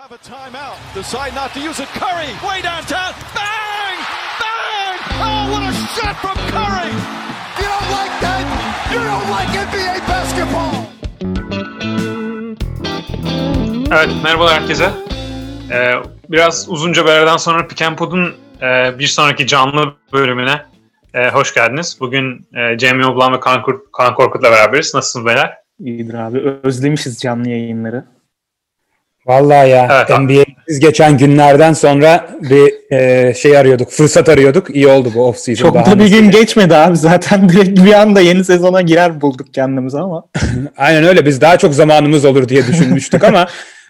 have a timeout. Decide not to use it. Curry, way downtown. Bang! Bang! Oh, what a shot from Curry! You don't like that? You don't like NBA basketball. Evet, merhaba herkese. Ee, biraz uzunca bir aradan sonra Pick and Pod'un e, bir sonraki canlı bölümüne e, hoş geldiniz. Bugün e, Cem Yoblan ve Kaan, Kur- Kaan Korkut'la beraberiz. Nasılsınız beyler? İyidir abi. Özlemişiz canlı yayınları. Vallahi ya Evet. NBA'siz geçen günlerden sonra bir e, şey arıyorduk, fırsat arıyorduk. İyi oldu bu off-season. Çok da bir gün geçmedi abi. Zaten direkt bir anda yeni sezona girer bulduk kendimizi ama. Aynen öyle. Biz daha çok zamanımız olur diye düşünmüştük ama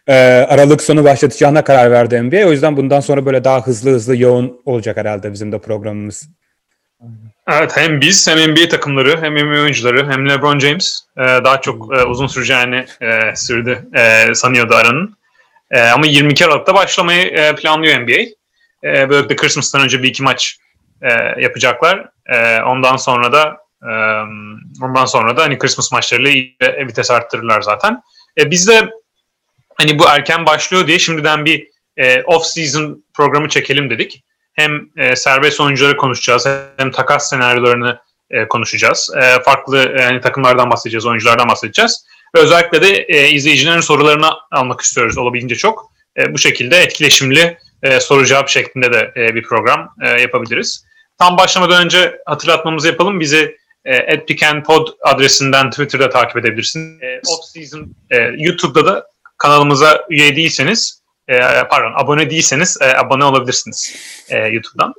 e, Aralık sonu başlatacağına karar verdi NBA. O yüzden bundan sonra böyle daha hızlı hızlı yoğun olacak herhalde bizim de programımız. Evet, hem biz hem NBA takımları hem NBA oyuncuları hem LeBron James e, daha çok e, uzun süreceğini e, sürdü e, sanıyordu aranın. E, ama 22 Aralık'ta başlamayı e, planlıyor NBA. E, böylelikle Christmas'tan önce bir iki maç e, yapacaklar. E, ondan sonra da e, ondan sonra da hani Christmas maçlarıyla iyice vites arttırırlar zaten. E, biz de hani bu erken başlıyor diye şimdiden bir e, off-season programı çekelim dedik. Hem e, serbest oyuncuları konuşacağız hem takas senaryolarını e, konuşacağız. E, farklı e, hani takımlardan bahsedeceğiz, oyunculardan bahsedeceğiz. Ve özellikle de e, izleyicilerin sorularını almak istiyoruz olabildiğince çok. E, bu şekilde etkileşimli e, soru cevap şeklinde de e, bir program e, yapabiliriz. Tam başlamadan önce hatırlatmamızı yapalım. Bizi e, adresinden Twitter'da takip edebilirsiniz. E, off-season e, YouTube'da da kanalımıza üye değilseniz e, pardon abone değilseniz e, abone olabilirsiniz e, YouTube'dan.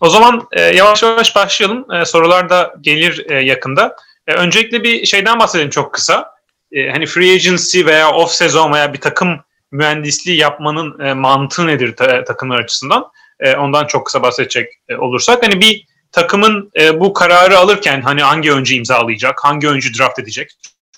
O zaman yavaş yavaş başlayalım. Sorular da gelir yakında. E, öncelikle bir şeyden bahsedelim çok kısa. E, hani free agency veya off sezon veya bir takım mühendisliği yapmanın e, mantığı nedir ta- takımlar açısından? E, ondan çok kısa bahsedecek e, olursak. Hani bir takımın e, bu kararı alırken hani hangi oyuncu imzalayacak, hangi oyuncu draft edecek?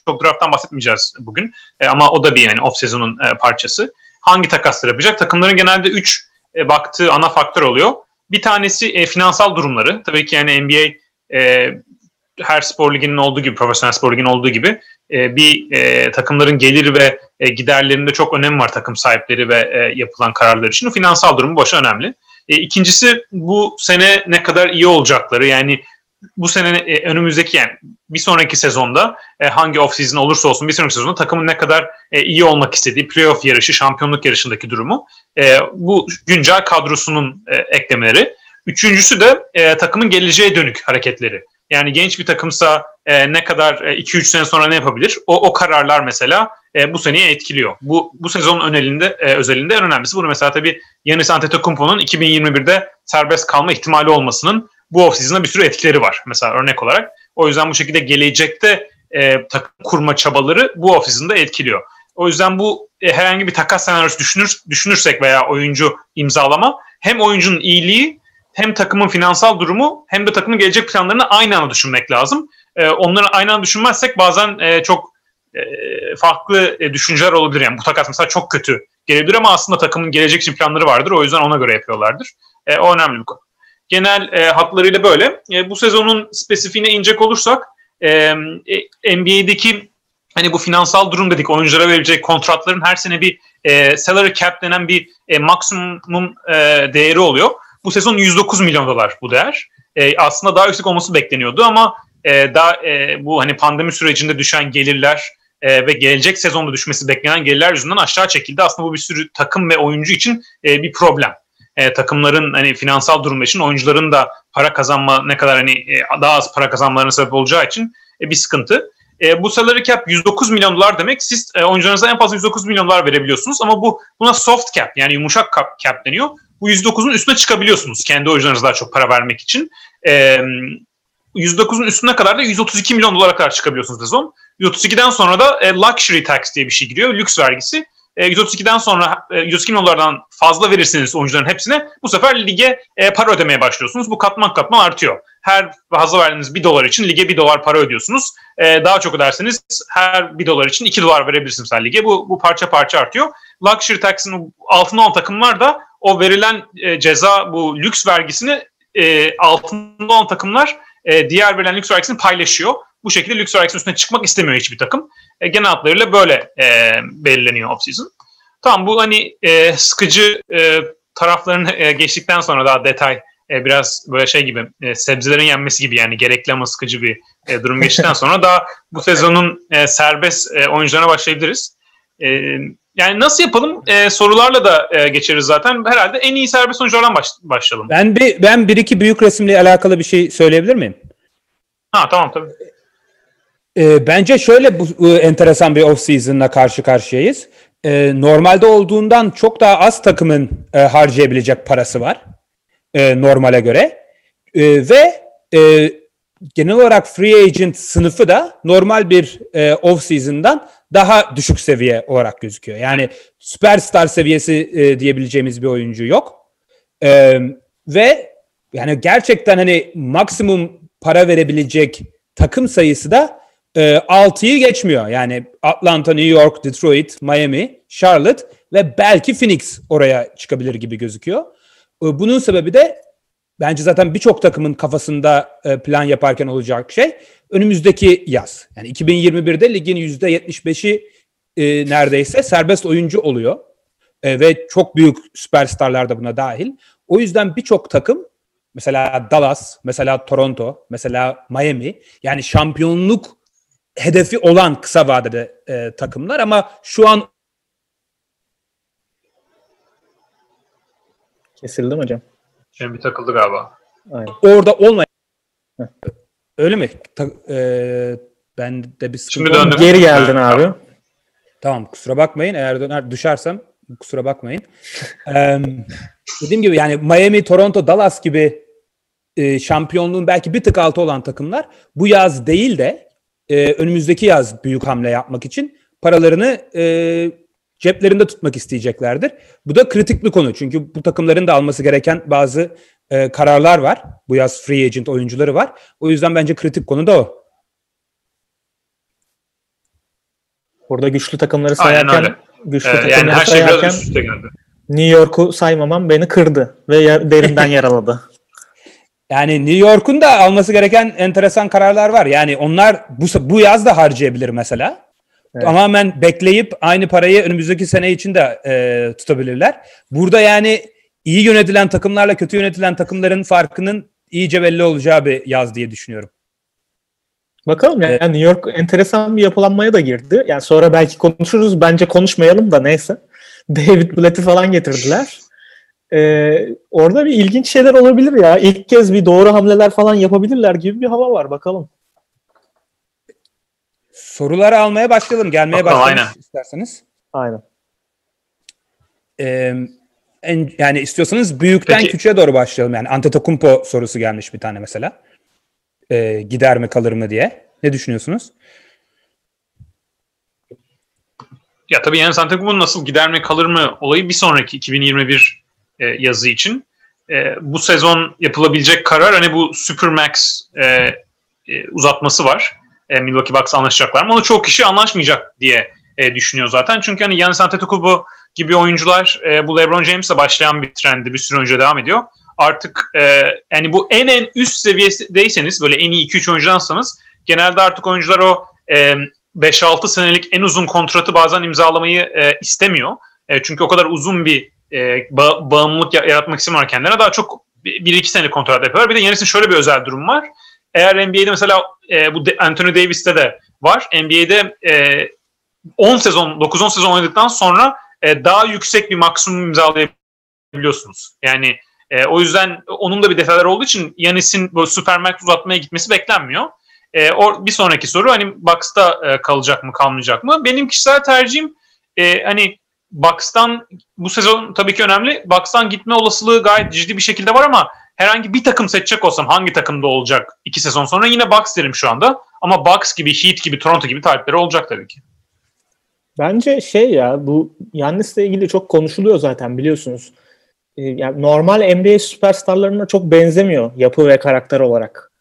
Çok drafttan bahsetmeyeceğiz bugün. E, ama o da bir yani off sezonun e, parçası. Hangi takaslar yapacak? Takımların genelde 3 e, baktığı ana faktör oluyor. Bir tanesi e, finansal durumları. Tabii ki yani NBA e, her spor liginin olduğu gibi, profesyonel spor liginin olduğu gibi e, bir e, takımların gelir ve e, giderlerinde çok önemi var takım sahipleri ve e, yapılan kararlar için. Finansal durumu başa önemli. E, ikincisi bu sene ne kadar iyi olacakları yani bu sene e, önümüzdeki yani bir sonraki sezonda e, hangi off season olursa olsun bir sonraki sezonda takımın ne kadar e, iyi olmak istediği playoff yarışı, şampiyonluk yarışındaki durumu e, bu güncel kadrosunun e, eklemeleri. Üçüncüsü de e, takımın geleceğe dönük hareketleri. Yani genç bir takımsa e, ne kadar 2-3 sene sonra ne yapabilir? O, o kararlar mesela e, bu seneyi etkiliyor. Bu bu sezonun önelinde e, özelinde en önemlisi. Bunu mesela tabii Giannis Antetokounmpo'nun 2021'de serbest kalma ihtimali olmasının bu offseason'da bir sürü etkileri var. Mesela örnek olarak. O yüzden bu şekilde gelecekte e, takım kurma çabaları bu offseason'da etkiliyor. O yüzden bu e, herhangi bir takas senaryosu düşünür, düşünürsek veya oyuncu imzalama hem oyuncunun iyiliği hem takımın finansal durumu hem de takımın gelecek planlarını aynı anda düşünmek lazım. E, onları aynı anda düşünmezsek bazen e, çok e, farklı e, düşünceler olabilir. Yani bu takas mesela çok kötü gelebilir ama aslında takımın gelecek için planları vardır. O yüzden ona göre yapıyorlardır. E, o önemli bir konu. Genel e, hatlarıyla böyle. E, bu sezonun spesifiğine inecek olursak e, e, NBA'deki hani bu finansal durum dedik oyunculara verecek kontratların her sene bir e, salary cap denen bir e, maksimum e, değeri oluyor. Bu sezon 109 milyon dolar bu değer. E, aslında daha yüksek olması bekleniyordu ama e, daha e, bu hani pandemi sürecinde düşen gelirler e, ve gelecek sezonda düşmesi beklenen gelirler yüzünden aşağı çekildi. Aslında bu bir sürü takım ve oyuncu için e, bir problem. E, takımların hani finansal durumu için oyuncuların da para kazanma ne kadar hani e, daha az para kazanmalarına sebep olacağı için e, bir sıkıntı. E, bu salary cap 109 milyon dolar demek. Siz e, oyuncularınıza en fazla 109 milyon dolar verebiliyorsunuz ama bu buna soft cap yani yumuşak cap, cap deniyor. Bu 109'un üstüne çıkabiliyorsunuz kendi oyuncularınıza daha çok para vermek için. E, 109'un üstüne kadar da 132 milyon dolara kadar çıkabiliyorsunuz sezon. 132'den sonra da e, luxury tax diye bir şey giriyor. Lüks vergisi. E, 132'den sonra e, 132 milyon dolardan fazla verirseniz oyuncuların hepsine bu sefer lige e, para ödemeye başlıyorsunuz. Bu katman katman artıyor. Her fazla verdiğiniz 1 dolar için lige 1 dolar para ödüyorsunuz. E, daha çok öderseniz her 1 dolar için 2 dolar verebilirsiniz her lige. Bu, bu parça parça artıyor. Luxury tax'ın altında olan takımlar da o verilen e, ceza bu lüks vergisini e, altında olan takımlar e, diğer verilen lüks vergisini paylaşıyor. Bu şekilde lüks vergisinin üstüne çıkmak istemiyor hiçbir takım. E, genel hatlarıyla böyle e, belirleniyor off-season. Tamam bu hani e, sıkıcı e, taraflarını e, geçtikten sonra daha detay e, biraz böyle şey gibi e, sebzelerin yenmesi gibi yani gerekli ama sıkıcı bir e, durum geçtikten sonra daha bu sezonun e, serbest e, oyuncularına başlayabiliriz. E, yani nasıl yapalım? E, sorularla da e, geçeriz zaten. Herhalde en iyi serbest oyunculardan baş, başlayalım. Ben bir ben bir iki büyük resimle alakalı bir şey söyleyebilir miyim? Ha tamam tabii. Ee, bence şöyle bu bu enteresan bir off season'la karşı karşıyayız. Ee, normalde olduğundan çok daha az takımın e, harcayabilecek parası var e, normale göre E, ve e, genel olarak free agent sınıfı da normal bir e, off season'dan daha düşük seviye olarak gözüküyor. Yani süperstar seviyesi e, diyebileceğimiz bir oyuncu yok. E, ve yani gerçekten hani maksimum para verebilecek takım sayısı da e, 6'yı geçmiyor. Yani Atlanta, New York, Detroit, Miami, Charlotte ve belki Phoenix oraya çıkabilir gibi gözüküyor. E, bunun sebebi de bence zaten birçok takımın kafasında e, plan yaparken olacak şey önümüzdeki yaz. Yani 2021'de ligin %75'i e, neredeyse serbest oyuncu oluyor. E, ve çok büyük süperstarlar da buna dahil. O yüzden birçok takım mesela Dallas, mesela Toronto, mesela Miami yani şampiyonluk hedefi olan kısa vadede e, takımlar ama şu an Kesildi mi hocam? Şimdi bir takıldı galiba. Aynen. orada olmayan Heh. Öyle mi? Ta- e, ben de bir sıkıntı Şimdi döndüm. Geri geldin abi. Tamam kusura bakmayın. Eğer döner düşersem kusura bakmayın. Ee, dediğim gibi yani Miami, Toronto, Dallas gibi e, şampiyonluğun belki bir tık altı olan takımlar bu yaz değil de e, önümüzdeki yaz büyük hamle yapmak için paralarını e, ceplerinde tutmak isteyeceklerdir. Bu da kritik bir konu. Çünkü bu takımların da alması gereken bazı e, kararlar var. Bu yaz free agent oyuncuları var. O yüzden bence kritik konu da o. Burada güçlü takımları sayarken güçlü Ee, takımları yani her şey sayarken geldi. New York'u saymamam beni kırdı ve yer- derinden yaraladı. Yani New York'un da alması gereken enteresan kararlar var. Yani onlar bu bu yaz da harcayabilir mesela. Evet. Tamamen bekleyip aynı parayı önümüzdeki sene için de e, tutabilirler. Burada yani iyi yönetilen takımlarla kötü yönetilen takımların farkının iyice belli olacağı bir yaz diye düşünüyorum. Bakalım yani New York enteresan bir yapılanmaya da girdi. Yani sonra belki konuşuruz. Bence konuşmayalım da neyse. David Blatt'i falan getirdiler. Ee, orada bir ilginç şeyler olabilir ya. İlk kez bir doğru hamleler falan yapabilirler gibi bir hava var. Bakalım. Soruları almaya başlayalım. Gelmeye başlayalım aynen. isterseniz. Aynen. Ee, en, yani istiyorsanız büyükten Peki. küçüğe doğru başlayalım. Yani Antetokounmpo sorusu gelmiş bir tane mesela. Ee, gider mi kalır mı diye. Ne düşünüyorsunuz? Ya tabii Giannis Antetokounmpo nasıl gider mi kalır mı olayı bir sonraki 2021 e, yazı için. E, bu sezon yapılabilecek karar hani bu Supermax e, e, uzatması var. E, Milwaukee Bucks anlaşacaklar ama onu çok kişi anlaşmayacak diye e, düşünüyor zaten. Çünkü hani Giannis Antetokounmpo gibi oyuncular e, bu LeBron James'le başlayan bir trendi bir süre önce devam ediyor. Artık e, yani bu en en üst seviyedeyseniz böyle en iyi 2-3 oyuncudansanız genelde artık oyuncular o e, 5-6 senelik en uzun kontratı bazen imzalamayı e, istemiyor. E, çünkü o kadar uzun bir e, ba- bağımlılık ya- yaratmak istemiyorlar kendilerine. Daha çok 1-2 senelik kontrat yapıyorlar. Bir de Yanis'in şöyle bir özel durum var. Eğer NBA'de mesela e, bu Anthony Davis'te de var. NBA'de e, 10 sezon, 9-10 sezon oynadıktan sonra e, daha yüksek bir maksimum imzalayabiliyorsunuz. Yani e, o yüzden onun da bir detayları olduğu için Yanis'in böyle Supermax uzatmaya gitmesi beklenmiyor. E, o, bir sonraki soru hani Bucks'ta e, kalacak mı kalmayacak mı? Benim kişisel tercihim e, hani Bucks'tan bu sezon tabii ki önemli. Bucks'tan gitme olasılığı gayet ciddi bir şekilde var ama herhangi bir takım seçecek olsam hangi takımda olacak iki sezon sonra yine Bucks derim şu anda. Ama Bucks gibi, Heat gibi, Toronto gibi talipleri olacak tabii ki. Bence şey ya bu Yannis'le ilgili çok konuşuluyor zaten biliyorsunuz. Ee, yani normal NBA süperstarlarına çok benzemiyor yapı ve karakter olarak.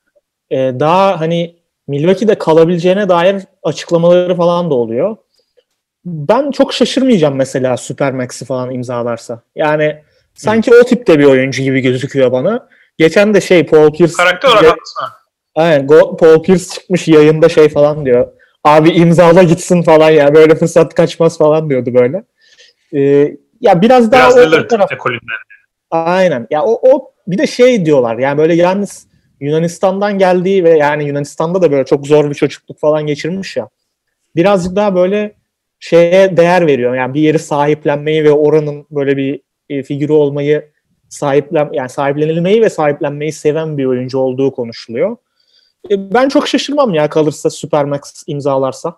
Ee, daha hani Milwaukee'de kalabileceğine dair açıklamaları falan da oluyor. Ben çok şaşırmayacağım mesela Supermax'i falan imzalarsa. Yani sanki o tipte bir oyuncu gibi gözüküyor bana. Geçen de şey Paul Pierce Karakter olarak. Aynen Paul Pierce çıkmış yayında şey falan diyor. Abi imzala gitsin falan ya böyle fırsat kaçmaz falan diyordu böyle. E, ya biraz daha Biraz o, o taraf. Aynen. Ya o, o bir de şey diyorlar. Yani böyle yalnız Yunanistan'dan geldiği ve yani Yunanistan'da da böyle çok zor bir çocukluk falan geçirmiş ya. Birazcık daha böyle şeye değer veriyor. Yani bir yeri sahiplenmeyi ve oranın böyle bir e, figürü olmayı sahiplen yani sahiplenilmeyi ve sahiplenmeyi seven bir oyuncu olduğu konuşuluyor. E, ben çok şaşırmam ya kalırsa Supermax imzalarsa.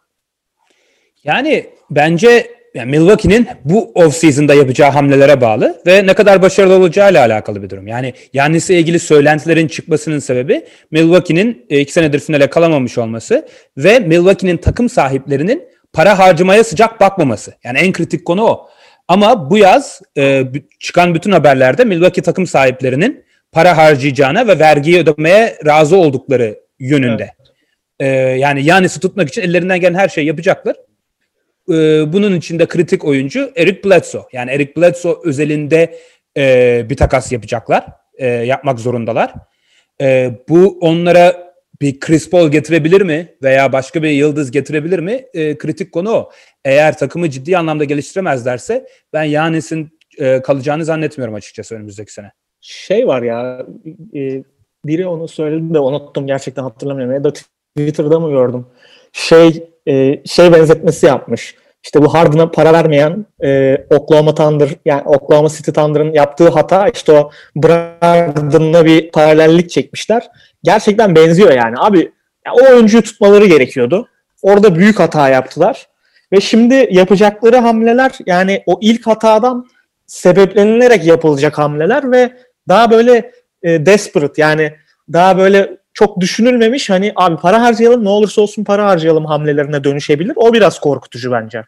Yani bence yani Milwaukee'nin bu off-season'da yapacağı hamlelere bağlı ve ne kadar başarılı olacağıyla alakalı bir durum. Yani Yannis'le ilgili söylentilerin çıkmasının sebebi Milwaukee'nin e, iki senedir finale kalamamış olması ve Milwaukee'nin takım sahiplerinin para harcamaya sıcak bakmaması. Yani en kritik konu o. Ama bu yaz e, çıkan bütün haberlerde Milwaukee takım sahiplerinin para harcayacağına ve vergiyi ödemeye razı oldukları yönünde. Evet. E, yani Yannis'i tutmak için ellerinden gelen her şeyi yapacaklar. E, bunun içinde kritik oyuncu Eric Bledsoe. Yani Eric Bledsoe özelinde e, bir takas yapacaklar. E, yapmak zorundalar. E, bu onlara bir Chris Paul getirebilir mi veya başka bir yıldız getirebilir mi? E, kritik konu o. Eğer takımı ciddi anlamda geliştiremezlerse ben Yanis'in e, kalacağını zannetmiyorum açıkçası önümüzdeki sene. Şey var ya e, biri onu söyledi de unuttum gerçekten hatırlamıyorum. Ya da Twitter'da mı gördüm? Şey e, şey benzetmesi yapmış. İşte bu Harden'a para vermeyen e, Oklahoma Thunder yani Oklahoma City Thunder'ın yaptığı hata işte o Brogdon'la bir paralellik çekmişler. Gerçekten benziyor yani. Abi ya o oyuncuyu tutmaları gerekiyordu. Orada büyük hata yaptılar. Ve şimdi yapacakları hamleler yani o ilk hatadan sebeplenilerek yapılacak hamleler ve daha böyle e, desperate yani daha böyle çok düşünülmemiş hani abi para harcayalım ne olursa olsun para harcayalım hamlelerine dönüşebilir. O biraz korkutucu bence.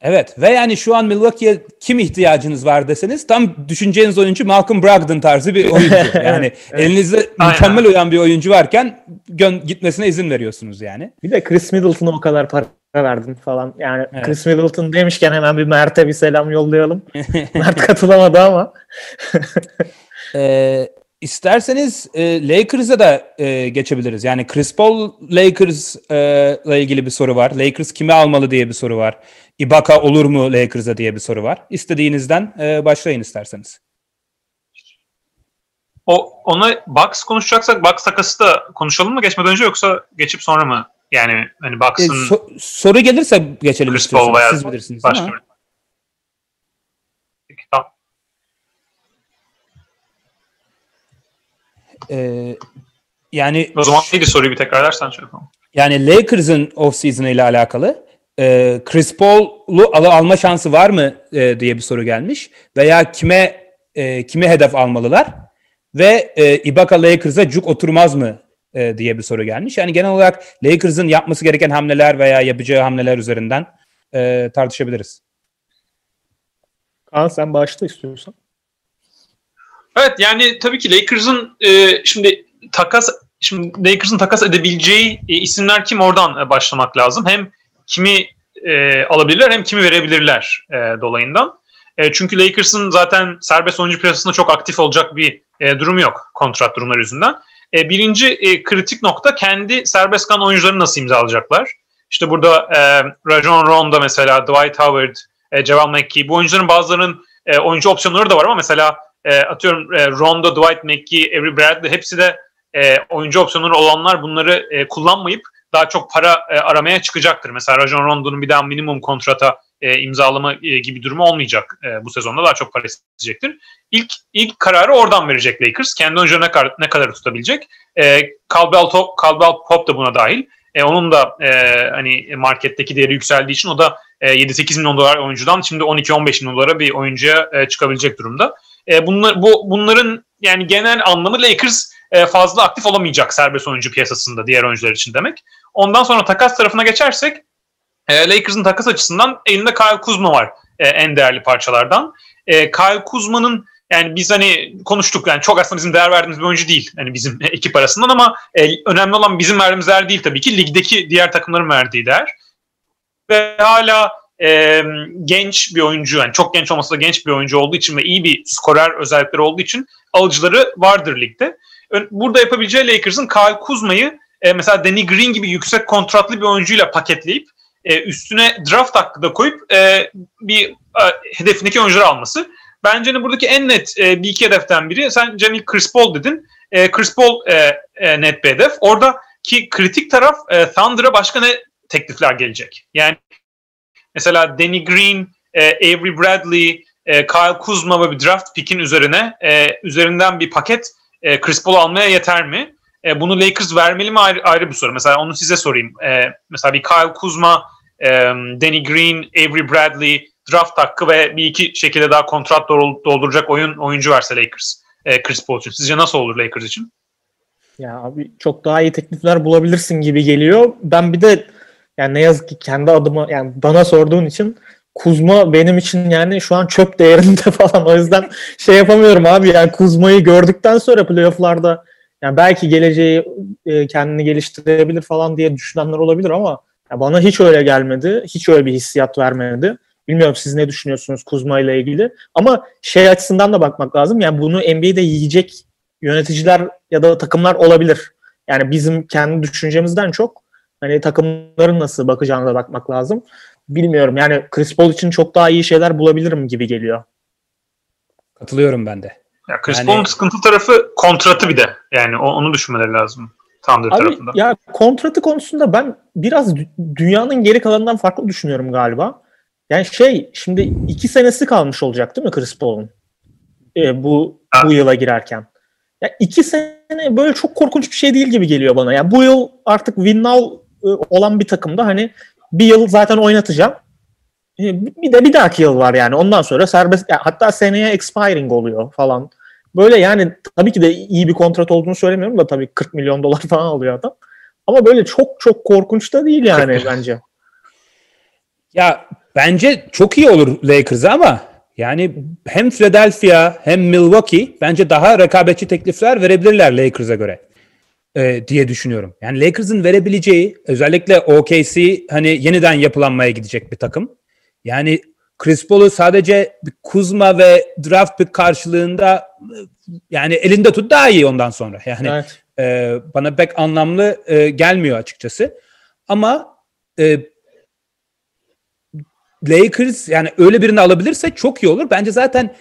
Evet ve yani şu an Milwaukee'ye kim ihtiyacınız var deseniz tam düşüneceğiniz oyuncu Malcolm Brogdon tarzı bir oyuncu. Yani evet. elinizde mükemmel uyan bir oyuncu varken gitmesine izin veriyorsunuz yani. Bir de Chris Middleton'a o kadar para verdin falan. Yani evet. Chris Middleton demişken hemen bir Mert'e bir selam yollayalım. Mert katılamadı ama. ee, isterseniz e, Lakers'a da e, geçebiliriz. Yani Chris Paul Lakers'la e, ilgili bir soru var. Lakers kimi almalı diye bir soru var. Ibaka olur mu Lakers'a diye bir soru var. İstediğinizden e, başlayın isterseniz. O ona Bucks konuşacaksak Bucks takası da konuşalım mı geçmeden önce yoksa geçip sonra mı? Yani hani Bucks'ın e, so, soru gelirse geçelim Chris. Paul Siz bilirsiniz başka ama tamam. Ee, yani o zaman neydi soruyu bir tekrarlarsan şey yapalım. Yani Lakers'ın off-season ile alakalı e, Chris Paul'u al alma şansı var mı e, diye bir soru gelmiş. Veya kime e, kime hedef almalılar? Ve e, Ibaka Lakers'a cuk oturmaz mı e, diye bir soru gelmiş. Yani genel olarak Lakers'ın yapması gereken hamleler veya yapacağı hamleler üzerinden e, tartışabiliriz. Kaan sen başla istiyorsan. Evet yani tabii ki Lakers'ın e, şimdi takas şimdi Lakers'ın takas edebileceği e, isimler kim oradan e, başlamak lazım. Hem kimi e, alabilirler hem kimi verebilirler e, dolayından. E, çünkü Lakers'ın zaten serbest oyuncu piyasasında çok aktif olacak bir e, durum yok kontrat durumları yüzünden. E, birinci e, kritik nokta kendi serbest kalan oyuncuları nasıl imzalayacaklar. İşte burada e, Rajon Rondo mesela, Dwight Howard, e, Javal McKee bu oyuncuların bazılarının e, oyuncu opsiyonları da var ama mesela e, atıyorum e, Rondo, Dwight McKee, Avery Bradley hepsi de e, oyuncu opsiyonları olanlar bunları e, kullanmayıp daha çok para e, aramaya çıkacaktır. Mesela Rajon Rondo'nun bir daha minimum kontrata e, imzalama e, gibi durumu olmayacak e, bu sezonda. Daha çok para isteyecektir. İlk ilk kararı oradan verecek Lakers. Kendi oyuncu ne kadar, ne kadar tutabilecek. E, Caldwell, Caldwell Pop da buna dahil. E, onun da e, hani marketteki değeri yükseldiği için o da e, 7-8 milyon dolar oyuncudan şimdi 12-15 milyon dolara bir oyuncuya e, çıkabilecek durumda. E, bunlar, bu, bunların yani genel anlamı Lakers e, fazla aktif olamayacak serbest oyuncu piyasasında diğer oyuncular için demek. Ondan sonra takas tarafına geçersek e, Lakers'ın takas açısından elinde Kyle Kuzma var e, en değerli parçalardan. E, Kyle Kuzma'nın yani biz hani konuştuk yani çok aslında bizim değer verdiğimiz bir oyuncu değil. Hani bizim ekip arasından ama e, önemli olan bizim verdiğimiz değer değil tabii ki. Ligdeki diğer takımların verdiği değer. Ve hala e, genç bir oyuncu yani çok genç olmasa da genç bir oyuncu olduğu için ve iyi bir skorer özellikleri olduğu için alıcıları vardır ligde. Burada yapabileceği Lakers'ın Kyle Kuzma'yı e, mesela Danny Green gibi yüksek kontratlı bir oyuncuyla paketleyip e, üstüne draft hakkı da koyup e, bir e, hedefindeki oyuncuları alması. Bence hani buradaki en net e, bir iki hedeften biri. Sen Cemil Chris Paul dedin. E, Chris Paul e, e, net bir hedef. Oradaki kritik taraf e, Thunder'a başka ne teklifler gelecek? Yani mesela Danny Green, e, Avery Bradley, e, Kyle Kuzma ve bir draft pick'in üzerine e, üzerinden bir paket e, Chris Paul almaya yeter mi? E, bunu Lakers vermeli mi ayrı, ayrı bir soru. Mesela onu size sorayım. E, mesela bir Kyle Kuzma, e, Danny Green, Avery Bradley draft hakkı ve bir iki şekilde daha kontrat dolduracak oyun oyuncu verse Lakers. E, Chris Paul için. Sizce nasıl olur Lakers için? Ya abi çok daha iyi teklifler bulabilirsin gibi geliyor. Ben bir de yani ne yazık ki kendi adıma yani bana sorduğun için Kuzma benim için yani şu an çöp değerinde falan. O yüzden şey yapamıyorum abi yani Kuzma'yı gördükten sonra playofflarda yani belki geleceği e, kendini geliştirebilir falan diye düşünenler olabilir ama ya bana hiç öyle gelmedi. Hiç öyle bir hissiyat vermedi. Bilmiyorum siz ne düşünüyorsunuz Kuzma ile ilgili. Ama şey açısından da bakmak lazım. Yani bunu NBA'de yiyecek yöneticiler ya da takımlar olabilir. Yani bizim kendi düşüncemizden çok hani takımların nasıl bakacağına da bakmak lazım. Bilmiyorum yani Chris Paul için çok daha iyi şeyler bulabilirim gibi geliyor. Katılıyorum ben de. Ya Chris yani... Paul'un sıkıntı tarafı kontratı bir de. Yani onu düşünmeleri lazım. Thunder Abi, tarafında. Ya kontratı konusunda ben biraz dünyanın geri kalanından farklı düşünüyorum galiba. Yani şey şimdi iki senesi kalmış olacak değil mi Chris Paul'un? Ee, bu ha. bu yıla girerken. Ya iki sene böyle çok korkunç bir şey değil gibi geliyor bana. Ya bu yıl artık win now olan bir takımda hani bir yıl zaten oynatacağım. E, bir de bir dahaki yıl var yani. Ondan sonra serbest hatta seneye expiring oluyor falan. Böyle yani tabii ki de iyi bir kontrat olduğunu söylemiyorum da tabii 40 milyon dolar falan alıyor adam. Ama böyle çok çok korkunç da değil yani bence. Ya bence çok iyi olur Lakers'a ama yani hem Philadelphia hem Milwaukee bence daha rekabetçi teklifler verebilirler Lakers'a göre e, diye düşünüyorum. Yani Lakers'ın verebileceği özellikle OKC hani yeniden yapılanmaya gidecek bir takım. Yani Chris Paul'u sadece Kuzma ve draft pick karşılığında yani elinde tut daha iyi ondan sonra. Yani evet. e, bana pek anlamlı e, gelmiyor açıkçası. Ama e, Lakers yani öyle birini alabilirse çok iyi olur. Bence zaten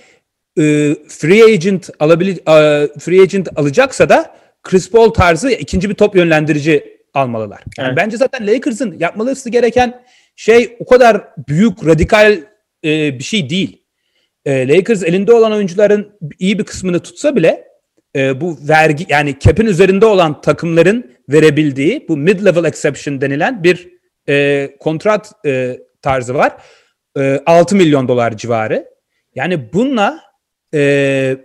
e, free agent alabilir e, free agent alacaksa da Chris Paul tarzı ikinci bir top yönlendirici almalılar. Yani evet. bence zaten Lakers'ın yapmalısı gereken şey o kadar büyük radikal e, bir şey değil. E, Lakers elinde olan oyuncuların iyi bir kısmını tutsa bile e, bu vergi yani cap'in üzerinde olan takımların verebildiği bu mid-level exception denilen bir e, kontrat e, tarzı var. E, 6 milyon dolar civarı. Yani bununla e,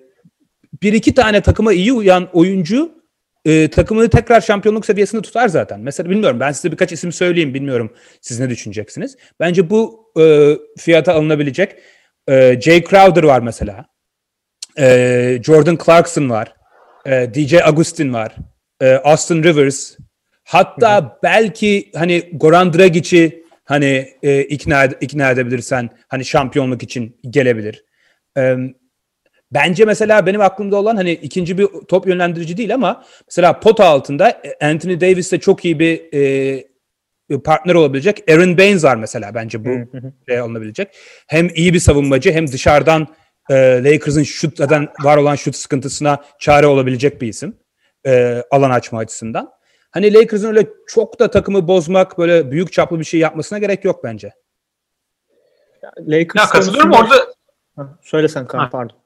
bir iki tane takıma iyi uyan oyuncu e, takımını tekrar şampiyonluk seviyesinde tutar zaten. Mesela bilmiyorum ben size birkaç isim söyleyeyim bilmiyorum siz ne düşüneceksiniz. Bence bu e, fiyata alınabilecek. E, Jay Crowder var mesela. E, Jordan Clarkson var. E, DJ Agustin var. E, Austin Rivers. Hatta Hı-hı. belki hani Goran Dragic'i hani e, ikna ikna edebilirsen hani şampiyonluk için gelebilir. E, Bence mesela benim aklımda olan hani ikinci bir top yönlendirici değil ama mesela pota altında Anthony Davis de çok iyi bir e, partner olabilecek. Aaron Baines var mesela bence bu şey alınabilecek. Hem iyi bir savunmacı hem dışarıdan e, Lakers'ın şut zaten var olan şut sıkıntısına çare olabilecek bir isim. E, alan açma açısından. Hani Lakers'ın öyle çok da takımı bozmak böyle büyük çaplı bir şey yapmasına gerek yok bence. Lakers ya katılıyorum orada. Söylesen kan pardon.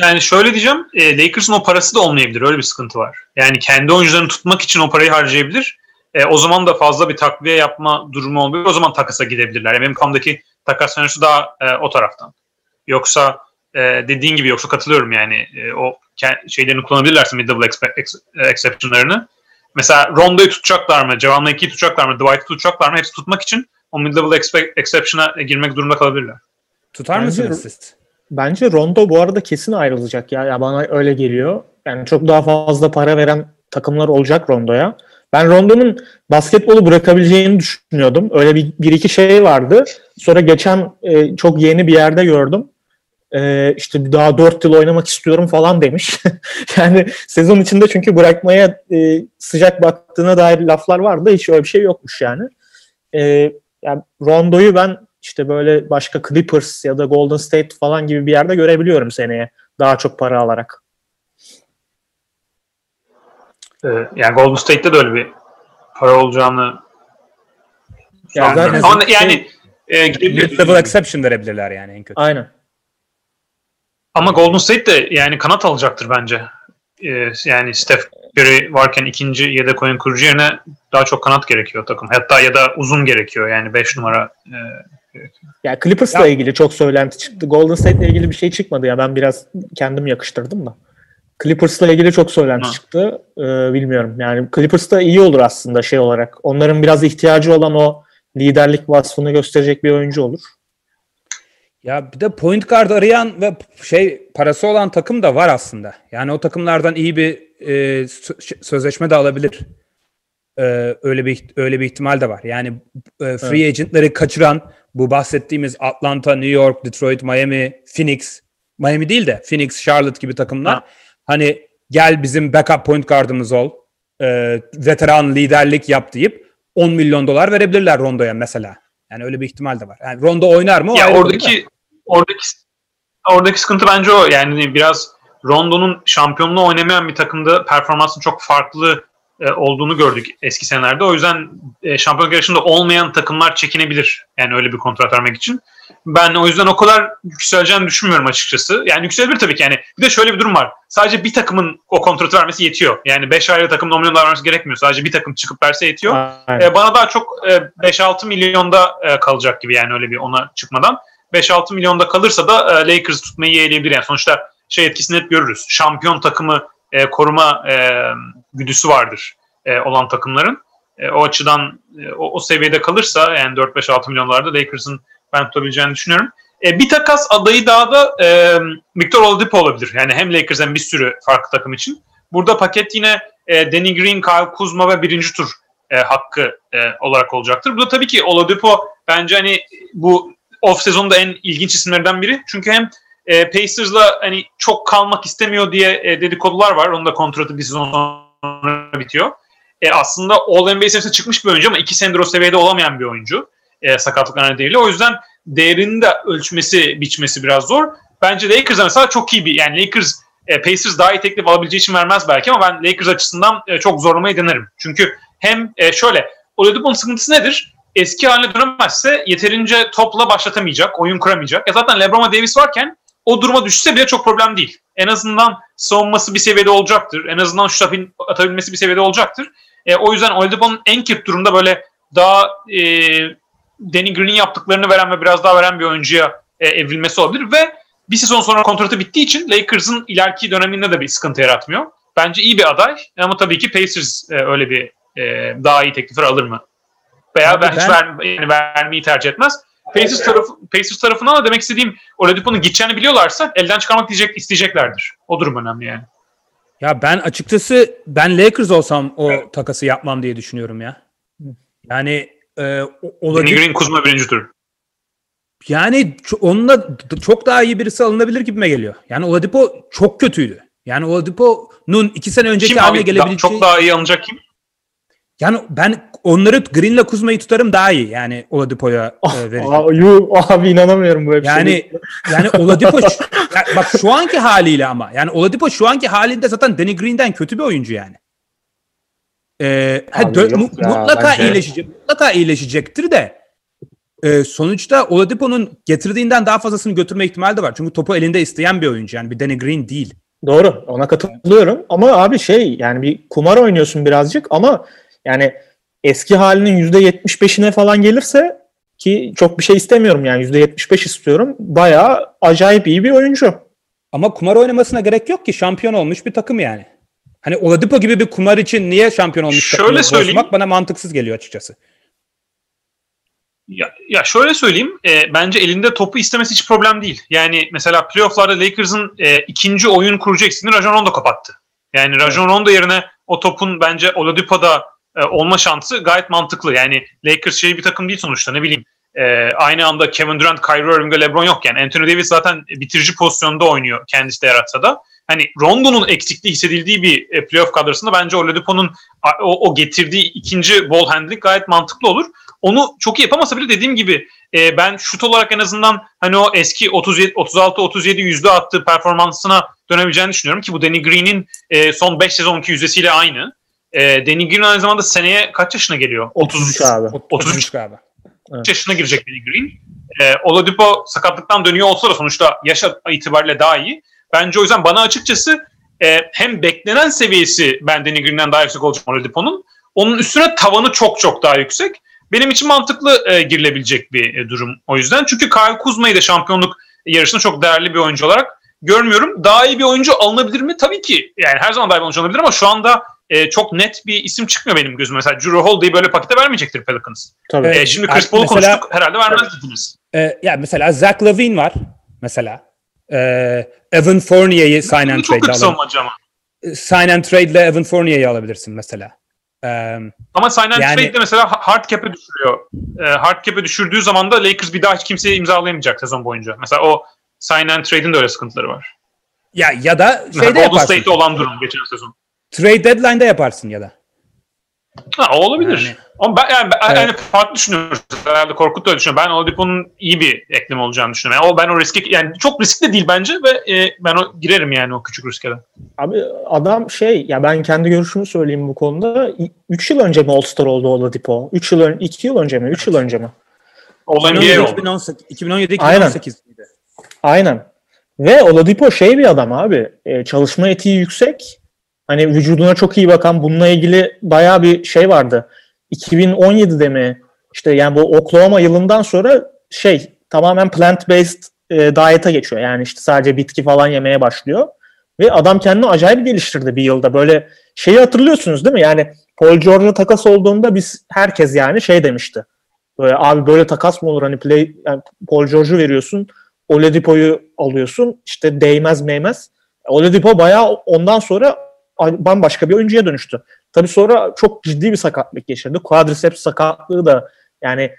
Yani şöyle diyeceğim, e, Lakers'ın o parası da olmayabilir. Öyle bir sıkıntı var. Yani kendi oyuncularını tutmak için o parayı harcayabilir. E, o zaman da fazla bir takviye yapma durumu olabilir. O zaman takasa gidebilirler. Yani benim kafamdaki takas senaryosu daha e, o taraftan. Yoksa e, dediğin gibi yoksa katılıyorum yani e, o şeylerini kullanabilirlerse mid-level exception'larını. Mesela Rondo'yu tutacaklar mı? Javon Lake'i tutacaklar mı? Dwight'ı tutacaklar mı? Hepsi tutmak için o mid-level exception'a girmek durumunda kalabilirler. Tutar Bence, mısınız siz? Bence Rondo bu arada kesin ayrılacak ya. ya. Bana öyle geliyor. Yani çok daha fazla para veren takımlar olacak Rondo'ya. Ben Rondo'nun basketbolu bırakabileceğini düşünüyordum. Öyle bir, bir iki şey vardı. Sonra geçen e, çok yeni bir yerde gördüm. E, işte daha dört yıl oynamak istiyorum falan demiş. yani sezon içinde çünkü bırakmaya e, sıcak baktığına dair laflar vardı. Hiç öyle bir şey yokmuş yani. E, yani Rondo'yu ben işte böyle başka Clippers ya da Golden State falan gibi bir yerde görebiliyorum seneye. Daha çok para alarak. Ee, yani Golden State'te de öyle bir para olacağını Ya yani, zaten ama şey- yani e, gidebilir. Exception verebilirler yani en kötü. Aynen. Ama Golden State de yani kanat alacaktır bence. Ee, yani Steph Curry varken ikinci yedek oyun kurucu yerine daha çok kanat gerekiyor takım. Hatta ya da uzun gerekiyor yani 5 numara. e, Ya Clippers'la ilgili çok söylenti çıktı. Golden State'le ilgili bir şey çıkmadı ya. Ben biraz kendim yakıştırdım da. Clippers'la ilgili çok söylenti Ha. çıktı. Ee, bilmiyorum. Yani Clippers'ta iyi olur aslında şey olarak. Onların biraz ihtiyacı olan o liderlik vasfını gösterecek bir oyuncu olur. Ya bir de point guard arayan ve şey parası olan takım da var aslında. Yani o takımlardan iyi bir e, sö- sözleşme de alabilir. E, öyle bir öyle bir ihtimal de var. Yani e, free agentları kaçıran bu bahsettiğimiz Atlanta, New York, Detroit, Miami, Phoenix, Miami değil de Phoenix, Charlotte gibi takımlar. Ha. Hani gel bizim backup point guardımız ol. e, veteran liderlik yap deyip 10 milyon dolar verebilirler Rondo'ya mesela. Yani öyle bir ihtimal de var. Yani Rondo oynar mı? Ya oradaki oradaki oradaki sıkıntı bence o. Yani biraz Rondo'nun şampiyonluğu oynamayan bir takımda performansın çok farklı e, olduğunu gördük eski senelerde. O yüzden e, şampiyonluk yarışında olmayan takımlar çekinebilir. Yani öyle bir kontrat vermek için. Ben o yüzden o kadar yükseleceğini düşünmüyorum açıkçası. Yani yükselebilir tabii ki. Yani bir de şöyle bir durum var. Sadece bir takımın o kontratı vermesi yetiyor. Yani 5 ayrı takım 10 milyon dolar vermesi gerekmiyor. Sadece bir takım çıkıp verse yetiyor. Aynen. E, bana daha çok e, 5-6 milyonda e, kalacak gibi yani öyle bir ona çıkmadan. 5-6 milyonda kalırsa da e, Lakers tutmayı yeğleyebilir. Yani sonuçta şey etkisini hep görürüz. Şampiyon takımı e, koruma e, güdüsü vardır e, olan takımların. E, o açıdan e, o, o seviyede kalırsa yani 4-5-6 milyonlarda Lakers'ın ben tutabileceğini düşünüyorum. E, bir takas adayı daha da e, Victor Oladipo olabilir. Yani hem Lakers hem bir sürü farklı takım için. Burada paket yine e, Danny Green, Kyle Kuzma ve birinci tur e, hakkı e, olarak olacaktır. Bu da tabii ki Oladipo bence hani bu off sezonda en ilginç isimlerden biri. Çünkü hem e, Pacers'la hani çok kalmak istemiyor diye e, dedikodular var. Onun da kontratı bir sezon sonra bitiyor. E, aslında All NBA seviyesine çıkmış bir oyuncu ama iki senedir o seviyede olamayan bir oyuncu. E, sakatlıklar nedeniyle. O yüzden değerini de ölçmesi, biçmesi biraz zor. Bence Lakers mesela çok iyi bir yani Lakers e, Pacers daha iyi teklif alabileceği için vermez belki ama ben Lakers açısından e, çok zorlamayı denerim. Çünkü hem e, şöyle Oladipo'nun sıkıntısı nedir? Eski haline dönemezse yeterince topla başlatamayacak, oyun kuramayacak. Ya zaten LeBron ve Davis varken o duruma düşse bile çok problem değil. En azından savunması bir seviyede olacaktır. En azından şut atabilmesi bir seviyede olacaktır. E, o yüzden Oladipo'nun en kötü durumda böyle daha e, Danny Green'in yaptıklarını veren ve biraz daha veren bir oyuncuya e, evrilmesi olabilir ve bir sezon sonra kontratı bittiği için Lakers'ın ileriki döneminde de bir sıkıntı yaratmıyor. Bence iyi bir aday ama tabii ki Pacers e, öyle bir e, daha iyi teklifler alır mı? Veya Abi ben, hiç ben- ver, yani vermeyi tercih etmez. Pacers, tarafı, Pacers tarafından da demek istediğim Oladipo'nun gideceğini biliyorlarsa elden çıkarmak diyecek, isteyeceklerdir. O durum önemli yani. Ya ben açıkçası ben Lakers olsam o takası yapmam diye düşünüyorum ya. Yani e, o- Danny olabilir. Green, Kuzma birinci tur. Yani onunla çok daha iyi birisi alınabilir gibime geliyor. Yani Oladipo çok kötüydü. Yani Oladipo'nun iki sene önceki Kim haline abi? Gelebileceği... çok daha iyi alınacak kim? Yani ben onları Green'le Kuzma'yı tutarım daha iyi. Yani Oladipo'ya e, vereceğim. Aa, yuh, abi inanamıyorum böyle bir şey. Yani yani Oladipo şu- ya bak şu anki haliyle ama yani Oladipo şu anki halinde zaten Danny Green'den kötü bir oyuncu yani. Ee, ha, dö- mu- ya, mutlaka bence- iyileşecek. Mutlaka iyileşecektir de e, sonuçta Oladipo'nun getirdiğinden daha fazlasını götürme ihtimali de var. Çünkü topu elinde isteyen bir oyuncu yani bir Danny Green değil. Doğru ona katılıyorum ama abi şey yani bir kumar oynuyorsun birazcık ama yani eski halinin %75'ine falan gelirse ki çok bir şey istemiyorum yani %75 istiyorum. Bayağı acayip iyi bir oyuncu. Ama kumar oynamasına gerek yok ki şampiyon olmuş bir takım yani. Hani Oladipo gibi bir kumar için niye şampiyon olmuş Şöyle söyleyeyim. bana mantıksız geliyor açıkçası. Ya, ya şöyle söyleyeyim, e, bence elinde topu istemesi hiç problem değil. Yani mesela playofflarda Lakers'ın e, ikinci oyun kurucu eksiğini Rajon Rondo kapattı. Yani Rajon Rondo yerine o topun bence Oladipo'da e, olma şansı gayet mantıklı. Yani Lakers şey bir takım değil sonuçta ne bileyim. E, aynı anda Kevin Durant, Kyrie Irving LeBron yokken Anthony Davis zaten bitirici pozisyonda oynuyor kendisi de yaratsa da. Hani Rondo'nun eksikliği hissedildiği bir e, playoff kadrosunda bence Oladipo'nun o, o getirdiği ikinci ball handling gayet mantıklı olur. onu çok iyi yapamasa bile dediğim gibi e, ben şut olarak en azından hani o eski 37 36 37 yüzde attığı performansına dönebileceğini düşünüyorum ki bu Danny Green'in e, son 5 sezonki yüzdesiyle aynı. E, Danny Green aynı zamanda seneye kaç yaşına geliyor? 33 abi. 33 galiba. yaşına girecek Danny Green. E, Oladipo sakatlıktan dönüyor olsa da sonuçta yaş itibariyle daha iyi. Bence o yüzden bana açıkçası e, hem beklenen seviyesi ben Danny Green'den daha yüksek olacak Oladipo'nun. Onun üstüne tavanı çok çok daha yüksek. Benim için mantıklı e, girilebilecek bir e, durum o yüzden. Çünkü Kyle Kuzma'yı da şampiyonluk yarışında çok değerli bir oyuncu olarak görmüyorum. Daha iyi bir oyuncu alınabilir mi? Tabii ki. Yani her zaman daha iyi bir oyuncu alınabilir ama şu anda e, çok net bir isim çıkmıyor benim gözüme. Mesela Drew Holiday'i böyle pakete vermeyecektir Pelicans. Tabii. E, şimdi Chris Paul'u Mesela- konuştuk. Herhalde vermez dediniz. Ee, ya mesela Zach Lavine var mesela. Ee, Evan Fournier'i sign and trade'le alabilirsin. ama. Sign and trade'le Evan Fournier'i alabilirsin mesela. Ee, Ama sign and Yani- trade'de mesela hard cap'e düşürüyor. E, hard cap'e düşürdüğü zaman da Lakers bir daha hiç kimseye imzalayamayacak sezon boyunca. Mesela o sign and trade'in de öyle sıkıntıları var. ya ya da şeyde Golden yaparsın. State'de olan durum geçen sezon. Trade deadline'da yaparsın ya da. Ha, olabilir. Yani- Ama ben, yani, ben Evet. yani farklı düşünüyoruz. Herhalde Korkut da öyle düşünüyor. Ben Oladipo'nun iyi bir eklem olacağını düşünüyorum. Yani o ben o riski yani çok riskli değil bence ve e, ben o girerim yani o küçük riske de. Abi adam şey ya ben kendi görüşümü söyleyeyim bu konuda. 3 yıl önce mi All-Star oldu Oladipo? 3 yıl önce 2 yıl önce mi? 3 yıl önce mi? Oldu. 2018, 2017 Aynen. 2018 miydi? Aynen. Ve Oladipo şey bir adam abi. e, çalışma etiği yüksek. Hani vücuduna çok iyi bakan bununla ilgili bayağı bir şey vardı. 2017'de mi işte yani bu Oklahoma yılından sonra şey tamamen plant-based e, diet'a geçiyor. Yani işte sadece bitki falan yemeye başlıyor. Ve adam kendini acayip geliştirdi bir yılda. Böyle şeyi hatırlıyorsunuz değil mi? Yani Paul George'la takas olduğunda biz herkes yani şey demişti. Böyle abi böyle takas mı olur hani play yani Paul George'u veriyorsun Oladipo'yu alıyorsun. işte değmez meymez. Oladipo bayağı ondan sonra bambaşka bir oyuncuya dönüştü. Tabii sonra çok ciddi bir sakatlık geçirdi. Quadriceps sakatlığı da yani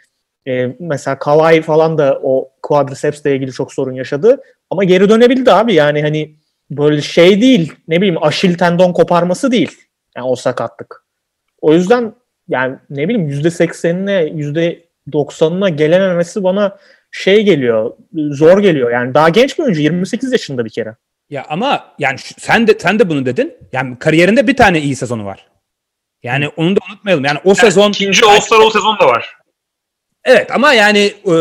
e, mesela Kawhi falan da o quadriceps ile ilgili çok sorun yaşadı. Ama geri dönebildi abi. Yani hani böyle şey değil. Ne bileyim aşil tendon koparması değil. Yani o sakatlık. O yüzden yani ne bileyim %80'ine %90'ına gelememesi bana şey geliyor. Zor geliyor. Yani daha genç bir oyuncu. 28 yaşında bir kere. Ya ama yani şu- sen de sen de bunu dedin. Yani kariyerinde bir tane iyi sezonu var. Yani onu da unutmayalım. Yani o sezon İkinci All-Star o sezon da var. evet ama yani e,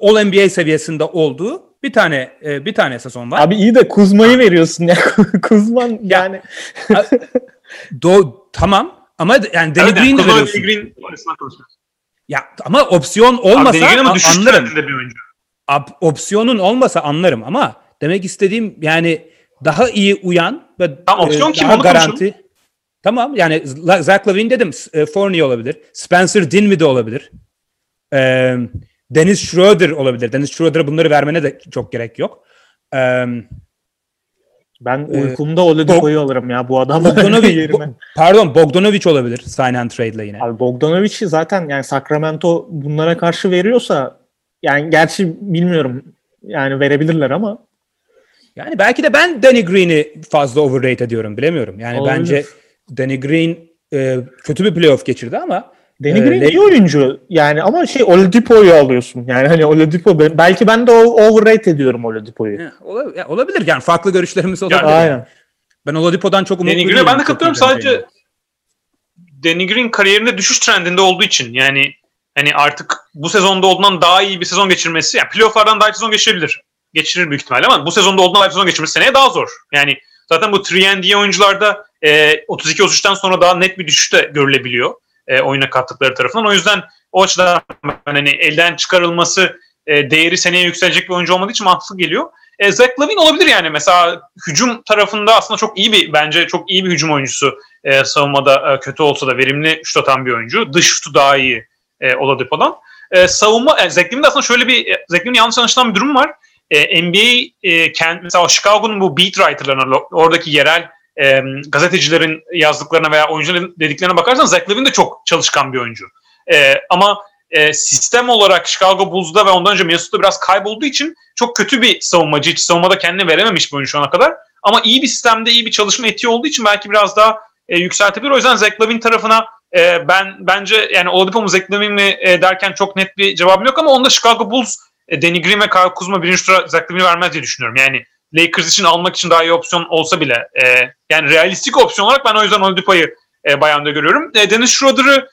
All NBA seviyesinde olduğu bir tane e, bir tane sezon var. Abi iyi de Kuzma'yı veriyorsun ya. Kuzman yani. Do tamam ama yani Danny Evet, yani Green'i Kuzma ve veriyorsun. Danny Green. Ya ama opsiyon Abi olmasa Green ama anlarım. bir oyuncu. Ab- opsiyonun olmasa anlarım ama demek istediğim yani daha iyi uyan ve Tamam, opsiyon e, kim? daha Onu garanti. Tamam yani Zach Lavine dedim. E, Fournier olabilir. Spencer Dinwiddie olabilir. E, Dennis Schroeder olabilir. Dennis Schroeder'a bunları vermene de çok gerek yok. E, Ben Ee, uykumda Oladipo'yu alırım ya bu adam Bogdanovic. Bo- pardon Bogdanovic olabilir. Sign and trade'le yine. Abi Bogdanovic'i zaten yani Sacramento bunlara karşı veriyorsa yani gerçi bilmiyorum yani verebilirler ama Yani belki de ben Danny Green'i fazla overrate ediyorum. Bilemiyorum. Yani Olabilir. bence Danny Green e, kötü bir playoff geçirdi ama Danny Ee, Green Lake- iyi oyuncu yani ama şey Oladipo'yu alıyorsun. Yani hani Oladipo ben- belki ben de o- overrate ediyorum Oladipo'yu. Ya, ola- ya, olabilir yani farklı görüşlerimiz olabilir. Aynen. Ben Oladipo'dan çok Danny umutluyum. Green'e ben de katılıyorum. Sadece Danny Green kariyerinde düşüş trendinde olduğu için yani hani artık bu sezonda olduğundan daha iyi bir sezon geçirmesi yani playofflardan daha iyi sezon geçirebilir. Geçirir büyük ihtimalle ama bu sezonda olduğundan iyi sezon geçirmesi seneye daha zor. Yani zaten bu 3 oyuncularda e, 32-33'ten sonra daha net bir düşüş de görülebiliyor e, oyuna kattıkları tarafından. O yüzden o açıdan hani elden çıkarılması e, değeri seneye yükselecek bir oyuncu olmadığı için mantıklı geliyor. E, Zach Lavine olabilir yani mesela hücum tarafında aslında çok iyi bir bence çok iyi bir hücum oyuncusu. E, savunmada e, kötü olsa da verimli şut atan bir oyuncu. Dış şutu daha iyi e, Oladipo'dan. E, savunma, e, Zach Lavine'de aslında şöyle bir, e, Zach Lavine'in yanlış anlaşılan bir durum var. E, NBA, e, kend, mesela Chicago'nun bu beat writer'larına, oradaki yerel e, gazetecilerin yazdıklarına veya oyuncuların dediklerine bakarsan Zach Lavine de çok çalışkan bir oyuncu. E, ama e, sistem olarak Chicago Bulls'da ve ondan önce Minnesota'da biraz kaybolduğu için çok kötü bir savunmacı. Hiç savunmada kendini verememiş bir oyuncu şu ana kadar. Ama iyi bir sistemde iyi bir çalışma etiği olduğu için belki biraz daha e, yükseltebilir. O yüzden Zach Lavine tarafına e, ben bence yani Oladipo mu Zach Lavine mi e, derken çok net bir cevabım yok ama onda Chicago Bulls e, Danny Green ve Kyle Kuzma birinci tura Zach Lavine'i vermez diye düşünüyorum. Yani Lakers için almak için daha iyi opsiyon olsa bile e, yani realistik opsiyon olarak ben o yüzden Oladipo'yu e, bayan da görüyorum. E, Dennis Schroeder'ı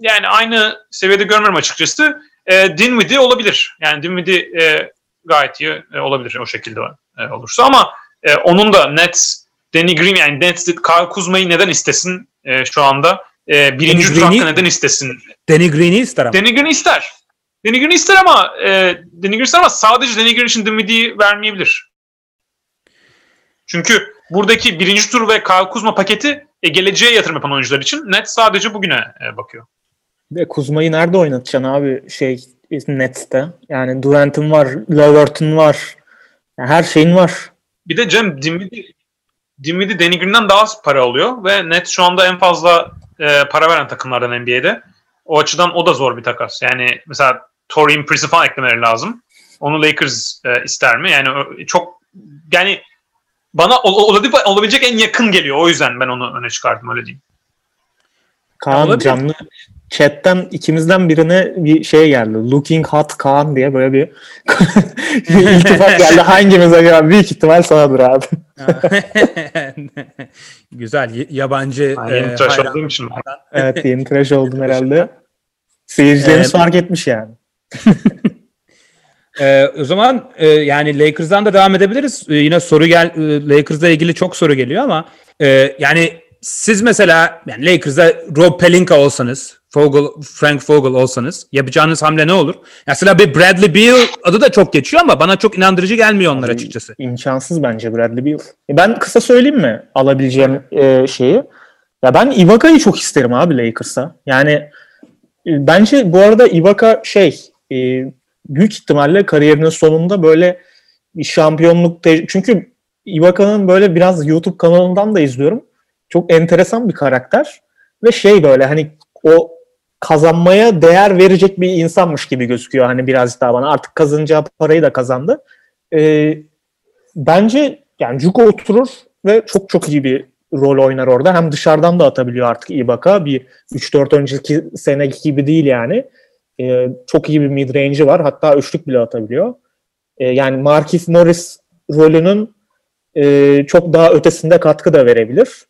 yani aynı seviyede görmüyorum açıkçası. E, Dinwiddie olabilir. Yani Dinwiddie e, gayet iyi e, olabilir o şekilde e, olursa ama e, onun da Nets, Danny Green yani Nets Kyle Kuzma'yı neden istesin e, şu anda? E, birinci tur Green'i- hakkı neden istesin? Danny Green'i ister ama. Danny Green ister. Danny Green ister ama e, Danny Green ister ama sadece Danny Green için Dinwiddie'yi vermeyebilir. Çünkü buradaki birinci tur ve Kyle Kuzma paketi e, geleceğe yatırım yapan oyuncular için net sadece bugüne e, bakıyor. Ve Kuzma'yı nerede oynatacaksın abi şey Nets'te? Yani Durant'ın var, Levert'ın var. Yani her şeyin var. Bir de Cem Dinwiddie, Dinwiddie Danny Green'den daha az para alıyor ve net şu anda en fazla e, para veren takımlardan NBA'de. O açıdan o da zor bir takas. Yani mesela Torian Prince'i falan eklemeleri lazım. Onu Lakers e, ister mi? Yani o- çok yani bana ol- Oladipo olabilecek en yakın geliyor. O yüzden ben onu öne çıkardım öyle diyeyim. Kaan Olabilir. canlı chatten ikimizden birine bir şey geldi. Looking hot Kaan diye böyle bir iltifat geldi. Hangimiz acaba? Büyük ihtimal sanadır abi. Güzel. y- Yabancı Yani yeni e, tıraş hayran- olduğum için. Evet yeni tıraş oldum herhalde. Seyircilerimiz Evet. fark etmiş yani. Ee, o zaman e, yani Lakers'dan da devam edebiliriz. Ee, yine soru gel e, Lakers'la ilgili çok soru geliyor ama e, yani siz mesela yani Lakers'da Rob Pelinka olsanız, Vogel, Frank Vogel olsanız yapacağınız hamle ne olur? Mesela bir Bradley Beal adı da çok geçiyor ama bana çok inandırıcı gelmiyor onlar açıkçası. İmkansız bence Bradley Beal. E Ben kısa söyleyeyim mi alabileceğim e, şeyi? Ya ben Ibaka'yı çok isterim abi Lakers'a. Yani e, bence bu arada Ibaka şey e, büyük ihtimalle kariyerinin sonunda böyle şampiyonluk çünkü Ibaka'nın böyle biraz YouTube kanalından da izliyorum. Çok enteresan bir karakter ve şey böyle hani o kazanmaya değer verecek bir insanmış gibi gözüküyor hani biraz daha bana. Artık kazanacağı parayı da kazandı. Ee, bence yani Cuko oturur ve çok çok iyi bir rol oynar orada. Hem dışarıdan da atabiliyor artık Ibaka. Bir 3-4 önceki seneki gibi değil yani. Ee, çok iyi bir mid range'i var. Hatta üçlük bile atabiliyor. Ee, yani Markif Morris rolünün e, çok daha ötesinde katkı da verebilir.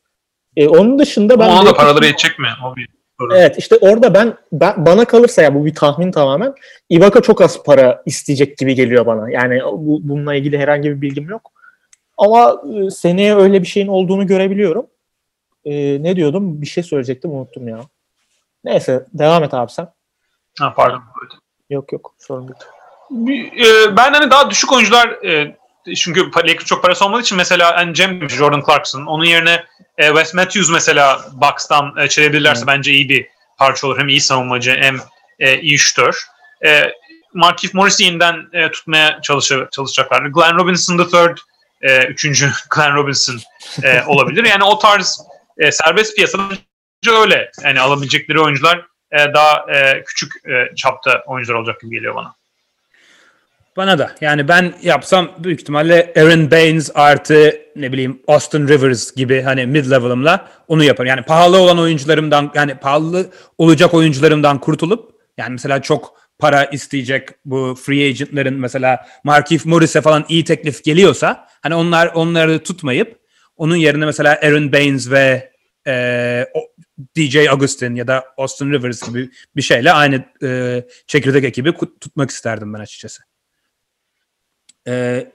Ee, onun dışında ben Ona da paraları yetecek mi? O bir soru. Evet işte orada ben, ben bana kalırsa ya bu bir tahmin tamamen. Ibaka çok az para isteyecek gibi geliyor bana. Yani bu, bununla ilgili herhangi bir bilgim yok. Ama e, seneye öyle bir şeyin olduğunu görebiliyorum. E, ne diyordum? Bir şey söyleyecektim unuttum ya. Neyse devam et abi sen. Ha, pardon. Yok yok sorun değil. Bir- e, ben hani daha düşük oyuncular e, çünkü Lakers çok parası olmadığı için mesela hani Cem Jordan Clarkson. Onun yerine e, Wes Matthews mesela Bucks'tan e, çelebilirlerse bence iyi bir parça olur. Hem iyi savunmacı hem e, iyi şütör. E, Markif Morris'i yeniden e, tutmaya çalışa, çalışacaklar. Glenn Robinson the third e, üçüncü Glenn Robinson e, olabilir. Yani o tarz e, serbest piyasada öyle. Yani alabilecekleri oyuncular e, daha e, küçük e, çapta oyuncular olacak gibi geliyor bana. Bana da. Yani ben yapsam büyük ihtimalle Aaron Baines artı ne bileyim Austin Rivers gibi hani mid level'ımla onu yaparım. Yani pahalı olan oyuncularımdan yani pahalı olacak oyuncularımdan kurtulup yani mesela çok para isteyecek bu free agentların mesela Markif Morris'e falan iyi teklif geliyorsa hani onlar onları tutmayıp onun yerine mesela Aaron Baines ve e, DJ Augustin ya da Austin Rivers gibi bir şeyle aynı e, çekirdek ekibi tutmak isterdim ben açıkçası. Ee,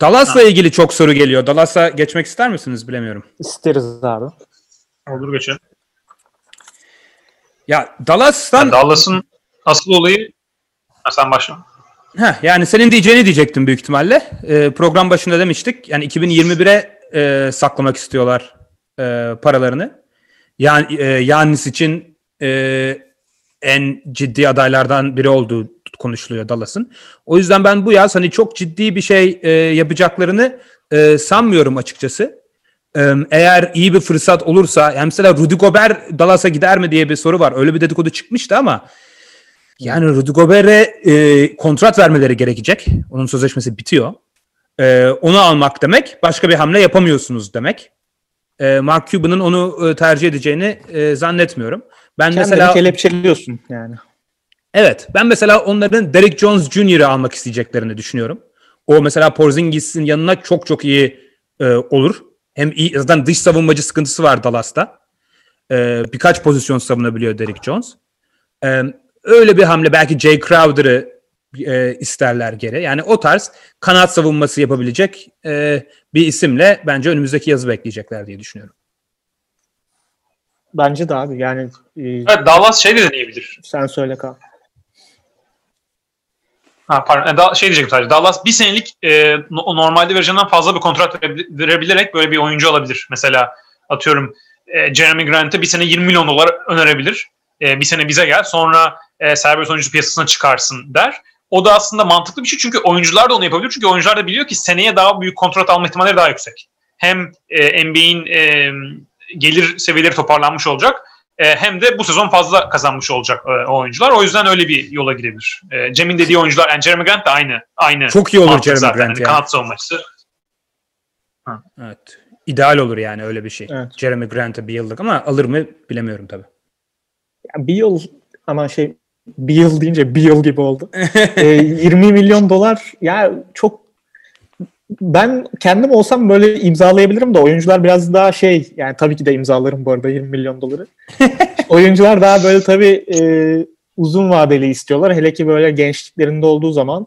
Dallas'la ilgili çok soru geliyor. Dallas'a geçmek ister misiniz bilemiyorum. İsteriz abi. Olur geçelim. Ya Dallas'tan Yani Dallas'ın asıl olayı ha, sen başla. Heh, yani senin diyeceğini diyecektim büyük ihtimalle. Ee, program başında demiştik. Yani 2021'e e, saklamak istiyorlar e, paralarını. Yani e, Yannis için e, en ciddi adaylardan biri olduğu konuşuluyor Dallas'ın. O yüzden ben bu yaz hani çok ciddi bir şey e, yapacaklarını e, sanmıyorum açıkçası. Eğer iyi bir fırsat olursa, yani mesela Rudy Gobert Dallas'a gider mi diye bir soru var. Öyle bir dedikodu çıkmıştı ama yani Rudy Gobert'e kontrat vermeleri gerekecek. Onun sözleşmesi bitiyor. Onu almak demek başka bir hamle yapamıyorsunuz demek. E, Mark Cuban'ın onu e, tercih edeceğini e, zannetmiyorum. Ben Kendini mesela kelepçeliyorsun yani. Evet. Ben mesela onların Derek Jones Jr.'ı almak isteyeceklerini düşünüyorum. O mesela Porzingis'in yanına çok çok iyi e, olur. Hem iyi, zaten dış savunmacı sıkıntısı var Dallas'ta. E, birkaç pozisyon savunabiliyor Derek Jones. E, öyle bir hamle belki Jay Crowder'ı e, isterler geri. Yani o tarz kanat savunması yapabilecek e, bir isimle bence önümüzdeki yazı bekleyecekler diye düşünüyorum. Bence de abi yani e, Evet, Dallas şey de deneyebilir. sen söyle Kaan. Ha, pardon. E, da- şey diyecektim sadece. Dallas bir senelik e, no- normalde vereceğinden fazla bir kontrat verebil- verebilerek böyle bir oyuncu alabilir. Mesela atıyorum e, Jeremy Grant'e bir sene 20 milyon dolar önerebilir. E, bir sene bize gel sonra e, serbest oyuncu piyasasına çıkarsın der. O da aslında mantıklı bir şey çünkü oyuncular da onu yapabilir. Çünkü oyuncular da biliyor ki seneye daha büyük kontrat alma ihtimalleri daha yüksek. Hem e, NBA'in e, gelir seviyeleri toparlanmış olacak e, hem de bu sezon fazla kazanmış olacak e, o oyuncular. O yüzden öyle bir yola girebilir. E, Cem'in dediği oyuncular, yani Jeremy Grant de aynı. aynı Çok iyi olur Jeremy zaten. Grant Yani yani. Kanat savunmacısı. Evet. İdeal olur yani öyle bir şey. Evet. Jeremy Grant'a bir yıllık ama alır mı bilemiyorum tabii. Ya bir yıl ama şey bir yıl deyince bir yıl gibi oldu. E, 20 milyon dolar ya çok ben kendim olsam böyle imzalayabilirim de oyuncular biraz daha şey yani tabii ki de imzalarım bu arada 20 milyon doları. oyuncular daha böyle tabii e, uzun vadeli istiyorlar. Hele ki böyle gençliklerinde olduğu zaman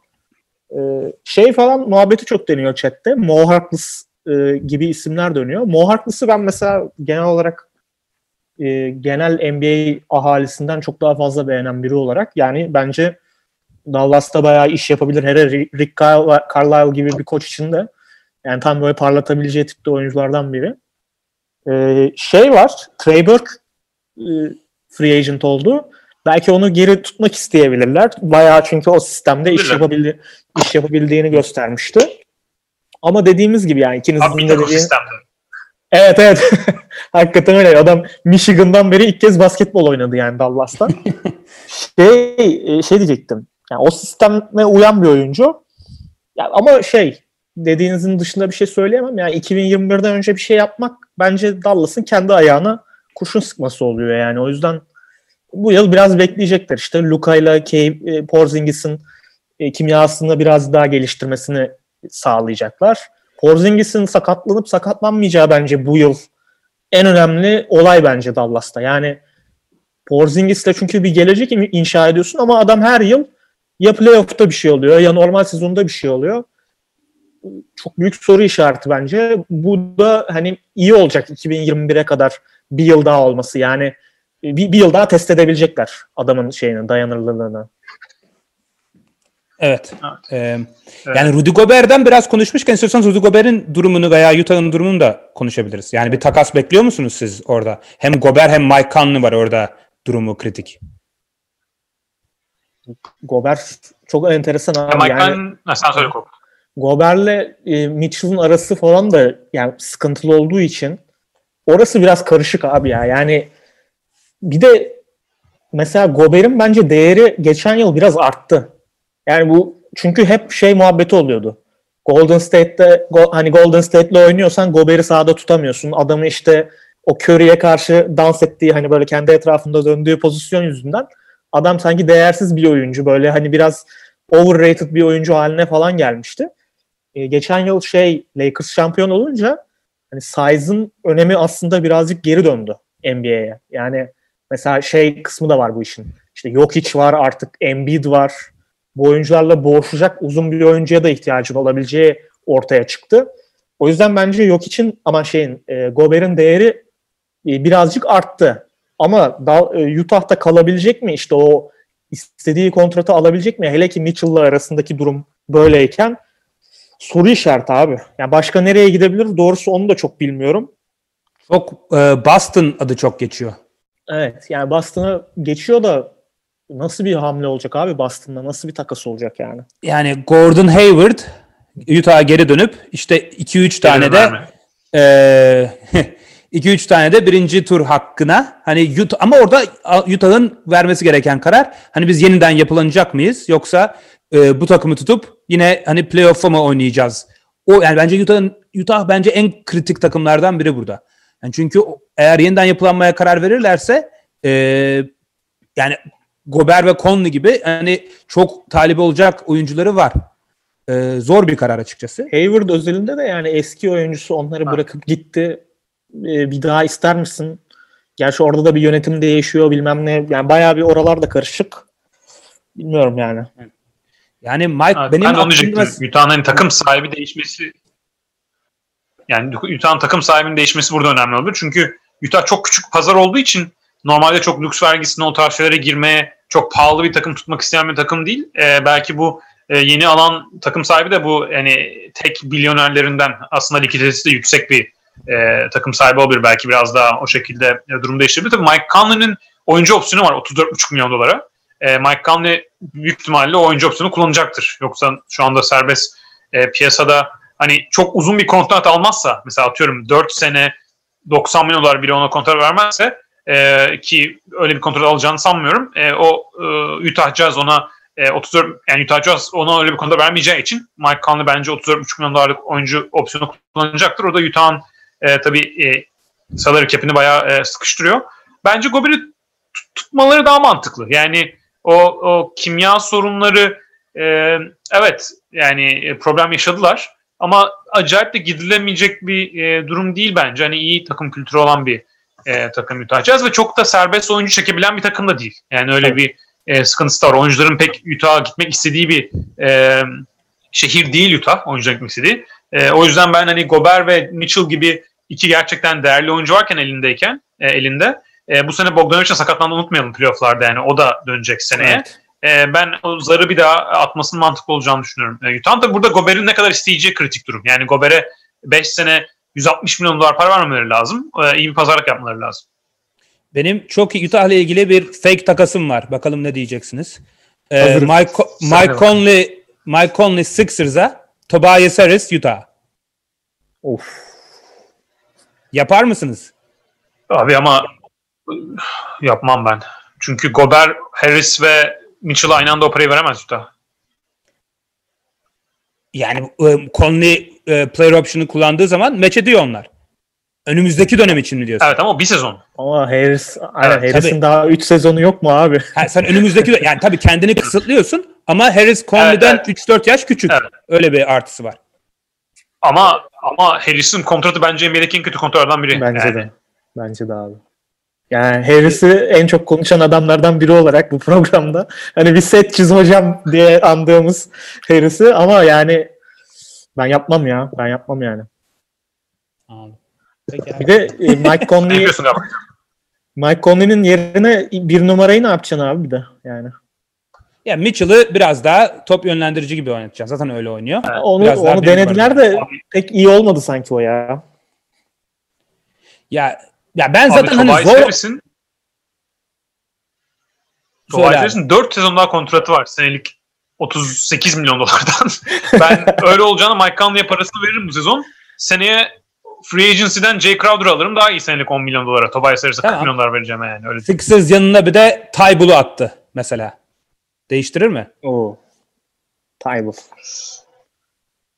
e, şey falan muhabbeti çok deniyor chatte. Mo Harkless e, gibi isimler dönüyor. Mo Harkless'ı ben mesela genel olarak e, genel NBA ahalisinden çok daha fazla beğenen biri olarak yani bence Dallas'ta bayağı iş yapabilir. Hele Rick Carl- Carlisle gibi bir koç için de yani tam böyle parlatabileceği tipte oyunculardan biri. Ee, şey var, Trey Burke e, free agent oldu. Belki onu geri tutmak isteyebilirler. Bayağı çünkü o sistemde iş, yapabildi, iş yapabildiğini göstermişti. Ama dediğimiz gibi yani ikinizin de dediği... sistemde. Evet evet. Hakikaten öyle. Adam Michigan'dan beri ilk kez basketbol oynadı yani Dallas'ta. şey, e, şey diyecektim. Yani o sisteme uyan bir oyuncu. Ya ama şey dediğinizin dışında bir şey söyleyemem. Yani 2021'den önce bir şey yapmak bence Dallas'ın kendi ayağına kurşun sıkması oluyor yani. O yüzden bu yıl biraz bekleyecekler. İşte Luka ile e, Porzingis'in e, kimyasını biraz daha geliştirmesini sağlayacaklar. Porzingis'in sakatlanıp sakatlanmayacağı bence bu yıl en önemli olay bence Dallas'ta. Yani Porzingis'le çünkü bir gelecek in- inşa ediyorsun ama adam her yıl ya playoff'ta bir şey oluyor ya normal sezonda bir şey oluyor. Çok büyük soru işareti bence. Bu da hani iyi olacak 2021'e kadar bir yıl daha olması. Yani bir, bir yıl daha test edebilecekler adamın şeyini, dayanırlılığını. Evet. Evet. Ee, Yani Rudy Gobert'den biraz konuşmuşken istiyorsanız Rudy Gobert'in durumunu veya Utah'ın durumunu da konuşabiliriz. Yani bir takas bekliyor musunuz siz orada? Hem Gobert hem Mike Conley var orada durumu kritik. Gobert çok enteresan abi. Mike yani, sen söyle. Gober'le e, Mitchell'ın arası falan da yani sıkıntılı olduğu için orası biraz karışık abi ya. Yani bir de mesela Gober'in bence değeri geçen yıl biraz arttı. Yani bu çünkü hep şey muhabbeti oluyordu. Golden State'te go- hani Golden State'le oynuyorsan Gober'i sahada tutamıyorsun. Adamı işte o Curry'e karşı dans ettiği hani böyle kendi etrafında döndüğü pozisyon yüzünden adam sanki değersiz bir oyuncu böyle hani biraz overrated bir oyuncu haline falan gelmişti. E, geçen yıl şey Lakers şampiyon olunca hani size'ın önemi aslında birazcık geri döndü NBA'ye. Yani mesela şey kısmı da var bu işin. İşte Jokic var artık Embiid var. Bu oyuncularla boğuşacak uzun bir oyuncuya da ihtiyacın olabileceği ortaya çıktı. O yüzden bence Jokic'in ama şeyin e, Gobert'in değeri e, birazcık arttı. Ama da, e, Utah'ta kalabilecek mi? İşte o istediği kontratı alabilecek mi? Hele ki Mitchell'la arasındaki durum böyleyken soru işareti abi. Yani başka nereye gidebilir? Doğrusu onu da çok bilmiyorum. Çok e, Boston adı çok geçiyor. Evet yani Boston'a geçiyor da nasıl bir hamle olacak abi Boston'da? Nasıl bir takas olacak yani? Yani Gordon Hayward Utah'a geri dönüp işte 2-3 tane de e, 2-3 tane de birinci tur hakkına hani Utah, ama orada Utah'ın vermesi gereken karar hani biz yeniden yapılanacak mıyız yoksa e, bu takımı tutup yine hani playoff'a mı oynayacağız? O yani bence Utah'ın Utah bence en kritik takımlardan biri burada. Yani çünkü eğer yeniden yapılanmaya karar verirlerse e, yani Gober ve Conley gibi hani çok talibi olacak oyuncuları var. E, zor bir karar açıkçası. Hayward özelinde de yani eski oyuncusu onları bırakıp gitti. Ee, bir daha ister misin? Gerçi orada da bir yönetim değişiyor bilmem ne. Yani bayağı bir oralar da karışık. Bilmiyorum yani. Yani Mike Evet, benim ben aklımda-. Utah'ın hani takım sahibi değişmesi yani Utah'ın takım sahibinin değişmesi burada önemli olur. Çünkü Utah çok küçük pazar olduğu için normalde çok lüks vergisine o tarz şeylere girmeye çok pahalı bir takım tutmak isteyen bir takım değil. Ee, belki bu e, yeni alan takım sahibi de bu yani tek milyonerlerinden aslında likiditesi de yüksek bir e, takım sahibi olabilir. Belki biraz daha o şekilde e, durum değiştirebilir. Tabii Mike Conley'nin oyuncu opsiyonu var 34,5 milyon dolara. E, Mike Conley büyük ihtimalle o oyuncu opsiyonu kullanacaktır. Yoksa şu anda serbest e, piyasada hani çok uzun bir kontrat almazsa mesela atıyorum 4 sene 90 milyon dolar bile ona kontrat vermezse e, ki öyle bir kontrat alacağını sanmıyorum. E, o e, Utah Jazz ona e, 34 yani Utah Jazz ona öyle bir kontrat vermeyeceği için Mike Conley bence 34,5 milyon dolarlık oyuncu opsiyonu kullanacaktır. O da Utah'ın e, tabii e, salary cap'ini bayağı e, sıkıştırıyor. Bence Gober'i tut- tutmaları daha mantıklı. Yani o, o kimya sorunları e, evet yani e, problem yaşadılar ama acayip de gidilemeyecek bir e, durum değil bence. Hani iyi takım kültürü olan bir e, takım Utah Jazz ve çok da serbest oyuncu çekebilen bir takım da değil. Yani öyle Evet. bir e, sıkıntısı var. Oyuncuların pek Utah'a gitmek istediği bir e, şehir değil Utah oyuncuların gitmek istediği. E, o yüzden ben hani Gober ve Mitchell gibi iki gerçekten değerli oyuncu varken elindeyken e, elinde e, bu sene Bogdanovic'in sakatlandığını unutmayalım playofflarda yani o da dönecek seneye. Evet. E, ben o zarı bir daha atmasının mantıklı olacağını düşünüyorum. E, Utah'ın tabii burada Gober'in ne kadar isteyeceği kritik durum. Yani Gober'e 5 sene 160 milyon dolar para vermemeleri lazım. E, iyi bir pazarlık yapmaları lazım. Benim çok Utah ile ilgili bir fake takasım var. Bakalım ne diyeceksiniz. Ee, Hazırız. Mike, Mike Conley Mike Conley Sixers'a Tobias Harris Utah. Of. Yapar mısınız? Abi ama yapmam ben. Çünkü Gober, Harris ve Mitchell aynı anda o parayı veremez Utah. Yani e, Conley e, player option'ı kullandığı zaman match ediyor onlar. Önümüzdeki dönem için mi diyorsun? Evet ama bir sezon. Ama Harris, aynen Evet, Harris'in tabii. daha 3 sezonu yok mu abi? Ha, sen önümüzdeki yani tabii kendini kısıtlıyorsun ama Harris Conley'den Evet, 3-4 yaş küçük. Evet. Öyle bir artısı var. Ama ama Harris'in kontratı bence NBA'deki en kötü kontratlardan biri. Bence Yani. de. Bence de abi. Yani Harris'i en çok konuşan adamlardan biri olarak bu programda hani bir set çiz hocam diye andığımız Harris'i ama yani ben yapmam ya. Ben yapmam yani. Peki Bir de e, Mike Conley? Mike Conley'nin yerine bir numarayı ne yapacaksın abi bir de yani. Ya Mitchell'ı biraz daha top yönlendirici gibi oynatacaksın. Zaten öyle oynuyor. Onu Biraz onu denediler de pek iyi olmadı sanki o ya. Ya ya ben Abi zaten hani zor Söyle Tobias abi. Harris'in 4 sezon daha kontratı var senelik 38 milyon dolardan. ben öyle olacağına Mike Conley'e parasını veririm bu sezon. Seneye Free Agency'den Jay Crowder'ı alırım. Daha iyi senelik 10 milyon dolara. Tobias Harris'e 40 Tamam. milyon dolar vereceğim yani. Öyle Sixers yanına bir de Tybul'u attı mesela. Değiştirir mi? Oo. Tybal.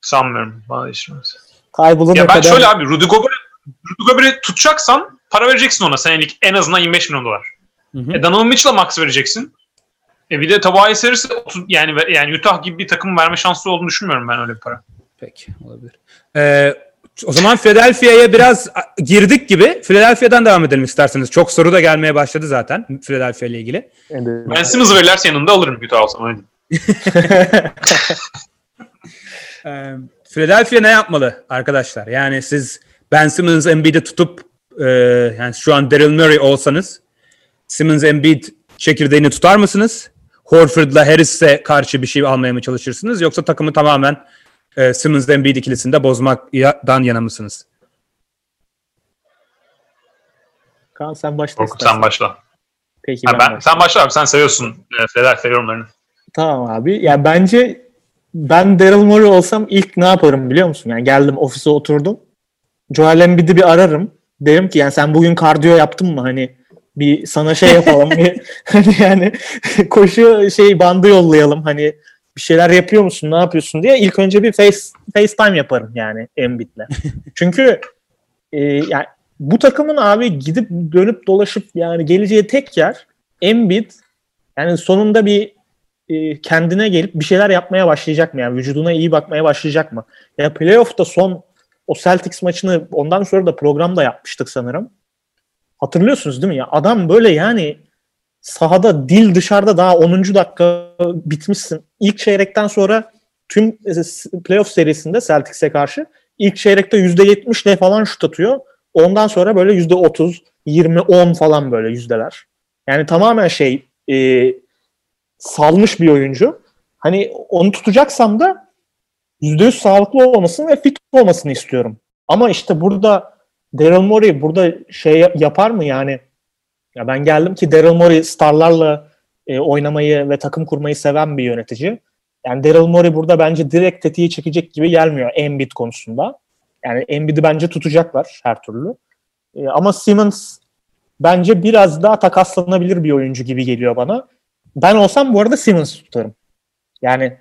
sanmıyorum. Bana değişmez. Tybal'ı ne Ya ben kadar şöyle abi Rudy Gobert'i Rudy Gobert'i tutacaksan para vereceksin ona senelik en azından 25 milyon dolar. Hı hı. E, Donovan Mitchell'a max vereceksin. E bir de Tobias Harris'e 30 yani yani Utah gibi bir takım verme şansı olduğunu düşünmüyorum ben öyle bir para. Peki olabilir. Ee, o zaman Philadelphia'ya biraz girdik gibi. Philadelphia'dan devam edelim isterseniz. Çok soru da gelmeye başladı zaten Philadelphia ile ilgili. Ben Simmons'ı verirlerse yanında alırım Utah olsam öyle. Ee, Philadelphia ne yapmalı arkadaşlar? Yani siz Ben Simmons Embiid'i tutup e, yani şu an Daryl Murray olsanız Simmons Embiid çekirdeğini tutar mısınız? Horford'la Harris'e karşı bir şey almaya mı çalışırsınız? Yoksa takımı tamamen e, Simmons Embiid ikilisinde bozmaktan yana mısınız? Kaan sen başla Korkut sen başla. Peki Ha, ben, ben, başlayayım. sen başla abi sen seviyorsun e, Philadelphia yorumlarını. Tamam abi. Ya bence ben Daryl Morey olsam ilk ne yaparım biliyor musun? Yani geldim ofise oturdum. Joel Embiid'i bir ararım. Derim ki yani sen bugün kardiyo yaptın mı? Hani bir sana şey yapalım. bir, hani yani koşu şey bandı yollayalım. Hani bir şeyler yapıyor musun? Ne yapıyorsun diye ilk önce bir face FaceTime yaparım yani Embiid'le. Çünkü e, yani bu takımın abi gidip dönüp dolaşıp yani geleceği tek yer Embiid yani sonunda bir e, kendine gelip bir şeyler yapmaya başlayacak mı? Yani vücuduna iyi bakmaya başlayacak mı? Ya playoff'ta son o Celtics maçını ondan sonra da programda yapmıştık sanırım. Hatırlıyorsunuz değil mi ya? Adam böyle yani sahada dil dışarıda daha 10. dakika bitmişsin. İlk çeyrekten sonra tüm e, playoff serisinde Celtics'e karşı ilk çeyrekte %70 ile falan şut atıyor. Ondan sonra böyle %30, 20, 10 falan böyle yüzdeler. Yani tamamen şey e, salmış bir oyuncu. Hani onu tutacaksam da %100 sağlıklı olmasını ve fit olmasını istiyorum. Ama işte burada Daryl Morey burada şey yapar mı yani? Ya ben geldim ki Daryl Morey starlarla e, oynamayı ve takım kurmayı seven bir yönetici. Yani Daryl Morey burada bence direkt tetiği çekecek gibi gelmiyor Embiid konusunda. Yani Embiid'i bence tutacaklar her türlü. E, ama Simmons bence biraz daha takaslanabilir bir oyuncu gibi geliyor bana. Ben olsam bu arada Simmons tutarım. Yani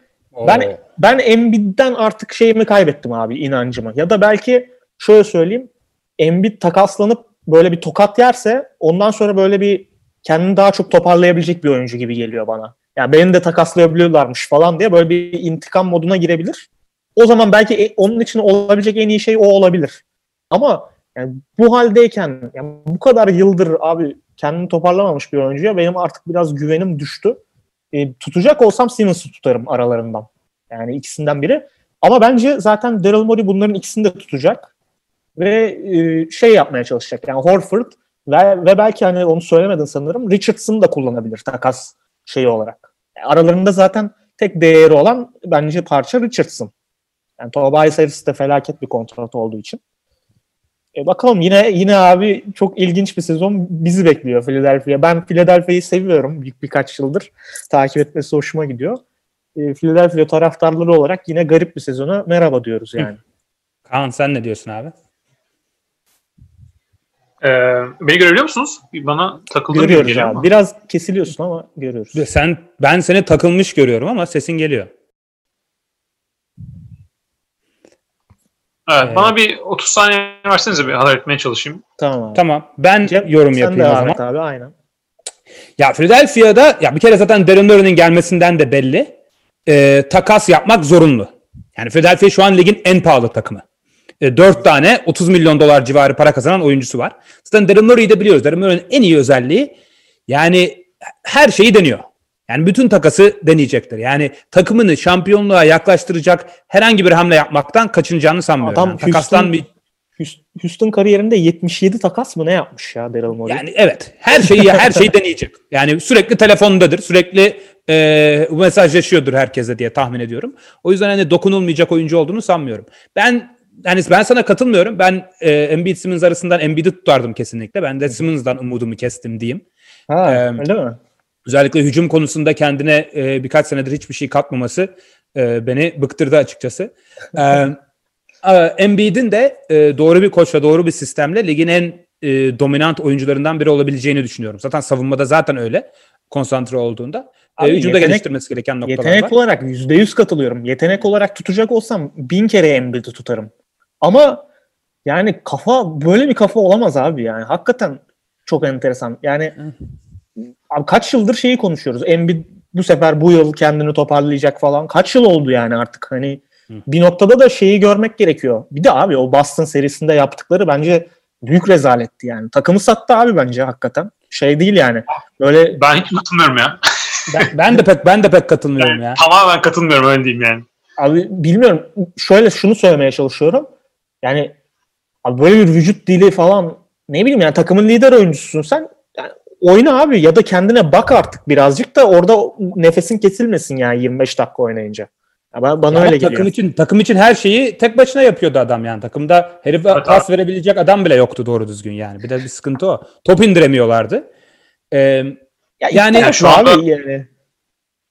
ben ben Embiid'den artık şeyimi kaybettim abi inancımı. Ya da belki şöyle söyleyeyim. Embiid takaslanıp böyle bir tokat yerse ondan sonra böyle bir kendini daha çok toparlayabilecek bir oyuncu gibi geliyor bana. Yani beni de takaslayabiliyorlarmış falan diye böyle bir intikam moduna girebilir. O zaman belki e, onun için olabilecek en iyi şey o olabilir. Ama yani bu haldeyken yani bu kadar yıldır abi kendini toparlamamış bir oyuncuya benim artık biraz güvenim düştü. E, tutacak olsam Simmons'ı tutarım aralarından. Yani ikisinden biri. Ama bence zaten Daryl Morey bunların ikisini de tutacak. Ve e, şey yapmaya çalışacak. Yani Horford ve, ve belki hani onu söylemedin sanırım Richardson'ı da kullanabilir takas şeyi olarak. Aralarında zaten tek değeri olan bence parça Richardson. Yani Tobias Harris de felaket bir kontrat olduğu için. E bakalım yine yine abi çok ilginç bir sezon bizi bekliyor Philadelphia. Ben Philadelphia'yı seviyorum bir, birkaç yıldır. Takip etmesi hoşuma gidiyor. E, Philadelphia taraftarları olarak yine garip bir sezona merhaba diyoruz yani. Kaan sen ne diyorsun abi? Ee, beni görebiliyor musunuz? Bana takıldığım gibi Görüyoruz abi. ama. Biraz kesiliyorsun ama görüyoruz. Sen ben seni takılmış görüyorum ama sesin geliyor. Evet, Ee, bana bir 30 saniye versenize bir haber etmeye çalışayım. Tamam abi. Tamam. Ben Cem, yorum sen yapayım de o zaman. Ahmet abi aynen. Ya Philadelphia'da ya bir kere zaten Darren Murray'nin gelmesinden de belli. Ee, takas yapmak zorunlu. Yani Philadelphia şu an ligin en pahalı takımı. E, 4 tane 30 milyon dolar civarı para kazanan oyuncusu var. Zaten Darren Murray'i de biliyoruz. Darren Murray'nin en iyi özelliği yani her şeyi deniyor. Yani bütün takası deneyecektir. Yani takımını şampiyonluğa yaklaştıracak herhangi bir hamle yapmaktan kaçınacağını sanmıyorum. Adam yani takastan bir Houston kariyerinde 77 takas mı ne yapmış ya Daryl Morey? Yani evet. Her şeyi her şeyi deneyecek. Yani sürekli telefondadır. Sürekli e, mesajlaşıyordur herkese diye tahmin ediyorum. O yüzden hani dokunulmayacak oyuncu olduğunu sanmıyorum. Ben hani ben sana katılmıyorum. Ben e, Embiid Simmons arasından Embiid'i tutardım kesinlikle. Ben de Simmons'dan umudumu kestim diyeyim. ha, Ee, öyle mi? Özellikle hücum konusunda kendine e, birkaç senedir hiçbir şey katmaması e, beni bıktırdı açıkçası. E, e, Embiid'in de e, doğru bir koçla doğru bir sistemle ligin en e, dominant oyuncularından biri olabileceğini düşünüyorum. Zaten savunmada zaten öyle konsantre olduğunda. Abi e, hücumda yetenek- geliştirmesi gereken noktalar Yetenek var. olarak %100 katılıyorum. Yetenek olarak tutacak olsam bin kere Embiid'i tutarım. Ama yani kafa böyle bir kafa olamaz abi yani. Hakikaten çok enteresan. Yani abi kaç yıldır şeyi konuşuyoruz. Embiid bu sefer bu yıl kendini toparlayacak falan. Kaç yıl oldu yani artık hani bir noktada da şeyi görmek gerekiyor. Bir de abi o Boston serisinde yaptıkları bence büyük rezaletti yani. Takımı sattı abi bence hakikaten. Şey değil yani. Böyle Ben hiç katılmıyorum ya. Ben, ben de pek ben de pek katılmıyorum ya. Tamamen katılmıyorum öyle diyeyim yani. Abi bilmiyorum. Şöyle şunu söylemeye çalışıyorum. Yani abi böyle bir vücut dili falan ne bileyim yani takımın lider oyuncususun sen. Yani oyna abi ya da kendine bak artık birazcık da orada nefesin kesilmesin yani 25 dakika oynayınca. Ya ba- bana Ama öyle takım geliyor. için takım için her şeyi tek başına yapıyordu adam yani. Takımda herife Evet, pas verebilecek adam bile yoktu doğru düzgün yani. Bir de bir sıkıntı o. Top indiremiyorlardı. Ee, Ya yani yani şu anda- abi yani.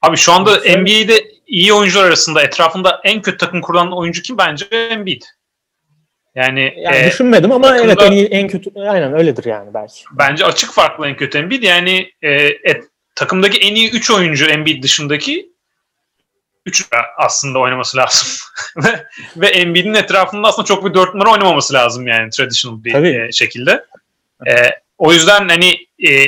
Abi şu anda. NBA'de iyi oyuncular arasında etrafında en kötü takım kuran oyuncu kim? Bence Embiid. Yani, Yani e, düşünmedim ama takımda- evet en, iyi, en kötü aynen öyledir yani belki. bence açık farklı en kötü Embiid. Yani e, et- takımdaki en iyi 3 oyuncu Embiid dışındaki 3 aslında oynaması lazım. ve, ve Embiid'in etrafında aslında çok bir 4 numara oynamaması lazım yani traditional bir Tabii. e, şekilde. E, o yüzden hani e,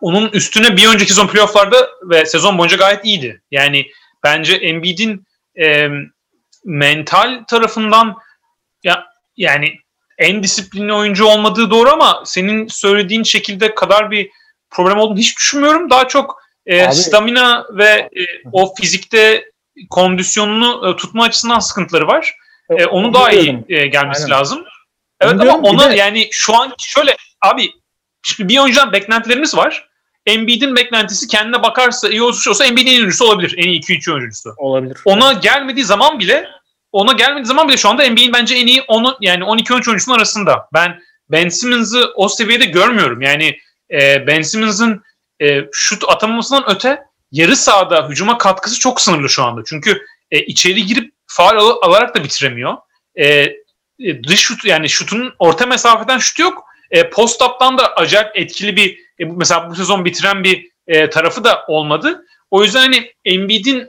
onun üstüne bir önceki sezon playofflarda ve sezon boyunca gayet iyiydi. Yani bence Embiid'in e, mental tarafından ya yani en disiplinli oyuncu olmadığı doğru ama senin söylediğin şekilde kadar bir problem olduğunu hiç düşünmüyorum. Daha çok e, Abi- stamina ve e, o fizikte kondisyonunu e, tutma açısından sıkıntıları var. E, onu daha iyi diyorum. e, gelmesi Aynen. lazım. Evet Onu ama ona de- yani şu an şöyle abi şimdi bir oyuncudan beklentilerimiz var. Embiid'in beklentisi kendine bakarsa iyi olursa olsa Embiid'in en iyi oyuncusu olabilir. En iyi 2-3 oyuncusu. Olabilir. Ona gelmediği zaman bile ona gelmediği zaman bile şu anda NBA'in bence en iyi onu yani 12 13 oyuncusunun arasında. Ben Ben Simmons'ı o seviyede görmüyorum. Yani e, Ben Simmons'ın e, şut atamamasından öte yarı sahada hücuma katkısı çok sınırlı şu anda. Çünkü e, içeri girip faal al- alarak da bitiremiyor. E, e, dış şut yani şutun orta mesafeden şutu yok. E, post up'tan da acayip etkili bir e, mesela bu sezon bitiren bir e, tarafı da olmadı. O yüzden hani Embiid'in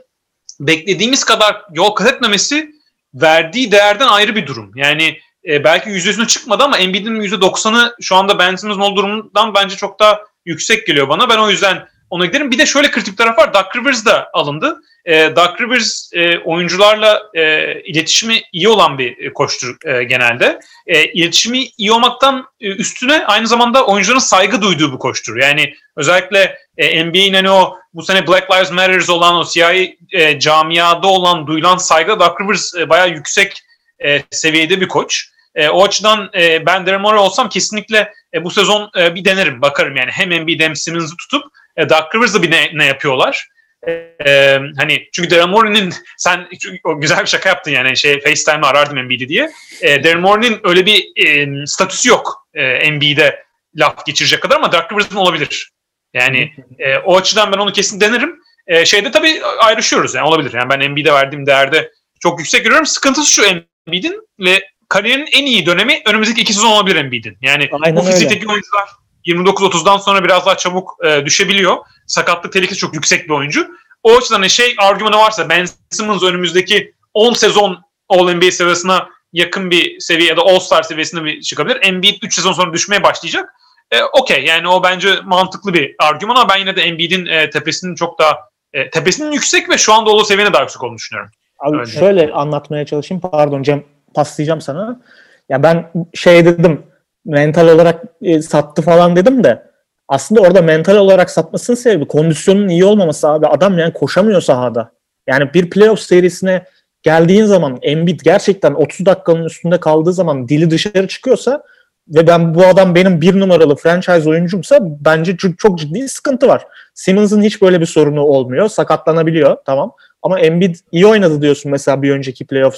beklediğimiz kadar yol kat etmemesi verdiği değerden ayrı bir durum. Yani e, belki yüzdesine çıkmadı ama Embiid'in %90'ı şu anda Ben Simmons'ın olduğu durumdan bence çok daha yüksek geliyor bana. Ben o yüzden ona giderim. Bir de şöyle kritik taraf var. Doug Rivers da alındı. E, Doug Rivers e, oyuncularla e, iletişimi iyi olan bir e, koçtur e, genelde. E, iletişimi iyi olmaktan e, üstüne aynı zamanda oyuncuların saygı duyduğu bir koçtur. Yani özellikle e, NBA'in hani o bu sene Black Lives Matter olan o siyahi e, camiada olan duyulan saygı Doug Rivers e, bayağı yüksek e, seviyede bir koç. E, o açıdan e, ben Daryl olsam kesinlikle e, bu sezon e, bir denerim, bakarım yani. Hem Embiid hem Simmons'ı tutup e, Doug Rivers'ı bir ne, ne yapıyorlar. E, e, hani çünkü Daryl sen o güzel bir şaka yaptın yani şey FaceTime'ı arardım Embiid'i diye. E, Daryl öyle bir e, statüsü yok e, Embiid'e laf geçirecek kadar ama Doug Rivers'ın olabilir. Yani e, o açıdan ben onu kesin denerim. E, şeyde tabii ayrışıyoruz yani olabilir. Yani ben Embiid'e verdiğim değerde çok yüksek görüyorum. Sıkıntısı şu Embiid'in ve kariyerinin en iyi dönemi önümüzdeki iki sezon olabilir Embiid'in. Yani Aynen bu öyle. fizikteki oyuncular 29-30'dan sonra biraz daha çabuk e, düşebiliyor. Sakatlık tehlikesi çok yüksek bir oyuncu. O açıdan hani şey argümanı varsa Ben Simmons önümüzdeki 10 sezon All-NBA seviyesine yakın bir seviye ya da All-Star seviyesine bir çıkabilir. Embiid 3 sezon sonra düşmeye başlayacak. E, Okey yani o bence mantıklı bir argüman ama ben yine de Embiid'in e, tepesinin çok daha e, tepesinin yüksek ve şu anda olduğu seviyenin daha yüksek olduğunu düşünüyorum. Abi Öyle. şöyle anlatmaya çalışayım. Pardon Cem paslayacağım sana. Ya ben şey dedim mental olarak e, sattı falan dedim de aslında orada mental olarak satmasının sebebi kondisyonun iyi olmaması abi. Adam yani koşamıyor sahada. Yani bir playoff serisine geldiğin zaman Embiid gerçekten 30 dakikanın üstünde kaldığı zaman dili dışarı çıkıyorsa ve ben bu adam benim bir numaralı franchise oyuncumsa bence çok, çok ciddi sıkıntı var. Simmons'ın hiç böyle bir sorunu olmuyor. Sakatlanabiliyor tamam. Ama Embiid iyi oynadı diyorsun mesela bir önceki playoff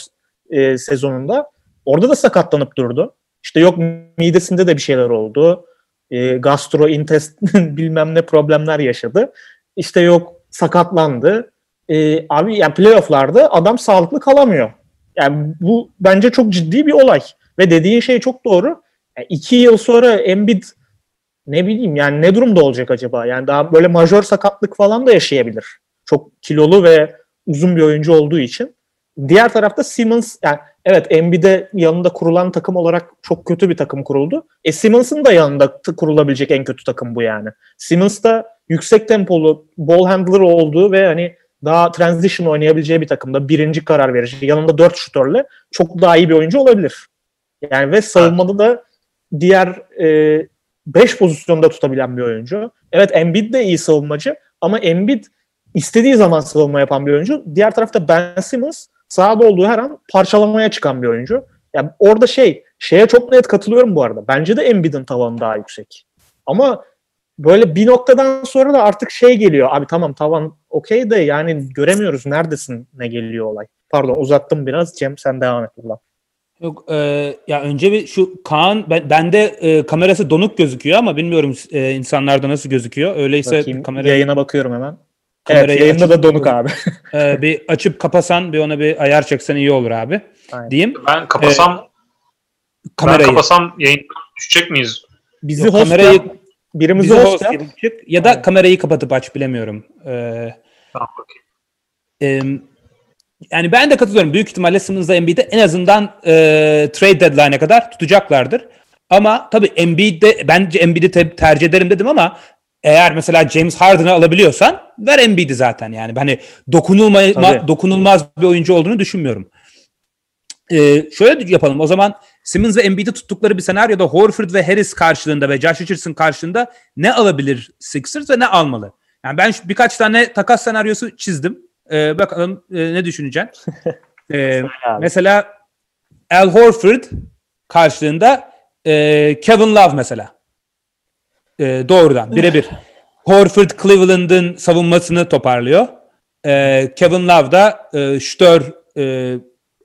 e, sezonunda. Orada da sakatlanıp durdu. İşte yok midesinde de bir şeyler oldu. E, gastrointestin bilmem ne problemler yaşadı. İşte yok sakatlandı. E, abi yani playofflarda adam sağlıklı kalamıyor. Yani bu bence çok ciddi bir olay. Ve dediğin şey çok doğru. Yani iki yıl sonra Embiid ne bileyim yani ne durumda olacak acaba? Yani daha böyle majör sakatlık falan da yaşayabilir. Çok kilolu ve uzun bir oyuncu olduğu için. Diğer tarafta Simmons yani evet Embiid'e yanında kurulan takım olarak çok kötü bir takım kuruldu. E Simmons'ın da yanında kurulabilecek en kötü takım bu yani. Simmons da yüksek tempolu ball handler olduğu ve hani daha transition oynayabileceği bir takımda birinci karar verici. Yanında dört şutörle çok daha iyi bir oyuncu olabilir. Yani ve savunmada da diğer 5 pozisyonda tutabilen bir oyuncu. Evet Embiid de iyi savunmacı ama Embiid istediği zaman savunma yapan bir oyuncu. Diğer tarafta Ben Simmons sahada olduğu her an parçalamaya çıkan bir oyuncu. Yani orada şey, şeye çok net katılıyorum bu arada. Bence de Embiid'in tavanı daha yüksek. Ama böyle bir noktadan sonra da artık şey geliyor. Abi tamam tavan okey de yani göremiyoruz neredesin ne geliyor olay. Pardon uzattım biraz. Cem sen devam et buradan. Yok, e, ya önce bir şu Kaan ben bende e, kamerası donuk gözüküyor ama bilmiyorum e, insanlarda nasıl gözüküyor. Öyleyse Bakayım, kamerayı yayına bakıyorum hemen. Kamerayı evet yayında açıp- da donuk abi. e, bir açıp kapasan bir ona bir ayar çeksen iyi olur abi. Aynen. Diyeyim. Ben kapasam ben Kamerayı. kapasam yayından düşecek miyiz? Bizi Yok, host kamerayı yap, birimizi bizi host, host yap. ya da Aynen. kamerayı kapatıp aç bilemiyorum. E, Tamam bakayım. Ee, yani ben de katılıyorum. Büyük ihtimalle Simmons'la Embiid'i en azından e, trade deadline'e kadar tutacaklardır. Ama tabii Embiid'de bence Embiid'i te- tercih ederim dedim ama eğer mesela James Harden'ı alabiliyorsan ver Embiid'i zaten yani. Hani dokunulma, ma- dokunulmaz bir oyuncu olduğunu düşünmüyorum. Ee, şöyle yapalım. O zaman Simmons ve Embiid'i tuttukları bir senaryoda Horford ve Harris karşılığında ve Josh Richardson karşılığında ne alabilir Sixers ve ne almalı? Yani ben birkaç tane takas senaryosu çizdim. Ee, bakalım e, ne düşüneceksin? Abi. mesela Al Horford karşılığında e, Kevin Love mesela. E, doğrudan birebir. Horford Cleveland'ın savunmasını toparlıyor. E, Kevin Love da e, şütör e,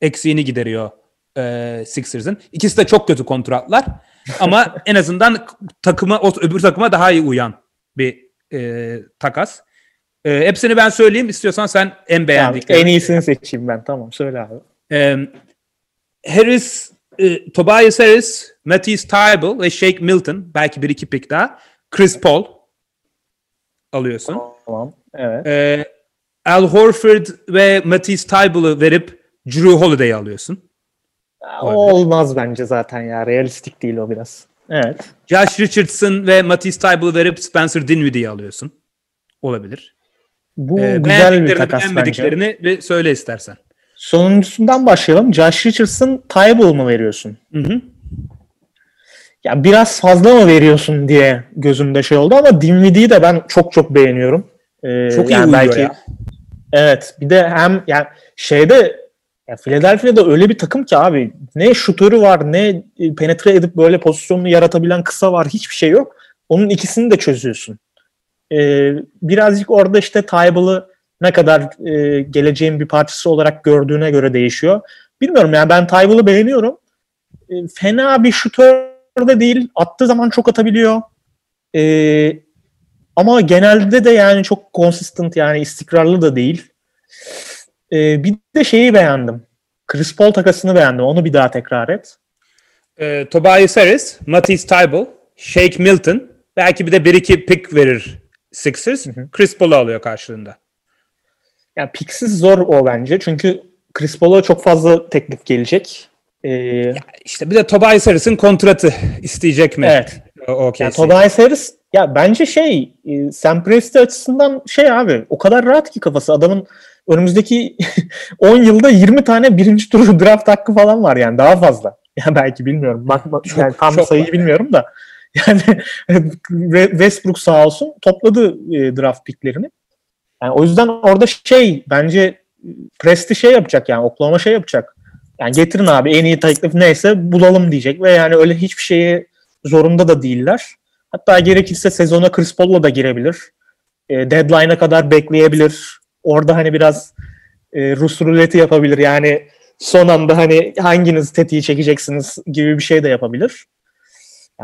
eksiğini gideriyor e, Sixers'ın. İkisi de çok kötü kontratlar. Ama en azından takıma o, öbür takıma daha iyi uyan bir e, takas. E, hepsini ben söyleyeyim. İstiyorsan sen en beğendiklerini. en iyisini seçeyim ben. Tamam söyle abi. Ee, Harris, e, Tobias Harris, Matisse Thybulle ve Shake Milton. Belki bir iki pick daha. Chris Paul alıyorsun. Tamam. Evet. Ee, Al Horford ve Matisse Thybulle'ı verip Drew Holiday'i alıyorsun. O olmaz bence zaten ya. Realistik değil o biraz. Evet. Josh Richardson ve Matisse Thybulle'ı verip Spencer Dinwiddie'yi alıyorsun. Olabilir. Bu Ee, güzel bir takas bence. bir söyle istersen. Sonuncusundan başlayalım. Josh Richardson, Tybal mı veriyorsun? Hı hı. Ya biraz fazla mı veriyorsun diye gözümde şey oldu ama Dinwiddie'yi de ben çok çok beğeniyorum. Ee, Çok iyi yani belki, ya. Evet. Bir de hem yani şeyde ya Philadelphia'da öyle bir takım ki abi ne şutörü var ne e, penetre edip böyle pozisyonunu yaratabilen kısa var hiçbir şey yok. Onun ikisini de çözüyorsun. Ee, birazcık orada işte Tybal'ı ne kadar e, geleceğin bir parçası olarak gördüğüne göre değişiyor. Bilmiyorum yani ben Tybal'ı beğeniyorum. E, fena bir şutör de değil. Attığı zaman çok atabiliyor. E, ama genelde de yani çok consistent yani istikrarlı da değil. E, bir de şeyi beğendim. Chris Paul takasını beğendim. Onu bir daha tekrar et. Ee, Tobias Harris, Matisse Thybulle, Shake Milton. Belki bir de bir iki pick verir Sixers. Chris Paul'u alıyor karşılığında. Yani piksiz zor o bence. Çünkü Chris Paul'a çok fazla teklif gelecek. E, İşte bir de Tobias Harris'in kontratı isteyecek mi? Evet. O, o Yani kesin. Tobias Harris ya bence şey e, Sam Presti açısından şey abi o kadar rahat ki kafası adamın önümüzdeki 10 yılda 20 tane birinci tur draft hakkı falan var yani daha fazla. Ya belki bilmiyorum. Bakma yani tam çok sayıyı var. bilmiyorum da. Yani Westbrook sağ olsun topladı e, draft picklerini. Yani o yüzden orada şey bence e, Presti şey yapacak yani Oklahoma şey yapacak. Yani getirin abi en iyi teklif neyse bulalım diyecek ve yani öyle hiçbir şeye zorunda da değiller. Hatta gerekirse sezona Chris Paul'la da girebilir. E, deadline'a kadar bekleyebilir. Orada hani biraz e, Rus ruleti yapabilir. Yani son anda hani hanginiz tetiği çekeceksiniz gibi bir şey de yapabilir.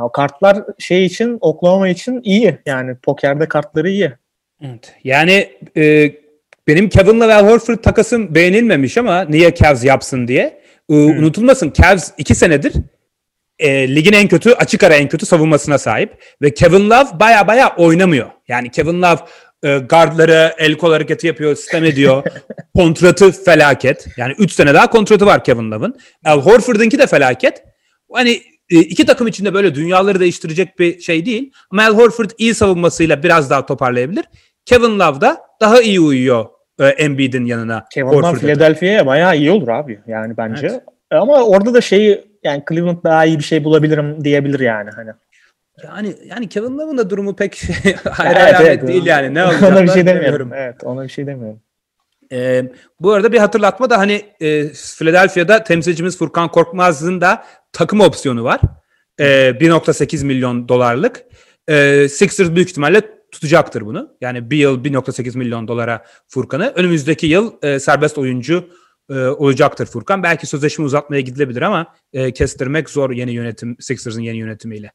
O kartlar şey için Oklahoma için iyi. Yani pokerde kartları iyi. Evet. Yani e, benim Kevin'la ve Al Horford takasım beğenilmemiş ama niye Cavs yapsın diye. E, Unutulmasın Cavs iki senedir e, ligin en kötü, açık ara en kötü savunmasına sahip. Ve Kevin Love baya baya oynamıyor. Yani Kevin Love e, guardlara el kol hareketi yapıyor, sistem ediyor. kontratı felaket. Yani 3 sene daha kontratı var Kevin Love'ın. Al Horford'unki de felaket. Hani iki takım içinde böyle dünyaları değiştirecek bir şey değil. Al Horford iyi savunmasıyla biraz daha toparlayabilir. Kevin Love da daha iyi uyuyor e, Embiid'in yanına. Kevin Love. Philadelphia'ya bayağı iyi olur abi yani bence. Evet. Ama orada da şeyi yani Cleveland daha iyi bir şey bulabilirim diyebilir yani hani. Yani yani Kevin Love'ın da durumu pek hayır Evet, evet. değil yani. Ne ona bir şey bilmiyorum. demiyorum. Evet ona bir şey demiyorum. Ee, bu arada bir hatırlatma da hani e, Philadelphia'da temsilcimiz Furkan Korkmaz'ın da takım opsiyonu var. Ee, 1.8 milyon dolarlık. Ee, Sixers büyük ihtimalle tutacaktır bunu. Yani bir yıl 1.8 milyon dolara Furkan'ı. Önümüzdeki yıl e, serbest oyuncu e, olacaktır Furkan. Belki sözleşme uzatmaya gidilebilir ama e, kestirmek zor yeni yönetim Sixers'ın yeni yönetimiyle.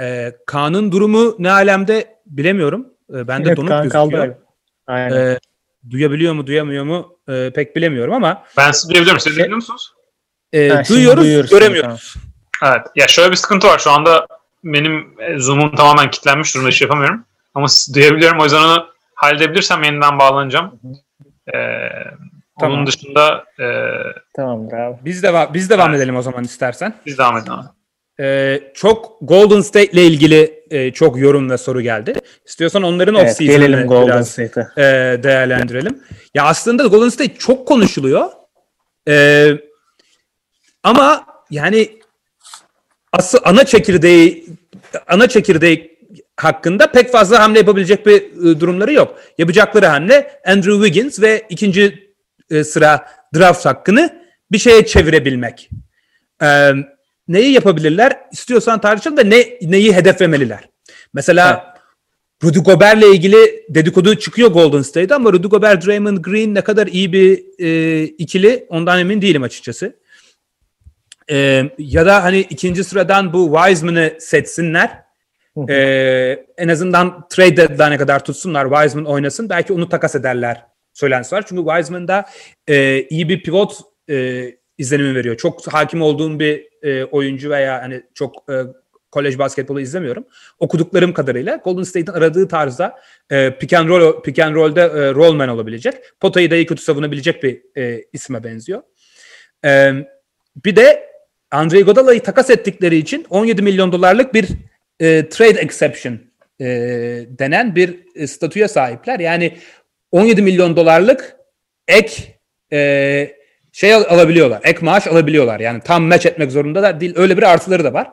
E, Kaan'ın durumu ne alemde bilemiyorum. E, ben de Evet, donuk Kaan gözüküyor. kaldı. Aynen. E, duyabiliyor mu duyamıyor mu e, pek bilemiyorum ama Ben siz duyabiliyorum. Siz Şey- duyabiliyor musunuz? e, Ha, duyuyoruz duyuyoruz göremiyoruz. Evet. Ya şöyle bir sıkıntı var. Şu anda benim e, Zoom'um tamamen kilitlenmiş durumda. Hiç yapamıyorum. Ama duyabiliyorum. O yüzden onu halledebilirsem yeniden bağlanacağım. Tamam. Onun dışında e, Tamamdır abi. Biz devam biz devam edelim o zaman istersen. biz devam edelim. Ee, çok Golden State ile ilgili e, çok yorum ve soru geldi. İstiyorsan onların Evet, off-season'ını biraz e, değerlendirelim. Ya aslında Golden State çok konuşuluyor. E, ama yani asıl ana çekirdeği ana çekirdeği hakkında pek fazla hamle yapabilecek bir e, durumları yok. Yapacakları hamle Andrew Wiggins ve ikinci e, sıra draft hakkını bir şeye çevirebilmek. E, neyi yapabilirler? İstiyorsan tartışalım da ne, neyi hedeflemeliler? Mesela Rudy Gobert'le ilgili dedikodu çıkıyor Golden State'de ama Rudy Gobert, Draymond Green ne kadar iyi bir e, ikili ondan emin değilim açıkçası. E, ya da hani ikinci sıradan bu Wiseman'ı seçsinler. E, en azından trade deadline'e kadar tutsunlar. Wiseman oynasın. Belki onu takas ederler söylentisi var. Çünkü Wiseman da e, iyi bir pivot e, izlenimi veriyor. Çok hakim olduğum bir e, oyuncu veya hani çok e, kolej basketbolu izlemiyorum. Okuduklarım kadarıyla Golden State'in aradığı tarzda e, pick and roll pick and roll'de e, rollman olabilecek, potayı da iyi kötü savunabilecek bir e, isme benziyor. E, bir de Andre Iguodala'yı takas ettikleri için 17 milyon dolarlık bir e, trade exception e, denen bir e, statüye sahipler. Yani 17 milyon dolarlık ek e, şey al- alabiliyorlar. Ek maaş alabiliyorlar. Yani tam match etmek zorunda da değil. Öyle bir artıları da var.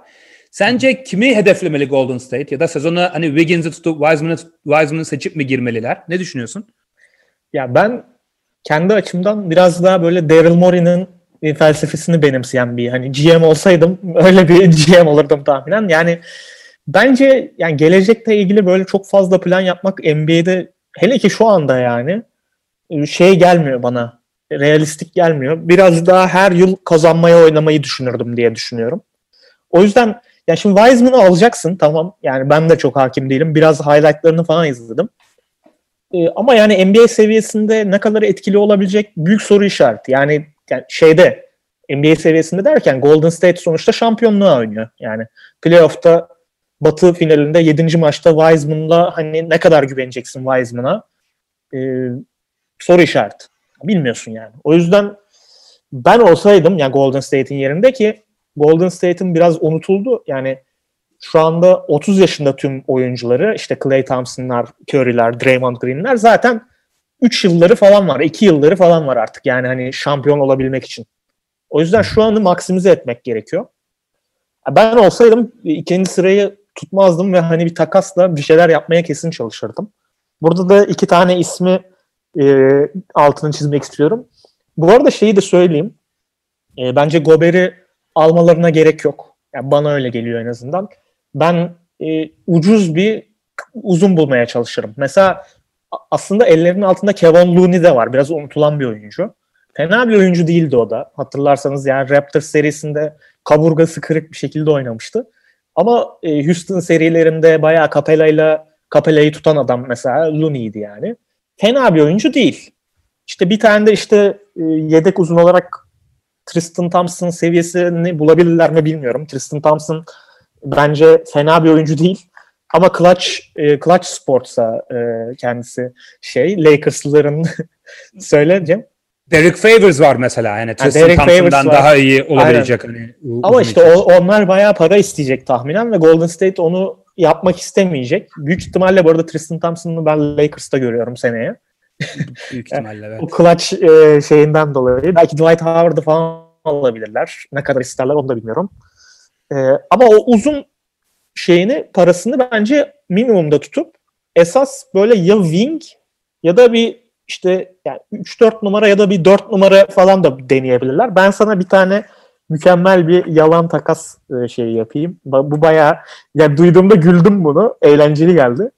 Sence kimi hedeflemeli Golden State ya da sezona hani Wiggins'i tutup Wiseman'ı Wiseman'ı seçip mi girmeliler? Ne düşünüyorsun? Ya ben kendi açımdan biraz daha böyle Daryl Morey'nin felsefesini benimseyen bir hani GM olsaydım öyle bir GM olurdum tahminen. Yani bence yani gelecekle ilgili böyle çok fazla plan yapmak NBA'de hele ki şu anda yani şey gelmiyor bana. Realistik gelmiyor. Biraz daha her yıl kazanmaya oynamayı düşünürdüm diye düşünüyorum. O yüzden ya şimdi Wiseman'ı alacaksın tamam. Yani ben de çok hakim değilim. Biraz highlightlarını falan izledim. Ee, ama yani NBA seviyesinde ne kadar etkili olabilecek büyük soru işareti. Yani, yani şeyde NBA seviyesinde derken Golden State sonuçta şampiyonluğa oynuyor. Yani playoff'ta Batı finalinde 7. maçta Wiseman'la hani ne kadar güveneceksin Wiseman'a? Ee, soru işareti. Bilmiyorsun yani. O yüzden ben olsaydım yani Golden State'in yerinde ki Golden State'in biraz unutuldu. Yani şu anda 30 yaşında tüm oyuncuları işte Clay Thompson'lar, Curry'ler, Draymond Green'ler zaten 3 yılları falan var. 2 yılları falan var artık yani hani şampiyon olabilmek için. O yüzden şu anı maksimize etmek gerekiyor. Ben olsaydım ikinci sırayı tutmazdım ve hani bir takasla bir şeyler yapmaya kesin çalışırdım. Burada da iki tane ismi e, altını çizmek istiyorum. Bu arada şeyi de söyleyeyim. E, bence Gober'i almalarına gerek yok. Yani bana öyle geliyor en azından. Ben e, ucuz bir uzun bulmaya çalışırım. Mesela aslında ellerinin altında Kevin Looney de var. Biraz unutulan bir oyuncu. Fena bir oyuncu değildi o da. Hatırlarsanız yani Raptors serisinde kaburgası kırık bir şekilde oynamıştı. Ama e, Houston serilerinde bayağı Capella'yla Capella'yı tutan adam mesela Looney'di yani. Fena bir oyuncu değil. İşte bir tane de işte e, yedek uzun olarak Tristan Thompson seviyesini bulabilirler mi bilmiyorum. Tristan Thompson bence fena bir oyuncu değil. Ama Clutch, e, Clutch Sports'a e, kendisi şey Lakers'ların söyle Cem. Derek Favors var mesela. Yani Tristan Derek Favors Thompson'dan var. daha iyi olabilecek. Hani, Ama işte o, onlar bayağı para isteyecek tahminen ve Golden State onu yapmak istemeyecek. Büyük ihtimalle bu arada Tristan Thompson'ı ben Lakers'ta görüyorum seneye. büyük ihtimalle evet. O clutch e, şeyinden dolayı. Belki Dwight Howard'ı falan alabilirler. Ne kadar isterler onu da bilmiyorum. E, ama o uzun şeyini, parasını bence minimumda tutup esas böyle ya wing ya da bir işte yani 3-4 numara ya da bir 4 numara falan da deneyebilirler. Ben sana bir tane mükemmel bir yalan takas e, şeyi yapayım. Bu bayağı yani duyduğumda güldüm bunu. Eğlenceli geldi.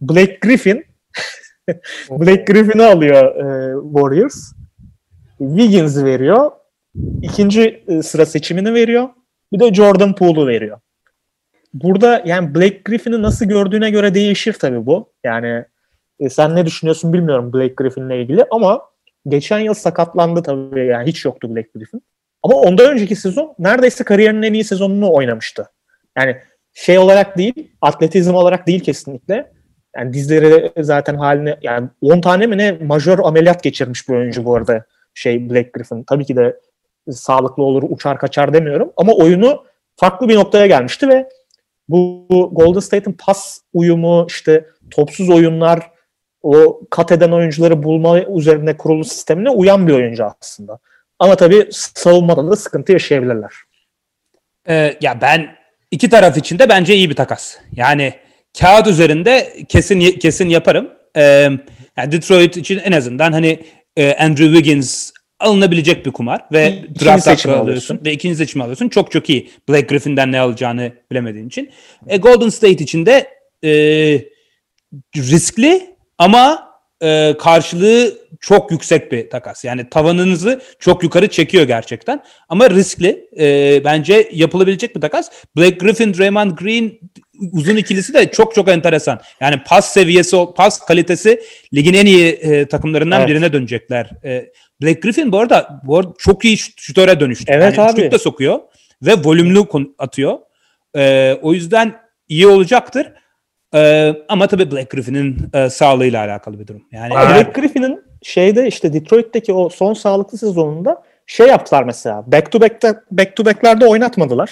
Blake Griffin Blake Griffin'i alıyor e, Warriors. Wiggins'i veriyor. İkinci e, sıra seçimini veriyor. Bir de Jordan Poole'u veriyor. Burada yani Blake Griffin'i nasıl gördüğüne göre değişir tabii bu. Yani e, sen ne düşünüyorsun bilmiyorum Blake Griffin'le ilgili ama geçen yıl sakatlandı tabii yani hiç yoktu Blake Griffin. Ama ondan önceki sezon neredeyse kariyerinin en iyi sezonunu oynamıştı. Yani şey olarak değil, atletizm olarak değil kesinlikle. Yani dizleri zaten haline yani 10 tane mi ne majör ameliyat geçirmiş bir oyuncu bu arada şey Black Griffin. Tabii ki de sağlıklı olur uçar kaçar demiyorum ama oyunu farklı bir noktaya gelmişti ve bu, bu Golden State'in pas uyumu işte topsuz oyunlar o kat eden oyuncuları bulma üzerine kurulu sistemine uyan bir oyuncu aslında. Ama tabii savunmada da sıkıntı yaşayabilirler. Ee, ya ben iki taraf için de bence iyi bir takas. Yani kağıt üzerinde kesin kesin yaparım. Ee, yani Detroit için en azından hani e, Andrew Wiggins alınabilecek bir kumar ve İkinci draft hakkı alıyorsun. alıyorsun ve ikinci seçim alıyorsun. Çok çok iyi. Blake Griffin'den ne alacağını bilemediğin için. E, Golden State için de e, riskli ama e, karşılığı çok yüksek bir takas. Yani tavanınızı çok yukarı çekiyor gerçekten. Ama riskli. E, bence yapılabilecek bir takas. Blake Griffin, Draymond Green uzun ikilisi de çok çok enteresan. Yani pas seviyesi, pas kalitesi ligin en iyi e, takımlarından Evet. birine dönecekler. E, Blake Griffin bu arada, bu arada çok iyi şut- şutöre dönüştü. Evet yani abi. De sokuyor ve volümlü atıyor. E, o yüzden iyi olacaktır. E, ama tabii Blake Griffin'in e, sağlığıyla alakalı bir durum. Yani Blake Griffin'in şeyde işte Detroit'teki o son sağlıklı sezonunda şey yaptılar mesela. Back to back'te back to back'lerde oynatmadılar.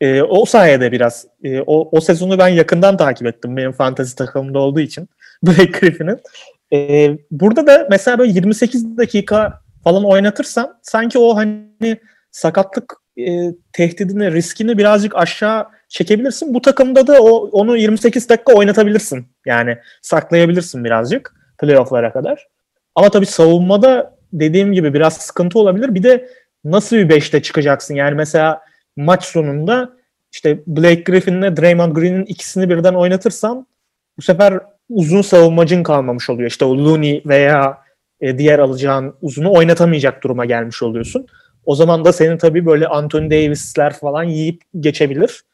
Ee, o sayede biraz e, o, o sezonu ben yakından takip ettim benim fantasy takımımda olduğu için Blake Griffin'in. Ee, burada da mesela böyle 28 dakika falan oynatırsan sanki o hani sakatlık e, tehdidini, riskini birazcık aşağı çekebilirsin. Bu takımda da o onu 28 dakika oynatabilirsin. Yani saklayabilirsin birazcık playoff'lara kadar. Ama tabii savunmada dediğim gibi biraz sıkıntı olabilir. Bir de nasıl bir beşte çıkacaksın? Yani mesela maç sonunda işte Blake Griffin'le Draymond Green'in ikisini birden oynatırsan bu sefer uzun savunmacın kalmamış oluyor. İşte o Looney veya e, diğer alacağın uzunu oynatamayacak duruma gelmiş oluyorsun. O zaman da senin tabii böyle Anthony Davis'ler falan yiyip geçebilir.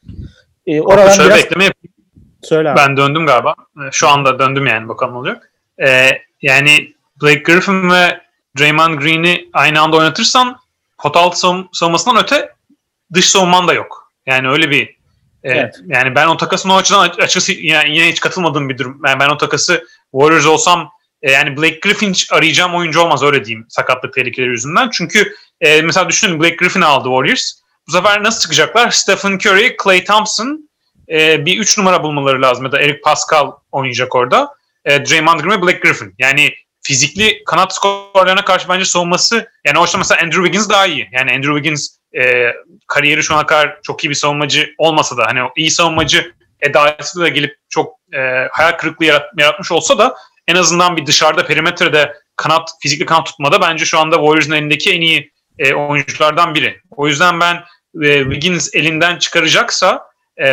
E, oradan Şöyle biraz bekleme yapayım. söyle abi. Ben döndüm galiba. Ee, Şu anda döndüm yani bakalım olacak. Ee, yani Blake Griffin ve Draymond Green'i aynı anda oynatırsan pot altı savun- savunmasından öte dış savunman da yok. Yani öyle bir e, Evet. yani ben o takasın o açıdan aç- açıkçası yani yine hiç katılmadığım bir durum. Yani ben o takası Warriors olsam e, yani Blake Griffin arayacağım oyuncu olmaz öyle diyeyim sakatlık tehlikeleri yüzünden. Çünkü e, mesela düşünün Blake Griffin aldı Warriors. Bu sefer nasıl çıkacaklar? Stephen Curry, Klay Thompson, e, bir 3 numara bulmaları lazım ya da Eric Pascal oynayacak orada. E, Draymond Green ve Blake Griffin. Yani fizikli kanat skorlarına karşı bence savunması yani açıdan mesela Andrew Wiggins daha iyi. Yani Andrew Wiggins e, kariyeri şu ana kadar çok iyi bir savunmacı olmasa da hani iyi savunmacı edasıyla da gelip çok e, hayal kırıklığı yarat- yaratmış olsa da en azından bir dışarıda perimetrede kanat fizikli kanat tutmada bence şu anda Warriors'ın elindeki en iyi e, oyunculardan biri. O yüzden ben e, Wiggins elinden çıkaracaksa e,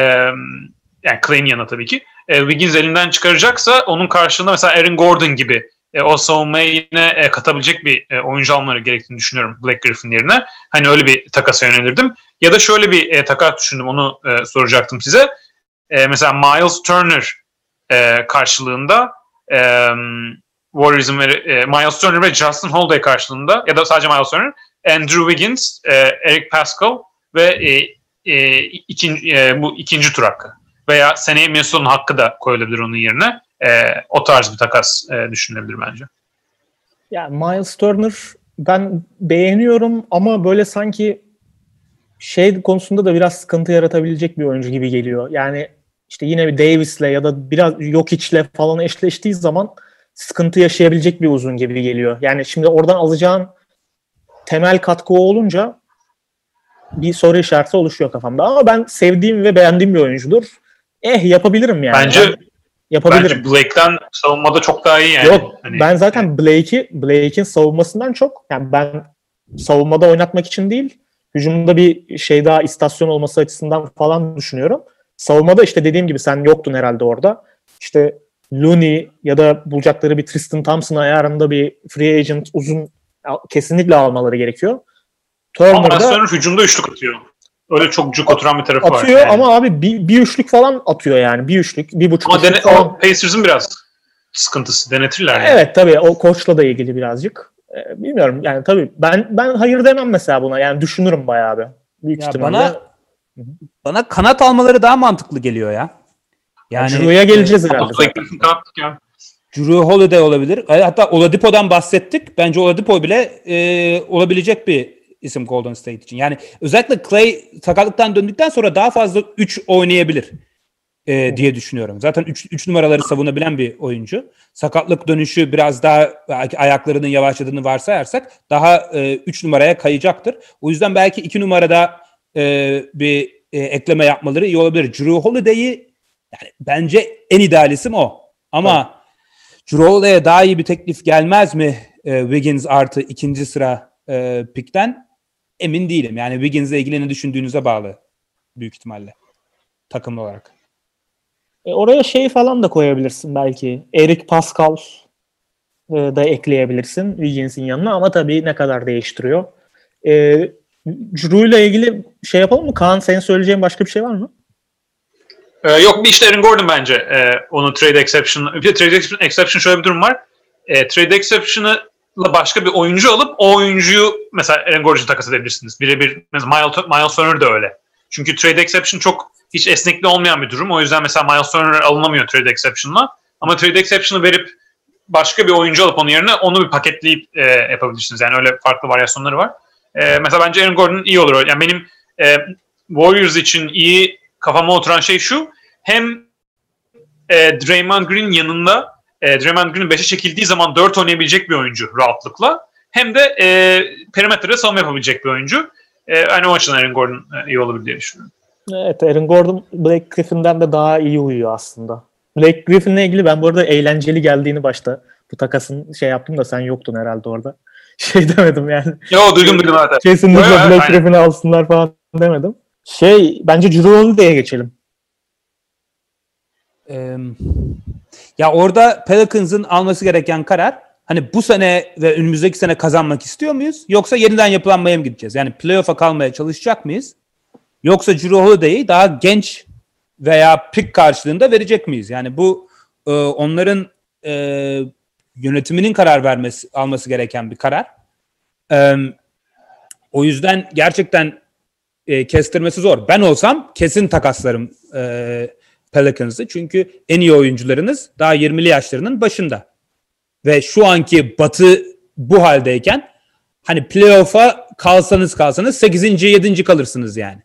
yani Clay'in yanına tabii ki e, Wiggins elinden çıkaracaksa onun karşılığında mesela Aaron Gordon gibi e, o savunmaya yine e, katabilecek bir e, oyuncu almaları gerektiğini düşünüyorum Blake Griffin yerine. Hani öyle bir takasa yönelirdim. Ya da şöyle bir e, takas düşündüm onu e, soracaktım size. E, mesela Miles Turner e, karşılığında e, Warriors'ın e, Miles Turner ve Justin Holiday karşılığında ya da sadece Miles Turner, Andrew Wiggins, e, Eric Pascal ve e, e, ikinci, e, bu ikinci tur hakkı. Veya seneye Minnesota'nın hakkı da koyulabilir onun yerine. E, o tarz bir takas e, düşünülebilir bence. Yani Miles Turner ben beğeniyorum ama böyle sanki şey konusunda da biraz sıkıntı yaratabilecek bir oyuncu gibi geliyor. Yani işte yine bir Davis'le ya da biraz Jokic'le falan eşleştiği zaman sıkıntı yaşayabilecek bir uzun gibi geliyor. Yani şimdi oradan alacağın temel katkı olunca bir soru işareti oluşuyor kafamda. Ama ben sevdiğim ve beğendiğim bir oyuncudur. Eh yapabilirim yani. Bence Ben yapabilirim. bence Blake'den savunmada çok daha iyi yani. Yok Hani- ben zaten Blake'i Blake'in savunmasından çok yani ben savunmada oynatmak için değil hücumda bir şey daha istasyon olması açısından falan düşünüyorum. Savunmada işte dediğim gibi sen yoktun herhalde orada. İşte Looney ya da bulacakları bir Tristan Thompson ayarında bir free agent uzun kesinlikle almaları gerekiyor. Ama Turner'da Turner hücumda üçlük atıyor. Öyle çok cuk oturan bir tarafı var. atıyor yani. ama abi bir, bir üçlük falan atıyor yani. Bir üçlük, bir buçuk Ama üçlük dene, falan. o Pacers'ın biraz sıkıntısı denetirler. Yani. Evet tabii o koçla da ilgili birazcık. Ee, bilmiyorum yani tabii ben ben hayır demem mesela buna. Yani düşünürüm bayağı bir. Büyük Ya ihtimalle. bana bana kanat almaları daha mantıklı geliyor ya. Yani Drew'ya geleceğiz Ama herhalde. Drew Holiday olabilir. E, Hatta Oladipo'dan bahsettik. Bence Oladipo bile e, olabilecek bir isim Golden State için. Yani özellikle Clay sakatlıktan döndükten sonra daha fazla 3 oynayabilir e, diye düşünüyorum. Zaten 3 numaraları savunabilen bir oyuncu. Sakatlık dönüşü biraz daha ayaklarının yavaşladığını varsayarsak daha 3 numaraya kayacaktır. O yüzden belki 2 numarada e, bir e, ekleme yapmaları iyi olabilir. Drew Holiday'i yani bence en ideal isim o. Ama Drew Holiday'e daha iyi bir teklif gelmez mi e, Wiggins artı ikinci sıra e, pikten? Emin değilim. Yani Wiggins'le ilgili ne düşündüğünüze bağlı büyük ihtimalle takımlı olarak. E, oraya şey falan da koyabilirsin belki. Eric Pascal e, da ekleyebilirsin Wiggins'in yanına ama tabii ne kadar değiştiriyor. E, Drew ile ilgili şey yapalım mı? Kaan senin söyleyeceğin başka bir şey var mı? Ee, yok bir işte Aaron Gordon bence e, onu trade exception. Bir trade exception, exception şöyle bir durum var. E, trade exception'la başka bir oyuncu alıp o oyuncuyu mesela Aaron Gordon'u takas edebilirsiniz. Birebir Miles, Miles Turner da öyle. Çünkü trade exception çok hiç esnekli olmayan bir durum. O yüzden mesela Miles Turner alınamıyor trade exception'la. Ama trade exception'ı verip başka bir oyuncu alıp onun yerine onu bir paketleyip e, yapabilirsiniz. Yani öyle farklı varyasyonları var. E, mesela bence Aaron Gordon iyi olur. Yani benim e, Warriors için iyi kafama oturan şey şu. Hem e, Draymond Green yanında e, Draymond Green 5'e çekildiği zaman 4 oynayabilecek bir oyuncu rahatlıkla. Hem de e, perimetre savunma yapabilecek bir oyuncu. E, yani o açıdan Aaron Gordon e, iyi olabilir diye düşünüyorum. Evet Aaron Gordon Blake Griffin'den de daha iyi uyuyor aslında. Blake Griffin'le ilgili ben bu arada eğlenceli geldiğini başta bu takasın şey yaptım da sen yoktun herhalde orada. Şey demedim yani. Yo duydum duydum zaten. Kesinlikle evet, Blake aynen. Griffin'i alsınlar falan demedim. Şey bence Drew Holiday'e geçelim. Ee, ya orada Pelicans'ın alması gereken karar hani bu sene ve önümüzdeki sene kazanmak istiyor muyuz? Yoksa yeniden yapılanmaya mı gideceğiz? Yani playoff'a kalmaya çalışacak mıyız? Yoksa Drew Holiday'i daha genç veya pick karşılığında verecek miyiz? Yani bu e, onların e, yönetiminin karar vermesi alması gereken bir karar. E, o yüzden gerçekten e, kestirmesi zor. Ben olsam kesin takaslarım e, Pelicans'ı. Çünkü en iyi oyuncularınız daha 20'li yaşlarının başında. Ve şu anki batı bu haldeyken hani playoff'a kalsanız kalsanız 8. 7. kalırsınız yani.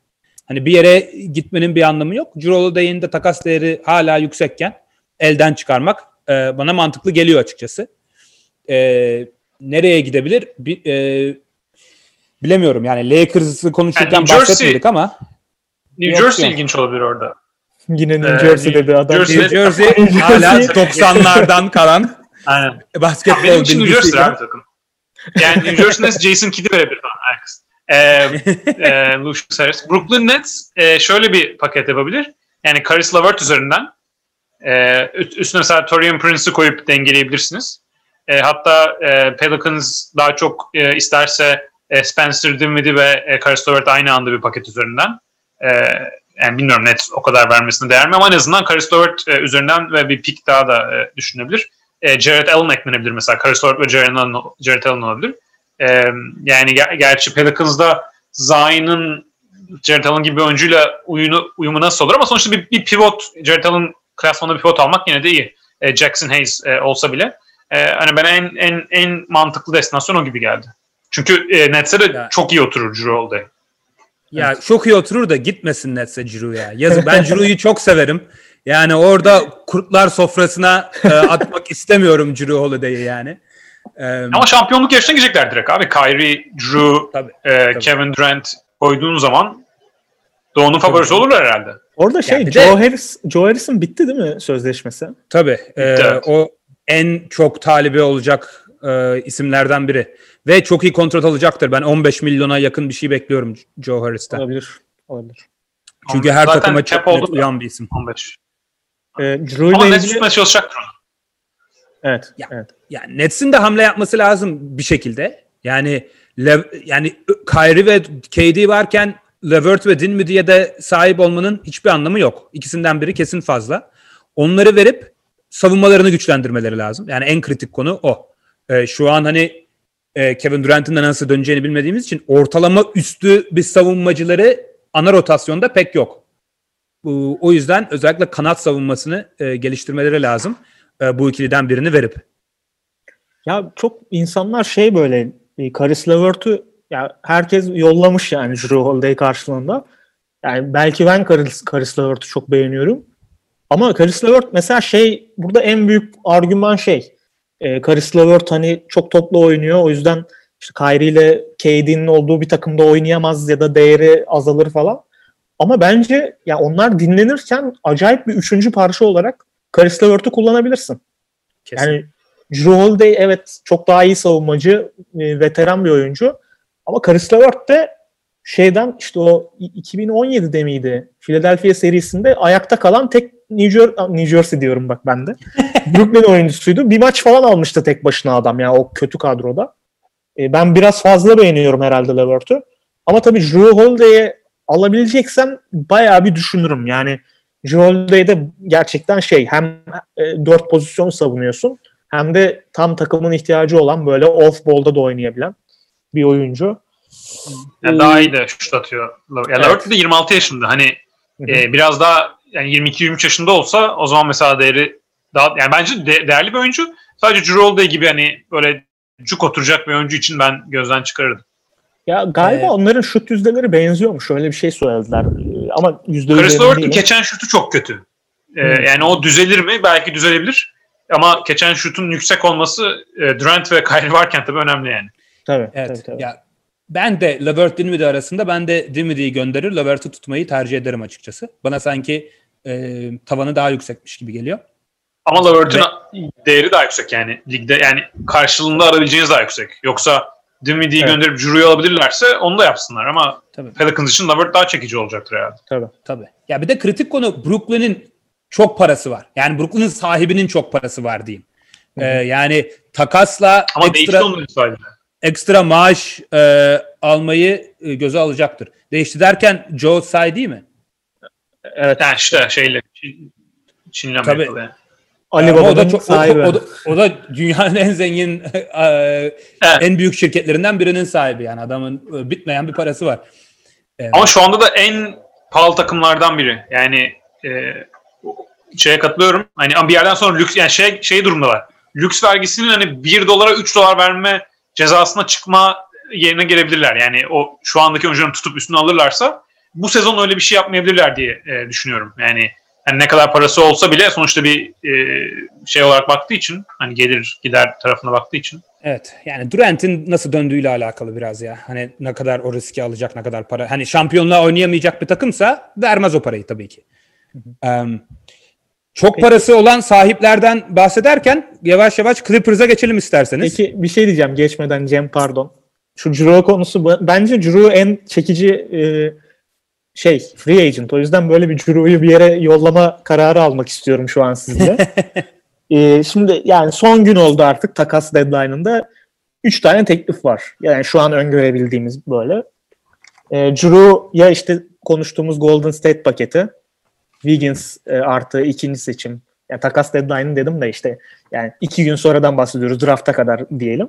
Hani bir yere gitmenin bir anlamı yok. Holiday'in de takas değeri hala yüksekken elden çıkarmak e, bana mantıklı geliyor açıkçası. E, nereye gidebilir? Bir, e, bilemiyorum yani Lakers'ı konuşurken Yani Jersey- bahsetmedik ama New Jersey ilginç olabilir orada. Yine New Ee, Jersey New dedi adam. Jersey- New Jersey New Jersey- hala 90'lardan kalan Aynen. basketbol Benim için New Jersey abi takım. Yani New Jersey Nets Jason Kidd'i verebilir falan. Alex. Ee, e, Lucius Harris. Brooklyn Nets e, şöyle bir paket yapabilir. Yani Caris LeVert üzerinden e, üst- üstüne mesela Torian Prince'i koyup dengeleyebilirsiniz. E, hatta e, Pelicans daha çok e, isterse e, Spencer Dinwiddie ve e, Caris LeVert aynı anda bir paket üzerinden. E, yani bilmiyorum net o kadar vermesine değer mi ama en azından Caris LeVert e, üzerinden ve bir pick daha da e, düşünebilir. E, Jared Allen eklenebilir mesela. Caris LeVert ve Jared Allen, Jared Allen olabilir. E, yani ger- gerçi Pelicans'da Zion'ın Jared Allen gibi bir oyuncuyla uyunu, uyumu nasıl olur ama sonuçta bir, bir pivot, Jared Allen klasmanında bir pivot almak yine de iyi. E, Jackson Hayes e, olsa bile. E, hani bana en, en, en mantıklı destinasyon o gibi geldi. Çünkü e, Nets'e de Ya. çok iyi oturur Drew Holiday. Ya çok iyi oturur da gitmesin Nets'e Ciro ya. Yazık ben Ciro'yu çok severim. Yani orada kurtlar sofrasına e, atmak istemiyorum Ciro Holiday'i yani. E, Ama şampiyonluk yarışına girecekler direkt abi. Kyrie, Drew, Tabii, e, tabii. Kevin Durant koyduğun zaman Doğu'nun favorisi olurlar herhalde. Orada şey bir Joe de- Harris Joe Harris'in bitti değil mi sözleşmesi? tabii. e, Evet. o en çok talibi olacak e, isimlerden biri. Ve çok iyi kontrat alacaktır. Ben 15 milyona yakın bir şey bekliyorum Joe Harris'ten. Olabilir. Olabilir. Çünkü her Zaten takıma çok net uyan bir isim. 15. Ee, Drew Ama Nets ilgili... çalışacaktır onu. Evet. Ya. evet. Yani Nets'in de hamle yapması lazım bir şekilde. Yani Lev- yani Kyrie ve KD varken Levert ve Dinwiddie'ye de sahip olmanın hiçbir anlamı yok. İkisinden biri kesin fazla. Onları verip savunmalarını güçlendirmeleri lazım. Yani en kritik konu o. Ee, şu an hani e, Kevin Durant'ın da nasıl döneceğini bilmediğimiz için ortalama üstü bir savunmacıları ana rotasyonda pek yok. Bu, o yüzden özellikle kanat savunmasını e, geliştirmeleri lazım. E, bu ikiliden birini verip. Ya çok insanlar şey böyle e, Karis Levert'ü ya herkes yollamış yani Drew Holiday karşılığında. Yani belki ben Karis, Karis Levert'ü çok beğeniyorum. Ama Karis Levert mesela şey burada en büyük argüman şey. E, Karis Levert hani çok toplu oynuyor. O yüzden işte Kyrie ile KD'nin olduğu bir takımda oynayamaz ya da değeri azalır falan. Ama bence ya onlar dinlenirken acayip bir üçüncü parça olarak Karis Levert'ü kullanabilirsin. Kesin. Yani Drew Holiday evet çok daha iyi savunmacı, e, veteran bir oyuncu. Ama Karis Levert de şeyden işte o 2017'de miydi? Philadelphia serisinde ayakta kalan tek New Jersey, New Jersey diyorum bak ben de. Brooklyn oyuncusuydu. Bir maç falan almıştı tek başına adam ya o kötü kadroda. E, ben biraz fazla beğeniyorum herhalde Levert'ü. Ama tabii Drew Holiday'e alabileceksem bayağı bir düşünürüm. Yani Drew Holiday'de gerçekten şey hem e, dört pozisyon savunuyorsun hem de tam takımın ihtiyacı olan böyle off ball'da da oynayabilen bir oyuncu. Yani daha iyi de şut atıyor. Ya Evet. Levert de 26 yaşında. Hani e, biraz daha yani 22-23 yaşında olsa o zaman mesela değeri daha yani bence de- değerli bir oyuncu. Sadece Drew Holiday gibi hani böyle cuk oturacak bir oyuncu için ben gözden çıkarırdım. Ya galiba Evet. onların şut yüzdeleri benziyormuş. Öyle bir şey söylediler. Ee, Ama yüzde Chris değilim. geçen şutu çok kötü. E, Hmm. Yani o düzelir mi? Belki düzelebilir. Ama geçen şutun yüksek olması e, Durant ve Kyrie varken tabii önemli yani. Tabii, Evet. tabii, tabii. Ya ben de Levert Dinwiddie arasında ben de Dinwiddie'yi gönderir Levert'ı tutmayı tercih ederim açıkçası. Bana sanki e, tavanı daha yüksekmiş gibi geliyor. Ama Levert'ın değeri daha yüksek yani ligde yani karşılığında arabileceğiniz daha yüksek. Yoksa Dinwiddie'yi Evet. gönderip Drew'yu alabilirlerse onu da yapsınlar ama Tabii. Pelicans için Levert daha çekici olacaktır herhalde. tabii. Tabii. Ya bir de kritik konu Brooklyn'in çok parası var. Yani Brooklyn'in sahibinin çok parası var diyeyim. Ee, yani takasla Ama ekstra ekstra maaş e, almayı e, göze alacaktır. Değişti derken Joe Tsai değil mi? Evet. Yani işte şeyle Çin- Çin'le Tabii. Yani. Ali o da çok o, sahibi. o da, o da dünyanın en zengin e, Evet. en büyük şirketlerinden birinin sahibi yani adamın e, bitmeyen bir parası var. E, Ama şu anda da en pahalı takımlardan biri. Yani e, şeye katılıyorum. Hani bir yerden sonra lüks yani şey şey durumdalar. Lüks vergisinin hani 1 dolara 3 dolar verme cezasına çıkma yerine gelebilirler. Yani o şu andaki oyuncuların tutup üstüne alırlarsa bu sezon öyle bir şey yapmayabilirler diye e, düşünüyorum. Yani hani ne kadar parası olsa bile sonuçta bir e, şey olarak baktığı için hani gelir gider tarafına baktığı için Evet. Yani Durant'in nasıl döndüğüyle alakalı biraz ya. Hani ne kadar o riski alacak, ne kadar para. Hani şampiyonluğa oynayamayacak bir takımsa vermez o parayı tabii ki. Em, çok parası olan sahiplerden bahsederken yavaş yavaş Clippers'a geçelim isterseniz. Peki bir şey diyeceğim geçmeden Cem pardon. Şu Drew konusu bence Drew en çekici e, şey free agent. O yüzden böyle bir Drew'yu bir yere yollama kararı almak istiyorum şu an sizde. E, şimdi yani son gün oldu artık takas deadline'ında. Üç tane teklif var. Yani şu an öngörebildiğimiz böyle. E, Drew ya işte konuştuğumuz Golden State paketi. Wiggins e, artı ikinci seçim. Yani takas deadline'ı dedim de işte yani iki gün sonradan bahsediyoruz drafta kadar diyelim.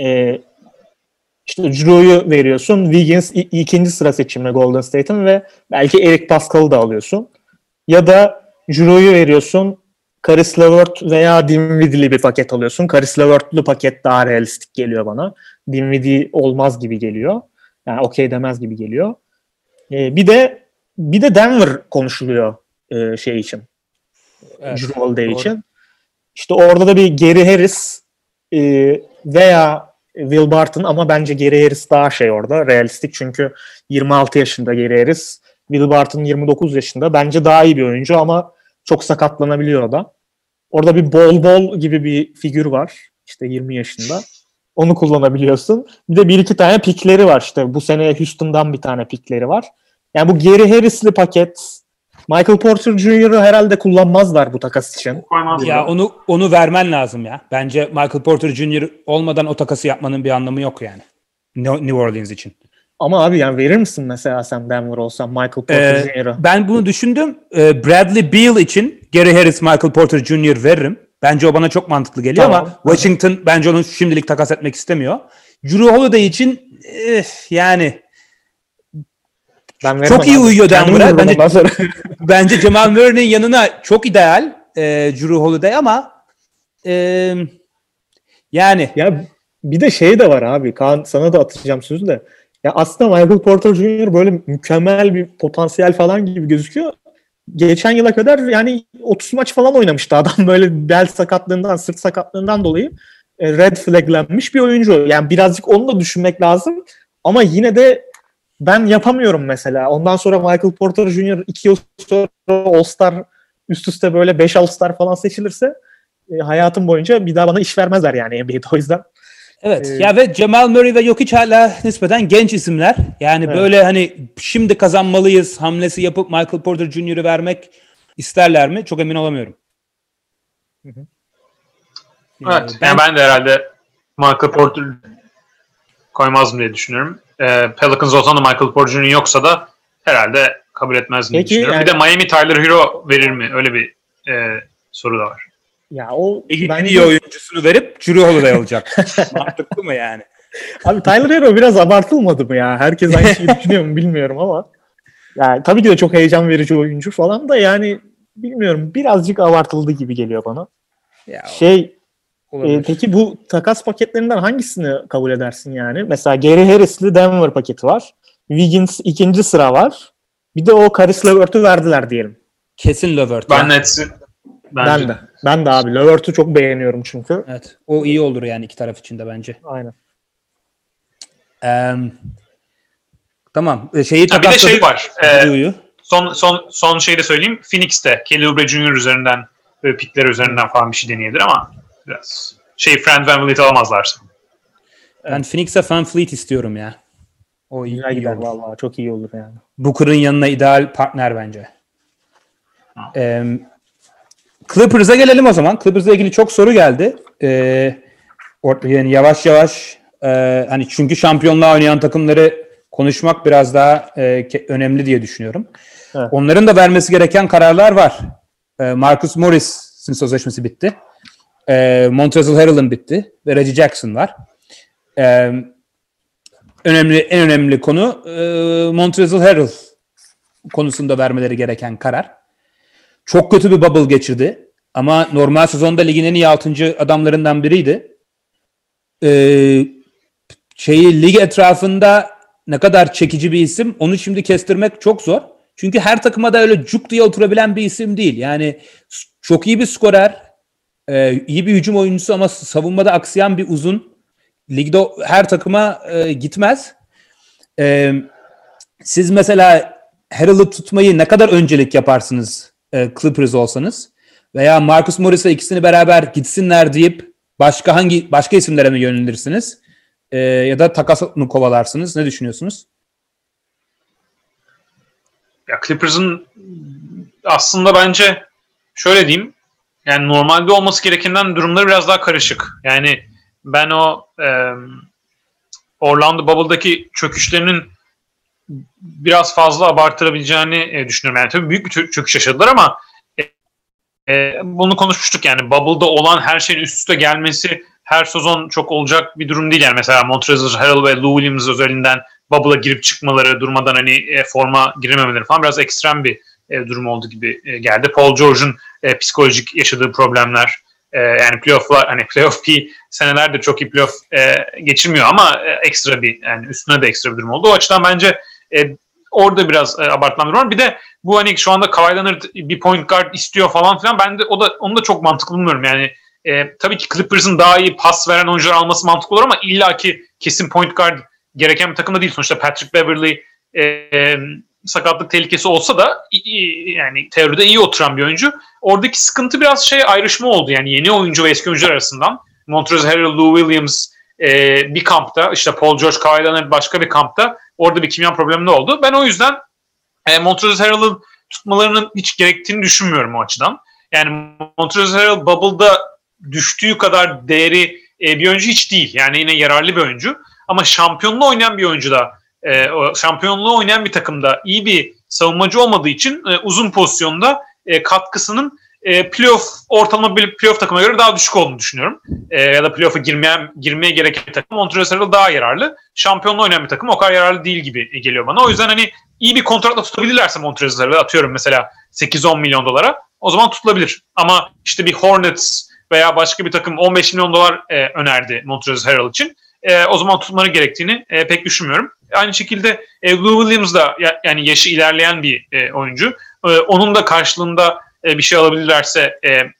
Ee, işte Drew'yu veriyorsun. Wiggins ikinci sıra seçimi Golden State'in ve belki Eric Pascal'ı da alıyorsun. Ya da Drew'yu veriyorsun. Karis Levert veya Dinwiddie'li bir paket alıyorsun. Karis Levert'lü paket daha realistik geliyor bana. Dinwiddie olmaz gibi geliyor. Yani okey demez gibi geliyor. Ee, bir de bir de Denver konuşuluyor e, şey için. Evet, Drew Holiday doğru. için. İşte orada da bir Gary Harris e, veya Will Barton ama bence Gary Harris daha şey orada realistik çünkü 26 yaşında Gary Harris. Will Barton 29 yaşında. Bence daha iyi bir oyuncu ama çok sakatlanabiliyor o da. Orada bir bol bol gibi bir figür var. İşte 20 yaşında. Onu kullanabiliyorsun. Bir de bir iki tane pikleri var işte. Bu sene Houston'dan bir tane pikleri var. Yani bu Gary Harris'li paket Michael Porter Jr.'ı herhalde kullanmazlar bu takas için. Ya onu onu vermen lazım ya. Bence Michael Porter Jr. olmadan o takası yapmanın bir anlamı yok yani. New Orleans için. Ama abi yani verir misin mesela sen Denver olsan Michael Porter Ee, Jr.'ı? ben bunu düşündüm. Ee, Bradley Beal için Gary Harris, Michael Porter Jr. veririm. Bence o bana çok mantıklı geliyor Tamam. ama Washington bence onu şimdilik takas etmek istemiyor. Drew Holiday için eh, yani Ben Çok iyi abi. uyuyor Denver'a. Bence, bence Jamal Murray'nin yanına çok ideal e, Drew Holiday ama e, yani Ya bir de şey de var abi. Kaan sana da atacağım sözü de. Ya aslında Michael Porter Jr. böyle mükemmel bir potansiyel falan gibi gözüküyor. Geçen yıla kadar yani 30 maç falan oynamıştı adam böyle bel sakatlığından, sırt sakatlığından dolayı e, red flaglenmiş bir oyuncu. Yani birazcık onu da düşünmek lazım. Ama yine de ben yapamıyorum mesela. Ondan sonra Michael Porter Jr. 2 yıl sonra All-Star üst üste böyle 5 All-Star falan seçilirse e, hayatım boyunca bir daha bana iş vermezler yani NBA'de o yüzden. Evet. Ee, ya ve Cemal Murray ve Jokic hala nispeten genç isimler. Yani Evet. böyle hani şimdi kazanmalıyız hamlesi yapıp Michael Porter Jr.'ı vermek isterler mi? Çok emin olamıyorum. Evet. ben- Yani ben de herhalde Michael Porter koymazdım diye düşünüyorum. Ee, Pelicans olsa da Michael Porter Jr. yoksa da herhalde kabul etmezdim diye Peki, düşünüyorum. Bir de yani- Miami Tyler Hero verir mi? Öyle bir e, soru da var. Ya o Ligin en bence- iyi oyuncusunu verip Drew Holiday alacak. Mantıklı mı yani? Abi Tyler Hero biraz abartılmadı mı ya? Herkes aynı şeyi düşünüyor mu bilmiyorum ama. Yani tabii ki de çok heyecan verici oyuncu falan da yani bilmiyorum birazcık abartıldı gibi geliyor bana. Ya, Şey olabilir. e, peki bu takas paketlerinden hangisini kabul edersin yani? Mesela Gary Harris'li Denver paketi var. Wiggins ikinci sıra var. Bir de o Karis Levert'ü verdiler diyelim. Kesin Levert. Ben. Nets'i Ben de. Ben de abi Levert'ü çok beğeniyorum çünkü. Evet. O iyi olur yani iki taraf için de bence. Aynen. Eee, tamam. E, Şeyi Ha, bir de şey var. Ee, son son son şeyi de söyleyeyim. Phoenix'te Kelly Oubre Jr. üzerinden böyle pikler üzerinden falan bir şey deneyebilir ama biraz şey Fred VanVleet alamazlarsa. Ben Phoenix'e Van Fleet istiyorum ya. O iyi, iyi gider vallahi çok iyi olur yani. Booker'ın yanına ideal partner bence. Ee, Clippers'a gelelim o zaman. Clippers'la ilgili çok soru geldi. Ee, yani yavaş yavaş e, hani çünkü şampiyonluğa oynayan takımları konuşmak biraz daha e, ke- önemli diye düşünüyorum. Evet. Onların da vermesi gereken kararlar var. Ee, Marcus Morris'in sözleşmesi bitti. Ee, Montrezl Harrell'ın bitti ve Reggie Jackson var. Ee, önemli en önemli konu e, Montrezl Harrell konusunda vermeleri gereken karar. Çok kötü bir bubble geçirdi. Ama normal sezonda ligin en iyi 6. adamlarından biriydi. Ee, şeyi lig etrafında ne kadar çekici bir isim onu şimdi kestirmek çok zor. Çünkü her takıma da öyle cuk diye oturabilen bir isim değil. Yani çok iyi bir skorer, e, iyi bir hücum oyuncusu ama savunmada aksayan bir uzun. Ligde her takıma e, gitmez. E, siz mesela Harrell'ı tutmayı ne kadar öncelik yaparsınız e, Clippers olsanız? Veya Marcus Morris'le ikisini beraber gitsinler deyip başka hangi başka isimlere mi yönelirsiniz? E, ya da takas mı kovalarsınız? Ne düşünüyorsunuz? Ya Clippers'ın aslında bence şöyle diyeyim yani normalde olması gerekenden durumları biraz daha karışık. Yani ben o e, Orlando Bubble'daki çöküşlerinin biraz fazla abartılabileceğini e, düşünüyorum. Yani tabii büyük bir çö- çöküş yaşadılar ama e, bunu konuşmuştuk yani Bubble'da olan her şeyin üst üste gelmesi her sezon çok olacak bir durum değil. Yani mesela Montrezl Harrell ve Lou Williams özelinden Bubble'a girip çıkmaları, durmadan hani e, forma girememeleri falan biraz ekstrem bir e, durum oldu gibi e, geldi. Paul George'un e, psikolojik yaşadığı problemler, e, yani playoff'lar hani playoff bir senelerdir çok iyi playoff e, geçirmiyor ama e, ekstra bir yani üstüne de ekstra bir durum oldu. O açıdan bence e, orada biraz e, abartılan durum var. Bir de bu hani şu anda Kawhi Leonard bir point guard istiyor falan filan ben de o da onu da çok mantıklı bulmuyorum. Yani e, tabii ki Clippers'ın daha iyi pas veren oyuncular alması mantıklı olur ama illaki kesin point guard gereken bir takımda değil. Sonuçta Patrick Beverly e, e, sakatlık tehlikesi olsa da yani teoride iyi oturan bir oyuncu. Oradaki sıkıntı biraz şey ayrışma oldu. Yani yeni oyuncu ve eski oyuncular arasından. Montrezl Harrell, Lou Williams e, bir kampta, işte Paul George, Kawhi Leonard başka bir kampta. Orada bir kimya problemi oldu. Ben o yüzden e, Montrezl Harrell'ın tutmalarının hiç gerektiğini düşünmüyorum o açıdan. Yani Montrezl Harrell Bubble'da düştüğü kadar değeri e, bir oyuncu hiç değil. Yani yine yararlı bir oyuncu. Ama şampiyonluğu oynayan bir oyuncu da e, şampiyonluğu oynayan bir takımda iyi bir savunmacı olmadığı için e, uzun pozisyonda e, katkısının e, playoff ortalama bir playoff takıma göre daha düşük olduğunu düşünüyorum. E, ya da playoff'a girmeye, girmeye gereken takım Montrezl Harrell daha yararlı. Şampiyonluğu oynayan bir takım o kadar yararlı değil gibi geliyor bana. O yüzden hani iyi bir kontratla tutabilirlerse Montrezl Harrell'ı atıyorum mesela 8-10 milyon dolara o zaman tutulabilir. Ama işte bir Hornets veya başka bir takım 15 milyon dolar e, önerdi Montrezl Harrell için. E, o zaman tutmanı gerektiğini e, pek düşünmüyorum. Aynı şekilde e, Lou Williams da ya, yani yaşı ilerleyen bir e, oyuncu. E, onun da karşılığında e, bir şey alabilirlerse e, e,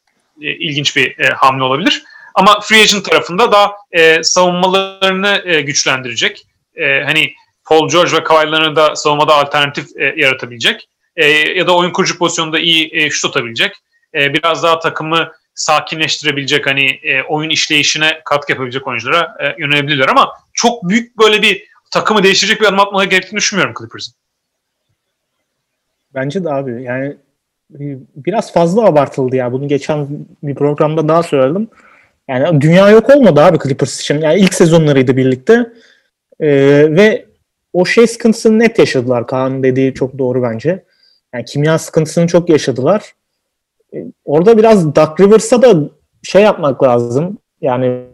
ilginç bir e, hamle olabilir. Ama free agent tarafında da e, savunmalarını e, güçlendirecek. E, hani Paul George ve Kawhi da savunmada alternatif e, yaratabilecek. E, ya da oyun kurucu pozisyonunda iyi e, şut atabilecek. E, biraz daha takımı sakinleştirebilecek hani e, oyun işleyişine katkı yapabilecek oyunculara e, yönelebilirler ama çok büyük böyle bir takımı değiştirecek bir adım atmaları gerektiğini düşünmüyorum Clippers'ın. Bence de abi yani e, biraz fazla abartıldı ya. Bunu geçen bir programda daha söyledim. Yani dünya yok olmadı abi Clippers için. Yani ilk sezonlarıydı birlikte. Ee, ve o şey sıkıntısını net yaşadılar. Kaan'ın dediği çok doğru bence. Yani kimya sıkıntısını çok yaşadılar. Ee, orada biraz Duck Rivers'a da şey yapmak lazım. Yani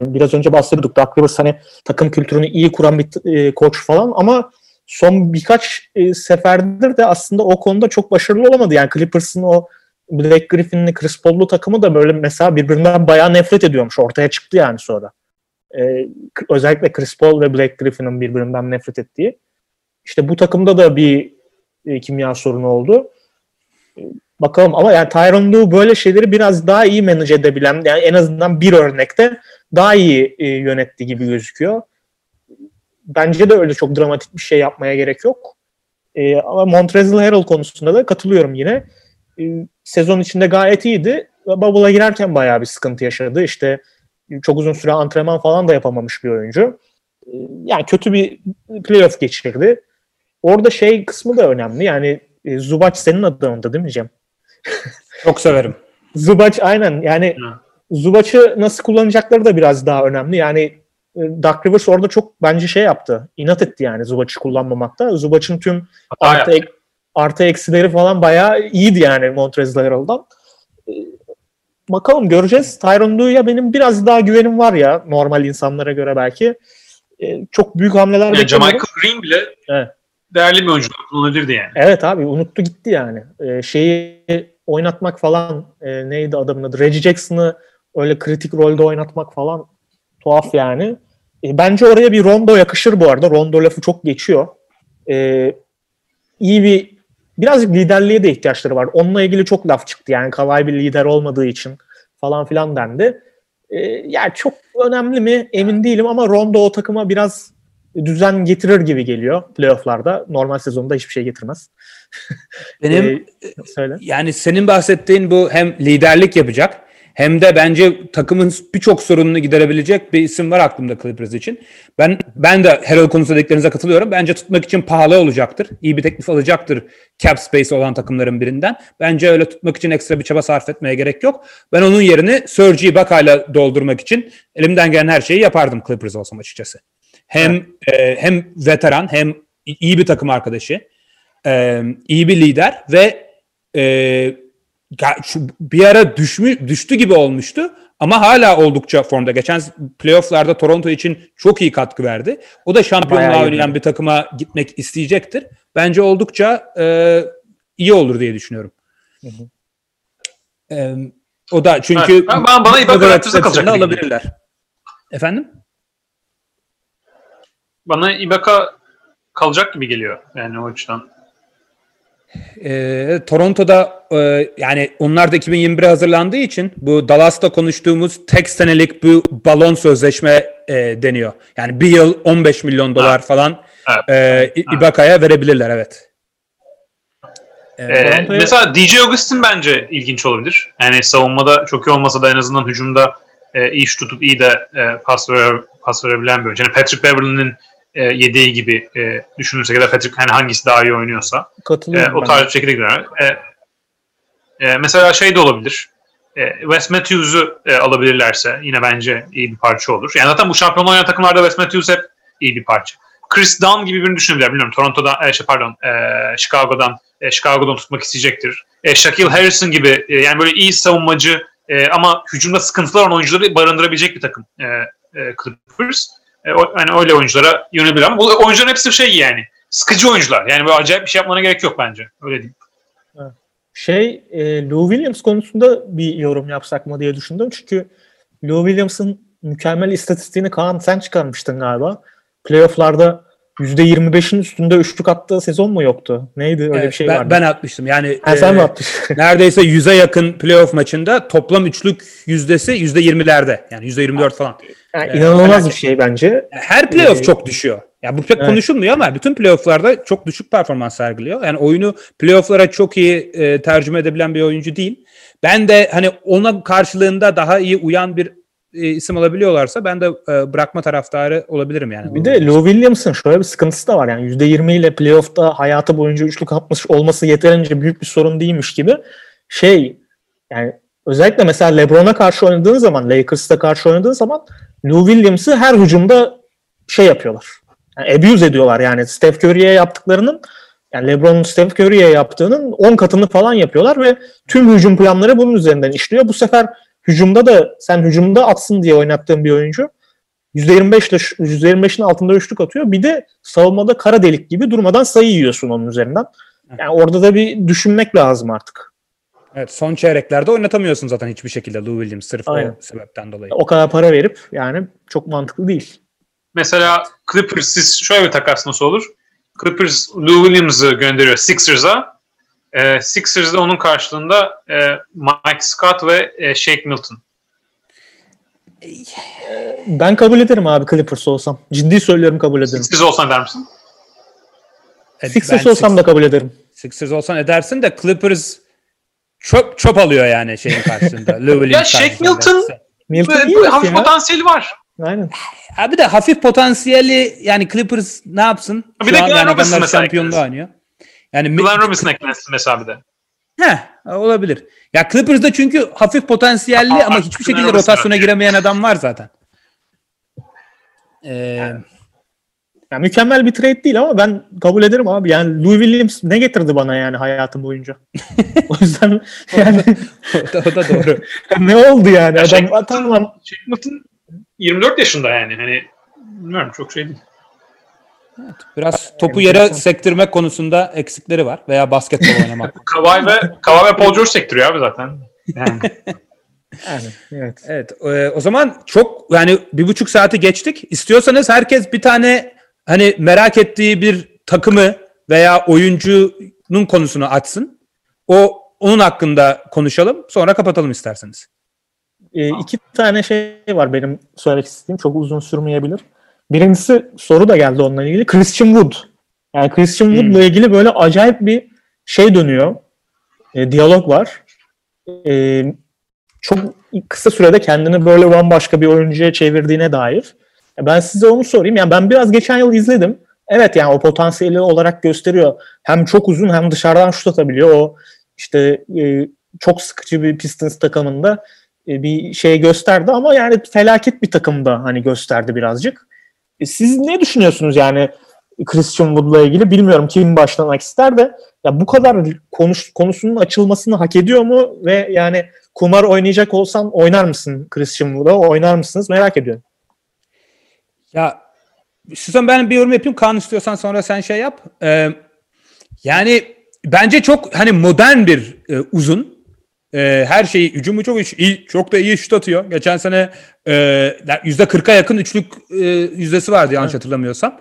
biraz önce bahsediyorduk. Duck Rivers hani takım kültürünü iyi kuran bir e, koç falan ama son birkaç e, seferdir de aslında o konuda çok başarılı olamadı. Yani Clippers'ın o Black Griffin'li Chris Paul'lu takımı da böyle mesela birbirinden bayağı nefret ediyormuş. Ortaya çıktı yani sonra. Ee, özellikle Chris Paul ve Black Griffin'in birbirinden nefret ettiği. İşte bu takımda da bir e, kimya sorunu oldu. E, bakalım ama yani Tyron Lue böyle şeyleri biraz daha iyi manage edebilen yani en azından bir örnekte daha iyi e, yönetti gibi gözüküyor. Bence de öyle çok dramatik bir şey yapmaya gerek yok. E, ama Montrezl Harrell konusunda da katılıyorum yine. E, sezon içinde gayet iyiydi. Bubble'a girerken bayağı bir sıkıntı yaşadı. İşte çok uzun süre antrenman falan da yapamamış bir oyuncu. E, yani kötü bir playoff geçirdi. Orada şey kısmı da önemli. Yani e, Zubac senin adında değil mi Cem? Çok severim. Zubac aynen. Yani Zubac'ı nasıl kullanacakları da biraz daha önemli. Yani e, Duck Rivers orada çok bence şey yaptı. İnat etti yani Zubac'ı kullanmamakta. Zubac'ın tüm artı, ek, artı eksileri falan bayağı iyiydi yani Montrezl Harrell'dan. E, bakalım göreceğiz. Tyron Lue'ya benim biraz daha güvenim var ya normal insanlara göre belki. E, çok büyük hamleler yani Michael Green bile evet. değerli bir oyuncu kullanabilirdi yani. Evet abi unuttu gitti yani. E, şeyi oynatmak falan e, neydi adamın adı? Reggie Jackson'ı öyle kritik rolde oynatmak falan tuhaf yani. E, bence oraya bir Rondo yakışır bu arada. Rondo lafı çok geçiyor. E, iyi bir birazcık liderliğe de ihtiyaçları var. Onunla ilgili çok laf çıktı yani Kawhi bir lider olmadığı için falan filan dendi. E, yani çok önemli mi emin değilim ama Rondo o takıma biraz düzen getirir gibi geliyor playofflarda. Normal sezonda hiçbir şey getirmez. Benim ee, söyle. yani senin bahsettiğin bu hem liderlik yapacak hem de bence takımın birçok sorununu giderebilecek bir isim var aklımda Clippers için. Ben ben de Harrell konusunda dediklerinize katılıyorum. Bence tutmak için pahalı olacaktır. İyi bir teklif alacaktır cap space olan takımların birinden. Bence öyle tutmak için ekstra bir çaba sarf etmeye gerek yok. Ben onun yerini Serge Ibaka'yla doldurmak için elimden gelen her şeyi yapardım Clippers olsam açıkçası. Hem evet. e, hem veteran hem iyi bir takım arkadaşı, e, iyi bir lider ve e, bir ara düşmü, düştü gibi olmuştu ama hala oldukça formda. Geçen playofflarda Toronto için çok iyi katkı verdi. O da şampiyonluğa oynayan bir takıma gitmek isteyecektir. Bence oldukça e, iyi olur diye düşünüyorum. Hı hı. E, o da çünkü evet, ben, bana Ibaka kalacak alabilirler. Efendim? Bana Ibaka kalacak gibi geliyor yani o açıdan. E, Toronto'da e, yani onlar da 2021'e hazırlandığı için bu Dallas'ta konuştuğumuz tek senelik bu balon sözleşme e, deniyor. Yani bir yıl 15 milyon dolar ha. falan evet. e, Ibaka'ya verebilirler evet. Ee, mesela DJ Augustin bence ilginç olabilir. Yani savunmada çok iyi olmasa da en azından hücumda e, iyi şut tutup iyi de e, pas, vere, pas verebilen bir oyuncu. Yani Patrick Beverly'nin e, yedeği gibi e, düşünürsek ya da Patrick hani hangisi daha iyi oynuyorsa e, o tarz bir şekilde gider. E, e, mesela şey de olabilir. E, Wes Matthews'u e, alabilirlerse yine bence iyi bir parça olur. Yani zaten bu şampiyon oynayan takımlarda Wes Matthews hep iyi bir parça. Chris Dunn gibi birini düşünebilir. Bilmiyorum Toronto'dan, e, şey, pardon e, Chicago'dan e, Chicago'dan tutmak isteyecektir. E, Shaquille Harrison gibi e, yani böyle iyi savunmacı e, ama hücumda sıkıntılar olan oyuncuları barındırabilecek bir takım e, e, Clippers. E, hani öyle oyunculara yönelebilir ama bu oyuncuların hepsi şey yani sıkıcı oyuncular. Yani böyle acayip bir şey yapmana gerek yok bence. Öyle diyeyim. Şey, e, Lou Williams konusunda bir yorum yapsak mı diye düşündüm. Çünkü Lou Williams'ın mükemmel istatistiğini Kaan sen çıkarmıştın galiba. Playoff'larda %25'in üstünde üçlük attığı sezon mu yoktu? Neydi? Öyle bir Evet, şey ben, vardı. ben atmıştım. Yani ha, sen e, mi atmıştın? neredeyse 100'e yakın playoff maçında toplam üçlük yüzdesi %20'lerde. Yani %24 falan. Yani e, inanılmaz felaket. bir şey bence. Her playoff Ee, çok düşüyor. Ya bu pek evet. konuşulmuyor ama bütün playoff'larda çok düşük performans sergiliyor. Yani oyunu playoff'lara çok iyi e, tercüme edebilen bir oyuncu değil. Ben de hani ona karşılığında daha iyi uyan bir e, isim alabiliyorlarsa ben de e, bırakma taraftarı olabilirim yani. Bir de Lou Williams'ın şöyle bir sıkıntısı da var. Yani %20 ile playoff'ta hayatı boyunca üçlük atmış olması yeterince büyük bir sorun değilmiş gibi. Şey yani özellikle mesela LeBron'a karşı oynadığın zaman, Lakers'a karşı oynadığın zaman Lou Williams'ı her hücumda şey yapıyorlar. Yani abuse ediyorlar yani Steph Curry'e yaptıklarının yani LeBron'un Steph Curry'e yaptığının 10 katını falan yapıyorlar ve tüm hücum planları bunun üzerinden işliyor. Bu sefer hücumda da sen hücumda atsın diye oynattığın bir oyuncu %25 ile %25'in altında üçlük atıyor. Bir de savunmada kara delik gibi durmadan sayı yiyorsun onun üzerinden. Yani orada da bir düşünmek lazım artık. Evet, son çeyreklerde oynatamıyorsun zaten hiçbir şekilde Lou Williams sırf Aynen. o sebepten dolayı. O kadar para verip yani çok mantıklı değil. Mesela Clippers siz şöyle bir takas nasıl olur? Clippers Lou Williams'ı gönderiyor Sixers'a. E, Sixers'da onun karşılığında e, Mike Scott ve e, Shake Milton. Ben kabul ederim abi Clippers olsam. Ciddi söylüyorum kabul ederim. Sixers olsan der misin? Evet, Sixers olsam da kabul ederim. Sixers olsan edersin de Clippers çöp çöp alıyor yani şeyin karşısında. Ya Shake. Milton Milton böyle herif hafif ya. potansiyeli var. Aynen. Abi de hafif potansiyeli yani Clippers ne yapsın? Bir Şu de an yani adamlar mesela şampiyonluğu oynuyor. Yani Glenn Robinson eklensin mesela bir de. Heh, olabilir. Ya Clippers'da çünkü hafif potansiyelli ama hiçbir şekilde Robinson rotasyona giremeyen adam var zaten. Ee, Yani mükemmel bir trade değil ama ben kabul ederim abi. Yani Louis Williams ne getirdi bana yani hayatım boyunca. o yüzden yani o, da, o da doğru. ne oldu yani? Ya Adam Milton- tamam Milton 24 yaşında yani. Hani bilmiyorum çok şey değil. Biraz topu yere sektirmek konusunda eksikleri var veya basketbol oynamak. Kawhi ve Kawhi ve Paul George sektiriyor abi zaten. Yani. yani evet. Evet, e, o zaman çok yani bir buçuk saati geçtik. İstiyorsanız herkes bir tane hani merak ettiği bir takımı veya oyuncunun konusunu açsın. O onun hakkında konuşalım. Sonra kapatalım isterseniz. Ee, iki tane şey var benim söylemek istediğim. Çok uzun sürmeyebilir. Birincisi soru da geldi onunla ilgili. Christian Wood. Yani Christian Wood'la ilgili böyle acayip bir şey dönüyor. E, diyalog var. E, çok kısa sürede kendini böyle bambaşka bir oyuncuya çevirdiğine dair. Ya Ben size onu sorayım. Yani ben biraz geçen yıl izledim. Evet yani o potansiyeli olarak gösteriyor. Hem çok uzun hem dışarıdan şut atabiliyor. O işte e, çok sıkıcı bir Pistons takımında e, bir şey gösterdi ama yani felaket bir takımda hani gösterdi birazcık. E, siz ne düşünüyorsunuz yani Christian Wood'la ilgili? Bilmiyorum kim başlamak ister de ya bu kadar konuş, konusunun açılmasını hak ediyor mu ve yani kumar oynayacak olsan oynar mısın Christian Wood'a? Oynar mısınız? Merak ediyorum. Ya istiyorsan ben bir yorum yapayım. Kaan istiyorsan sonra sen şey yap. Ee, yani bence çok hani modern bir e, uzun. E, her şeyi hücumu çok iyi, çok da iyi şut atıyor. Geçen sene e, yüzde 40'a yakın üçlük e, yüzdesi vardı yanlış hatırlamıyorsam.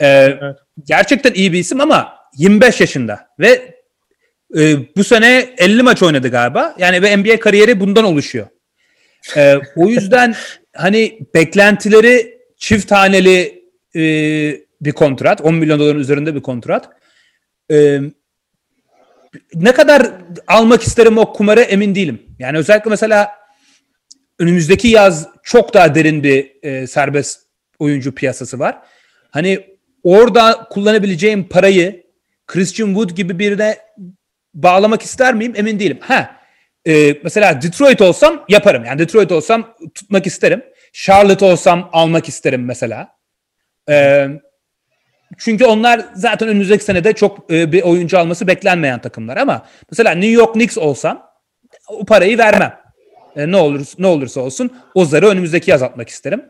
E, Evet. Gerçekten iyi bir isim ama 25 yaşında ve e, bu sene 50 maç oynadı galiba. Yani ve NBA kariyeri bundan oluşuyor. E, o yüzden hani beklentileri çift taneli e, bir kontrat. 10 milyon doların üzerinde bir kontrat. E, ne kadar almak isterim o kumarı emin değilim. Yani özellikle mesela önümüzdeki yaz çok daha derin bir e, serbest oyuncu piyasası var. Hani orada kullanabileceğim parayı Christian Wood gibi birine bağlamak ister miyim emin değilim. Ha, e, mesela Detroit olsam yaparım. Yani Detroit olsam tutmak isterim. Charlotte olsam almak isterim mesela. E, çünkü onlar zaten önümüzdeki senede çok e, bir oyuncu alması beklenmeyen takımlar ama mesela New York Knicks olsam o parayı vermem. E, ne olur ne olursa olsun o zarı önümüzdeki yaz atmak isterim.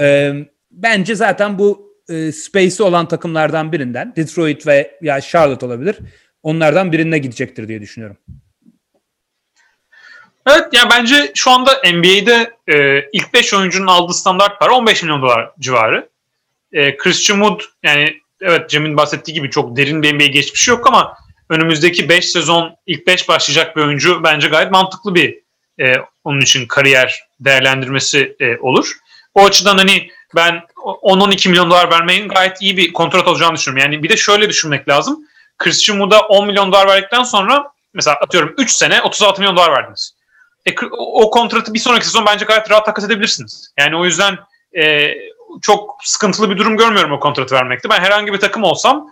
E, bence zaten bu e, space'i olan takımlardan birinden Detroit ve ya Charlotte olabilir. Onlardan birine gidecektir diye düşünüyorum. Evet yani bence şu anda NBA'de e, ilk 5 oyuncunun aldığı standart para 15 milyon dolar civarı. E, Christian Wood yani evet Cem'in bahsettiği gibi çok derin bir NBA geçmişi yok ama önümüzdeki 5 sezon ilk 5 başlayacak bir oyuncu bence gayet mantıklı bir e, onun için kariyer değerlendirmesi e, olur. O açıdan hani ben 10-12 milyon dolar vermeyin gayet iyi bir kontrat olacağını düşünüyorum. Yani bir de şöyle düşünmek lazım. Christian Wood'a 10 milyon dolar verdikten sonra mesela atıyorum 3 sene 36 milyon dolar verdiniz. E, o kontratı bir sonraki sezon bence gayet rahat takas edebilirsiniz. Yani o yüzden e, çok sıkıntılı bir durum görmüyorum o kontratı vermekte. Ben herhangi bir takım olsam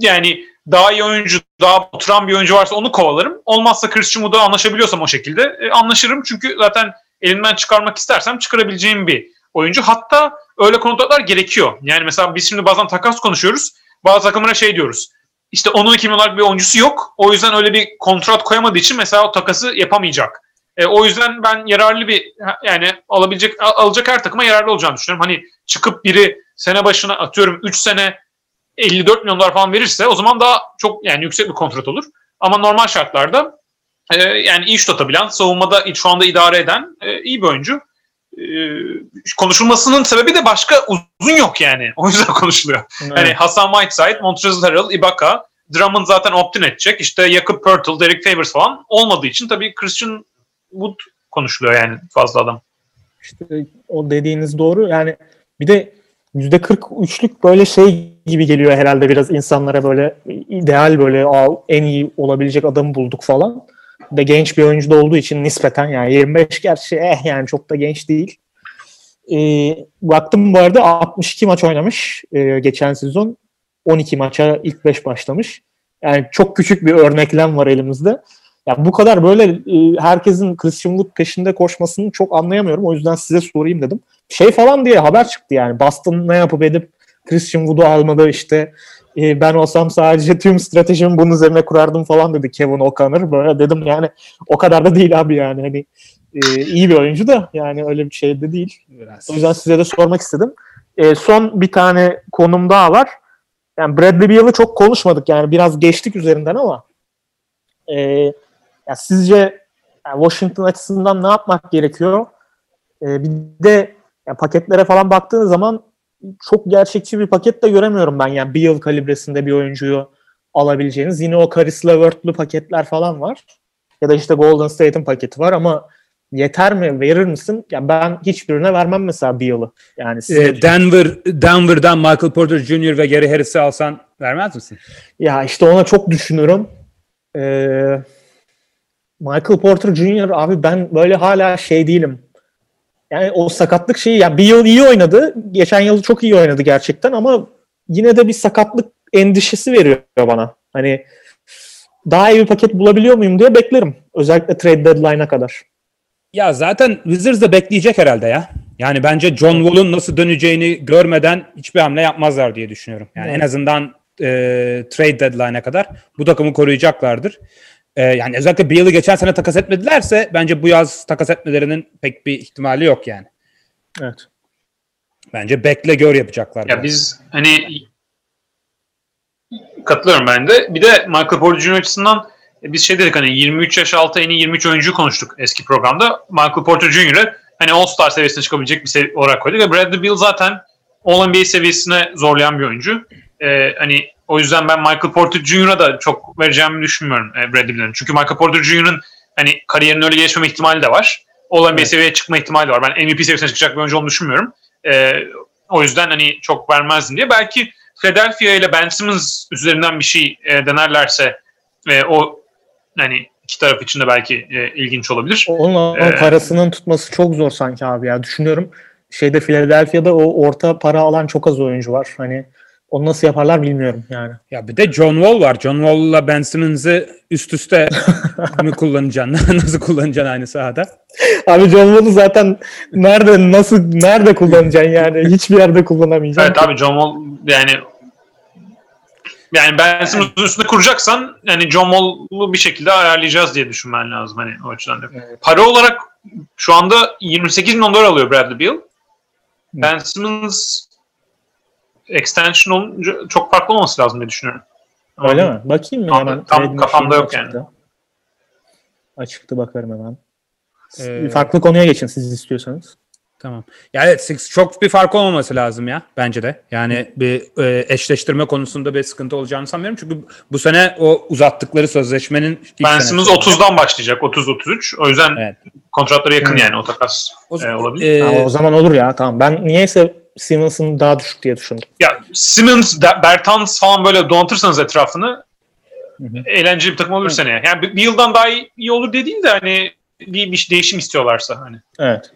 yani daha iyi oyuncu, daha oturan bir oyuncu varsa onu kovalarım. Olmazsa Christian Wood'a anlaşabiliyorsam o şekilde e, anlaşırım. Çünkü zaten elimden çıkarmak istersem çıkarabileceğim bir oyuncu. Hatta öyle kontratlar gerekiyor. Yani mesela biz şimdi bazen takas konuşuyoruz. Bazı takımlara şey diyoruz. İşte 10-12 milyonlar bir oyuncusu yok. O yüzden öyle bir kontrat koyamadığı için mesela o takası yapamayacak. E, o yüzden ben yararlı bir yani alabilecek alacak her takıma yararlı olacağını düşünüyorum. Hani çıkıp biri sene başına atıyorum 3 sene 54 milyon dolar falan verirse o zaman daha çok yani yüksek bir kontrat olur. Ama normal şartlarda e, yani iyi şut atabilen, savunmada şu anda idare eden e, iyi bir oyuncu. E, konuşulmasının sebebi de başka uzun yok yani. O yüzden konuşuluyor. Evet. Yani Hasan Whiteside, Montrezl Harrell, Ibaka, Drummond zaten opt-in edecek. İşte Jakob Pertl, Derek Favors falan olmadığı için tabii Christian Wood konuşuluyor yani fazla adam. İşte o dediğiniz doğru. Yani bir de yüzde 43'lük böyle şey gibi geliyor herhalde biraz insanlara böyle ideal böyle en iyi olabilecek adamı bulduk falan. De genç bir oyuncu da olduğu için nispeten yani 25 gerçi eh yani çok da genç değil. E, baktım bu arada 62 maç oynamış e, geçen sezon. 12 maça ilk 5 başlamış. Yani çok küçük bir örneklem var elimizde. Ya bu kadar böyle e, herkesin Christian Wood peşinde koşmasını çok anlayamıyorum. O yüzden size sorayım dedim. Şey falan diye haber çıktı yani. Boston ne yapıp edip Christian Wood'u almadı işte e, ben olsam sadece tüm stratejimi bunun üzerine kurardım falan dedi Kevin O'Connor. Böyle dedim yani o kadar da değil abi yani. Hani e, iyi bir oyuncu da yani öyle bir şey de değil. Biraz. O yüzden size de sormak istedim. E, son bir tane konum daha var. Yani Bradley Beal'ı çok konuşmadık yani biraz geçtik üzerinden ama e, ya sizce yani Washington açısından ne yapmak gerekiyor? E, bir de ya paketlere falan baktığınız zaman çok gerçekçi bir paket de göremiyorum ben. Yani bir yıl kalibresinde bir oyuncuyu alabileceğiniz. Yine o Karis Levert'lü paketler falan var. Ya da işte Golden State'in paketi var ama yeter mi? Verir misin? Ya ben hiçbirine vermem mesela bir yılı. Yani ee, Denver Denver'dan Michael Porter Jr. ve Gary Harris'i alsan vermez misin? Ya işte ona çok düşünürüm. Ee, Michael Porter Jr. abi ben böyle hala şey değilim. Yani o sakatlık şeyi yani bir yıl iyi oynadı. Geçen yıl çok iyi oynadı gerçekten ama yine de bir sakatlık endişesi veriyor bana. Hani daha iyi bir paket bulabiliyor muyum diye beklerim. Özellikle trade deadline'a kadar. Ya zaten Wizards da bekleyecek herhalde ya. Yani bence John Wall'un nasıl döneceğini görmeden hiçbir hamle yapmazlar diye düşünüyorum. Yani evet. en azından e, trade deadline'a kadar bu takımı koruyacaklardır. E, yani özellikle bir yılı geçen sene takas etmedilerse bence bu yaz takas etmelerinin pek bir ihtimali yok yani. Evet. Bence bekle gör yapacaklar. Ya biz hani katılıyorum ben de. Bir de Michael Porter Jr. açısından e, biz şey dedik hani 23 yaş altı en iyi 23 oyuncu konuştuk eski programda. Michael Porter Jr.'ı hani All-Star seviyesine çıkabilecek bir sevi- olarak koyduk. Ve Bradley Beal zaten All-NBA seviyesine zorlayan bir oyuncu. Ee, hani o yüzden ben Michael Porter Jr.'a da çok vereceğimi düşünmüyorum e, Bradley Beal'in. Çünkü Michael Porter Jr.'ın hani kariyerinin öyle gelişmeme ihtimali de var. All-NBA evet. seviyeye çıkma ihtimali de var. Ben MVP seviyesine çıkacak bir oyuncu olduğunu düşünmüyorum. Ee, o yüzden hani çok vermezdim diye. Belki Philadelphia ile Ben Simmons üzerinden bir şey e, denerlerse e, o hani iki taraf için de belki e, ilginç olabilir. Onun ee, parasının tutması çok zor sanki abi ya. Düşünüyorum şeyde Philadelphia'da o orta para alan çok az oyuncu var. Hani onu nasıl yaparlar bilmiyorum yani. Ya bir de John Wall var. John Wall'la Ben Simmons'ı üst üste mi kullanacaksın? nasıl kullanacaksın aynı sahada? Abi John Wall'u zaten nerede nasıl nerede kullanacaksın yani? Hiçbir yerde kullanamayacaksın. Evet abi John Wall yani Yani Ben Simmons'un üstünde kuracaksan yani John Wall'u bir şekilde ayarlayacağız diye düşünmen lazım hani o açıdan. da. Evet. Para olarak şu anda 28 milyon dolar alıyor Bradley Beal. Ben Simmons extension olunca çok farklı olması lazım diye düşünüyorum. Öyle Ama mi? Bakayım mı Tam- hemen? tam kafamda yok yani. açıktı. Açıktı bakarım hemen. Ee, Farklı konuya geçin siz istiyorsanız. Tamam. Yani evet, Six- çok bir fark olmaması lazım ya bence de. Yani bir e, eşleştirme konusunda bir sıkıntı olacağını sanmıyorum. Çünkü bu sene o uzattıkları sözleşmenin ilk Ben senesi Simmons olacak. 30'dan başlayacak. 30-33. O yüzden Evet. kontratları yakın Evet. yani o takas O, e, olabilir. e, Ha, o zaman olur ya tamam. Ben niyeyse Simmons'ın daha düşük diye düşündüm. Ya Simmons, Da- Bertans falan böyle donatırsanız etrafını Hı hı. eğlenceli bir takım olur seneye. Yani bir, bir yıldan daha iyi, iyi olur dediğim de hani bir, bir değişim istiyorlarsa hani. Evet.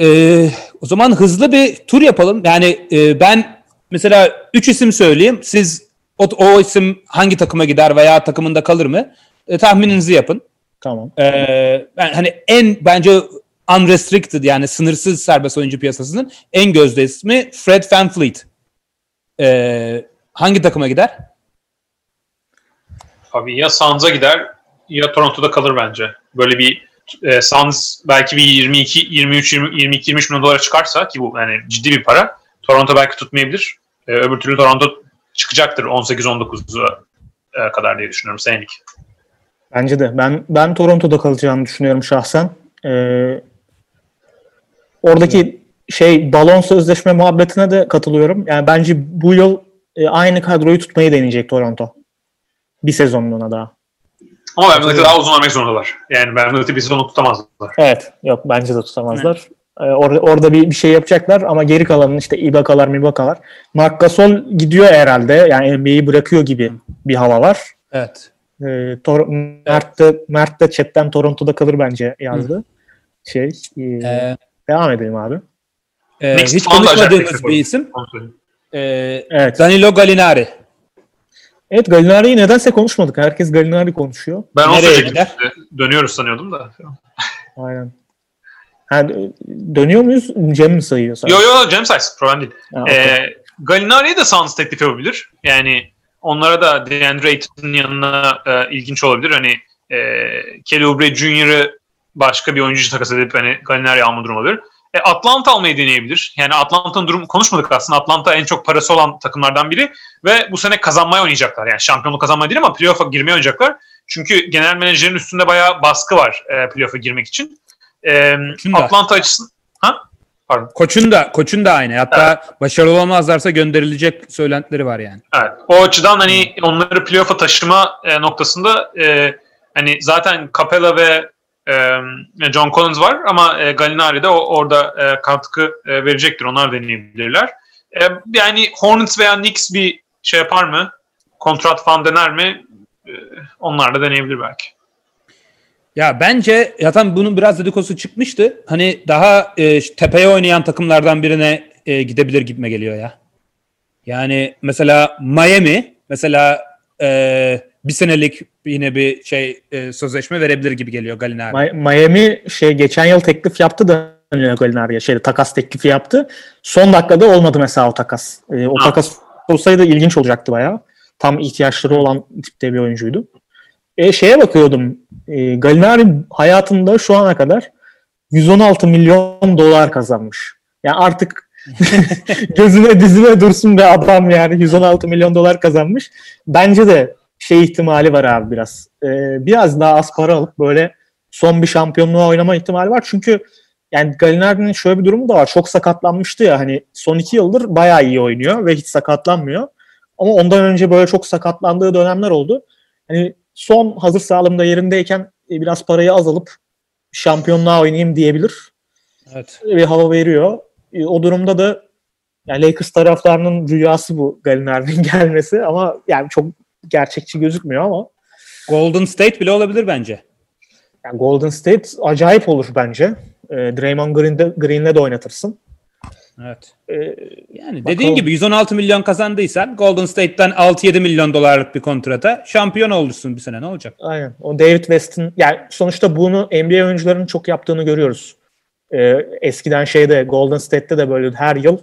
Ee, o zaman hızlı bir tur yapalım. Yani e, ben mesela 3 isim söyleyeyim. Siz o, o isim hangi takıma gider veya takımında kalır mı? E, tahmininizi yapın. Tamam. Ee, ben hani en bence unrestricted yani sınırsız serbest oyuncu piyasasının en gözde ismi Fred VanVleet. Ee, hangi takıma gider? Abi ya Suns'a gider ya Toronto'da kalır bence. Böyle bir e, Suns belki bir 22 23 20, 22 23 milyon dolara çıkarsa ki bu yani ciddi bir para. Toronto belki tutmayabilir. E, öbür türlü Toronto çıkacaktır 18 19'a e, kadar diye düşünüyorum senelik. Bence de. Ben ben Toronto'da kalacağını düşünüyorum şahsen. Ee, oradaki şey balon sözleşme muhabbetine de katılıyorum. Yani bence bu yıl e, aynı kadroyu tutmayı deneyecek Toronto. Bir sezonluğuna daha. Ama Vermouth'ı daha uzun vermek zorundalar. Yani Vermouth'ı bir sezonu tutamazlar. Evet. Yok bence de tutamazlar. Ee, orada orada bir, bir şey yapacaklar ama geri kalanın işte Ibaka'lar Mibaka'lar. Mark Gasol gidiyor herhalde. Yani NBA'yi bırakıyor gibi bir hava var. Evet. Ee, Tor- Mert de, Mert de chatten Toronto'da kalır bence yazdı. Şey, e, Ee, devam edelim abi. e, Knicks hiç konuşmadığımız bir isim. Ee, Evet. Danilo Gallinari. Evet Gallinari'yi nedense konuşmadık. Herkes Gallinari konuşuyor. Ben Nereye gider? Dönüyoruz sanıyordum da. Aynen. Ha, dö- dönüyor muyuz? Cem mi sayıyor? sadece? Yo yo James Ice. Problem değil. Ha, okey. Ee, Gallinari'ye de Suns teklif yapabilir. Yani onlara da DeAndre Ayton'un yanına e, ilginç olabilir. Hani e, Kelly Oubre Jr.'ı başka bir oyuncu takas edip hani Gallinari alma durumu olabilir. E, Atlanta almayı deneyebilir. Yani Atlanta'nın durumu konuşmadık aslında. Atlanta en çok parası olan takımlardan biri ve bu sene kazanmaya oynayacaklar. Yani şampiyonluk kazanmaya değil ama playoff'a girmeye oynayacaklar. Çünkü genel menajerin üstünde bayağı baskı var e, playoff'a girmek için. E, Koçun. Atlanta açısından Koçun da koçun da aynı. Hatta başarılı olamazlarsa gönderilecek söylentileri var yani. Evet. O açıdan hani onları playoff'a taşıma e, noktasında e, hani zaten Capella ve John Collins var ama e, Gallinari de o, orada e, katkı e, verecektir. Onlar deneyebilirler. E, yani Hornets veya Knicks bir şey yapar mı? Kontrat falan dener mi? Onlar da deneyebilir belki. Ya bence zaten bunun biraz dedikodusu çıkmıştı. Hani daha e, tepeye oynayan takımlardan birine e, gidebilir gitme geliyor ya. Yani mesela Miami mesela e, bir senelik yine bir şey e, sözleşme verebilir gibi geliyor Gallinari. Mi- Miami şey geçen yıl teklif yaptı da Danilo Gallinari'ye şeyde takas teklifi yaptı. Son dakikada olmadı mesela o takas. Ee, o Ha. takas olsaydı ilginç olacaktı bayağı. Tam ihtiyaçları olan tipte bir oyuncuydu. E, şeye bakıyordum. E, Gallinari hayatında şu ana kadar 116 milyon dolar kazanmış. Yani artık gözüne dizine dursun be adam yani 116 milyon dolar kazanmış. Bence de şey ihtimali var abi biraz. E, biraz daha az para alıp böyle son bir şampiyonluğa oynama ihtimali var. Çünkü yani Gallinari'nin şöyle bir durumu da var. Çok sakatlanmıştı ya hani son iki yıldır bayağı iyi oynuyor ve hiç sakatlanmıyor. Ama ondan önce böyle çok sakatlandığı dönemler oldu. Hani son hazır sağlığımda yerindeyken e, biraz parayı az alıp şampiyonluğa oynayayım diyebilir. Evet. Bir hava veriyor. E, O durumda da yani Lakers taraftarının rüyası bu Gallinari'nin gelmesi ama yani çok gerçekçi gözükmüyor ama Golden State bile olabilir bence. yani Golden State acayip olur bence. E, Draymond Green'de, Green'le de oynatırsın. Evet. E, Yani Bakalım. dediğin gibi 116 milyon kazandıysan Golden State'ten 6-7 milyon dolarlık bir kontrata şampiyon olursun bir sene ne olacak? Aynen. O David West'in yani sonuçta bunu NBA oyuncularının çok yaptığını görüyoruz. Ee, eskiden şeyde Golden State'te de böyle her yıl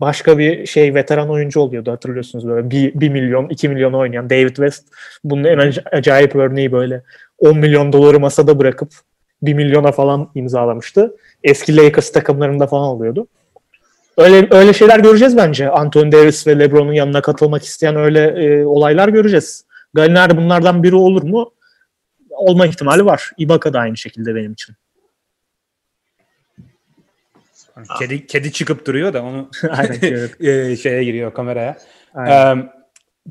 başka bir şey veteran oyuncu oluyordu hatırlıyorsunuz böyle 1, 1 milyon 2 milyon oynayan David West bunun en ac- acayip örneği böyle 10 milyon doları masada bırakıp 1 milyona falan imzalamıştı. Eski Lakers takımlarında falan oluyordu. Öyle öyle şeyler göreceğiz bence. Anthony Davis ve LeBron'un yanına katılmak isteyen öyle e, olaylar göreceğiz. Gallinari bunlardan biri olur mu? Olma ihtimali var. Ibaka da aynı şekilde benim için. Kedi kedi çıkıp duruyor da onu Aynen. evet. e, şeye giriyor kameraya. Aynen. Ee,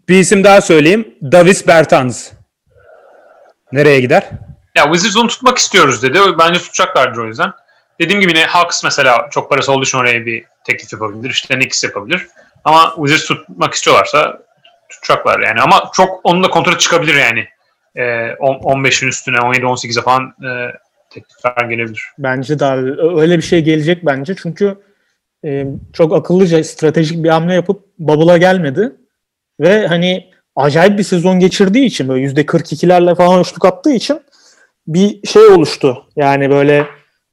bir isim daha söyleyeyim. Davis Bertans. Nereye gider? Ya Wizards onu tutmak istiyoruz dedi. Bence tutacaklardır o yüzden. Dediğim gibi yine Hawks mesela çok parası olduğu için oraya bir teklif yapabilir. İşte Knicks yapabilir. Ama Wizards tutmak istiyorlarsa tutacaklar yani. Ama çok onun da kontratı çıkabilir yani. Ee, 15'in üstüne 17-18'e falan e, teklifler gelebilir. Bence daha öyle bir şey gelecek bence. Çünkü e, çok akıllıca stratejik bir hamle yapıp Bubble'a gelmedi. Ve hani acayip bir sezon geçirdiği için böyle %42'lerle falan üçlük attığı için bir şey oluştu. Yani böyle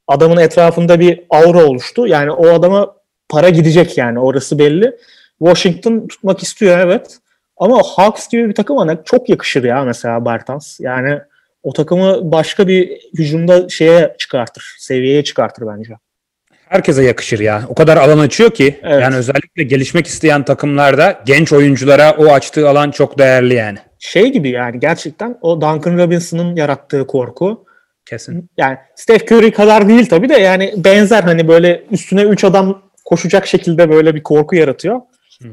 adamın etrafında bir aura oluştu. Yani o adama para gidecek yani orası belli. Washington tutmak istiyor evet. Ama Hawks gibi bir takıma çok yakışır ya mesela Bertans. Yani o takımı başka bir hücumda şeye çıkartır. Seviyeye çıkartır bence. Herkese yakışır ya. O kadar alan açıyor ki. Evet. Yani özellikle gelişmek isteyen takımlarda genç oyunculara o açtığı alan çok değerli yani. Şey gibi yani gerçekten o Duncan Robinson'ın yarattığı korku. Kesin. Yani Steph Curry kadar değil tabii de yani benzer hani böyle üstüne 3 adam koşacak şekilde böyle bir korku yaratıyor.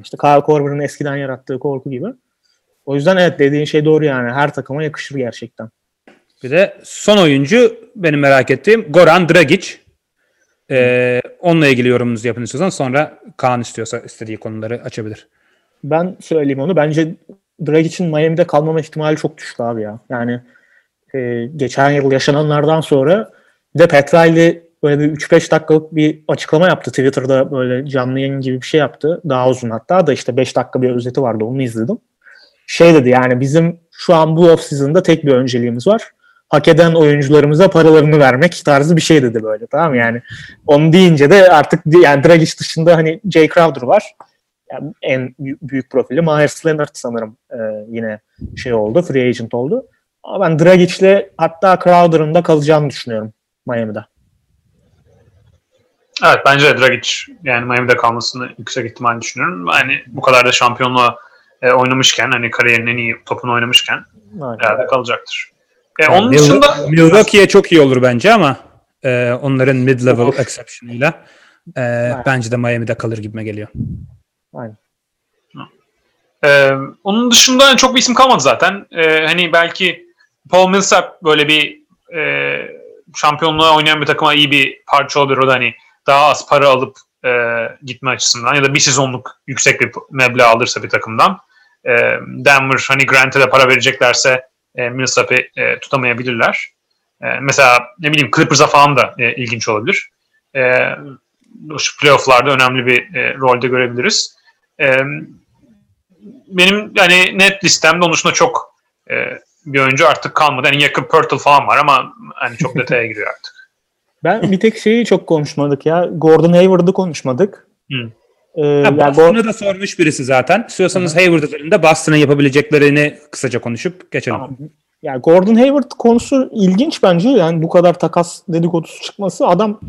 İşte Kyle Korver'ın eskiden yarattığı korku gibi. O yüzden evet dediğin şey doğru yani. Her takıma yakışır gerçekten. Bir de son oyuncu benim merak ettiğim Goran Dragic. Ee, onunla ilgili yorumunuzu yapın istiyorsan sonra Kaan istiyorsa istediği konuları açabilir. Ben söyleyeyim onu. Bence Dragic'in Miami'de kalmama ihtimali çok düştü abi ya. Yani e, geçen yıl yaşananlardan sonra de Petralli böyle bir 3-5 dakikalık bir açıklama yaptı Twitter'da böyle canlı yayın gibi bir şey yaptı. Daha uzun hatta da işte 5 dakika bir özeti vardı onu izledim. Şey dedi yani bizim şu an bu off season'da tek bir önceliğimiz var. Hak eden oyuncularımıza paralarını vermek tarzı bir şey dedi böyle tamam mı? yani. Onu deyince de artık yani Dragic dışında hani Jay Crowder var. Yani en bü- büyük profili Myers Leonard sanırım e, yine şey oldu, free agent oldu. Ama ben Dragic'le hatta Crowder'ın da kalacağını düşünüyorum Miami'de. Evet bence de Dragic yani Miami'de kalmasını yüksek ihtimal düşünüyorum. Yani bu kadar da şampiyonluğa e, oynamışken hani kariyerinin en iyi topunu oynamışken herhalde kalacaktır. E, onun Mil- dışında Milwaukee'ye çok iyi olur bence ama e, onların mid-level exception'ıyla e, bence de Miami'de kalır gibime geliyor. Aynen. Ee, onun dışında çok bir isim kalmadı zaten. Ee, hani belki Paul Millsap böyle bir e, şampiyonluğa oynayan bir takıma iyi bir parça olur. O da hani daha az para alıp e, gitme açısından ya da bir sezonluk yüksek bir meblağ alırsa bir takımdan. E, Denver hani Grant'e de para vereceklerse e, Millsap'ı e, tutamayabilirler. E, mesela ne bileyim Clippers'a falan da e, ilginç olabilir. E, şu playoff'larda önemli bir e, rolde görebiliriz. E, benim yani net listemde onun dışında çok e, bir oyuncu artık kalmadı. Yani yakın Purtle falan var ama hani çok detaya giriyor artık. Ben bir tek şeyi çok konuşmadık ya. Gordon Hayward'ı konuşmadık. Hı. Ee, Ha, yani Gor- Boston'ı da sormuş birisi zaten. İstiyorsanız Hayward üzerinde Boston'ın yapabileceklerini kısaca konuşup geçelim. Tamam. Yani Gordon Hayward konusu ilginç bence. Yani bu kadar takas dedikodusu çıkması adam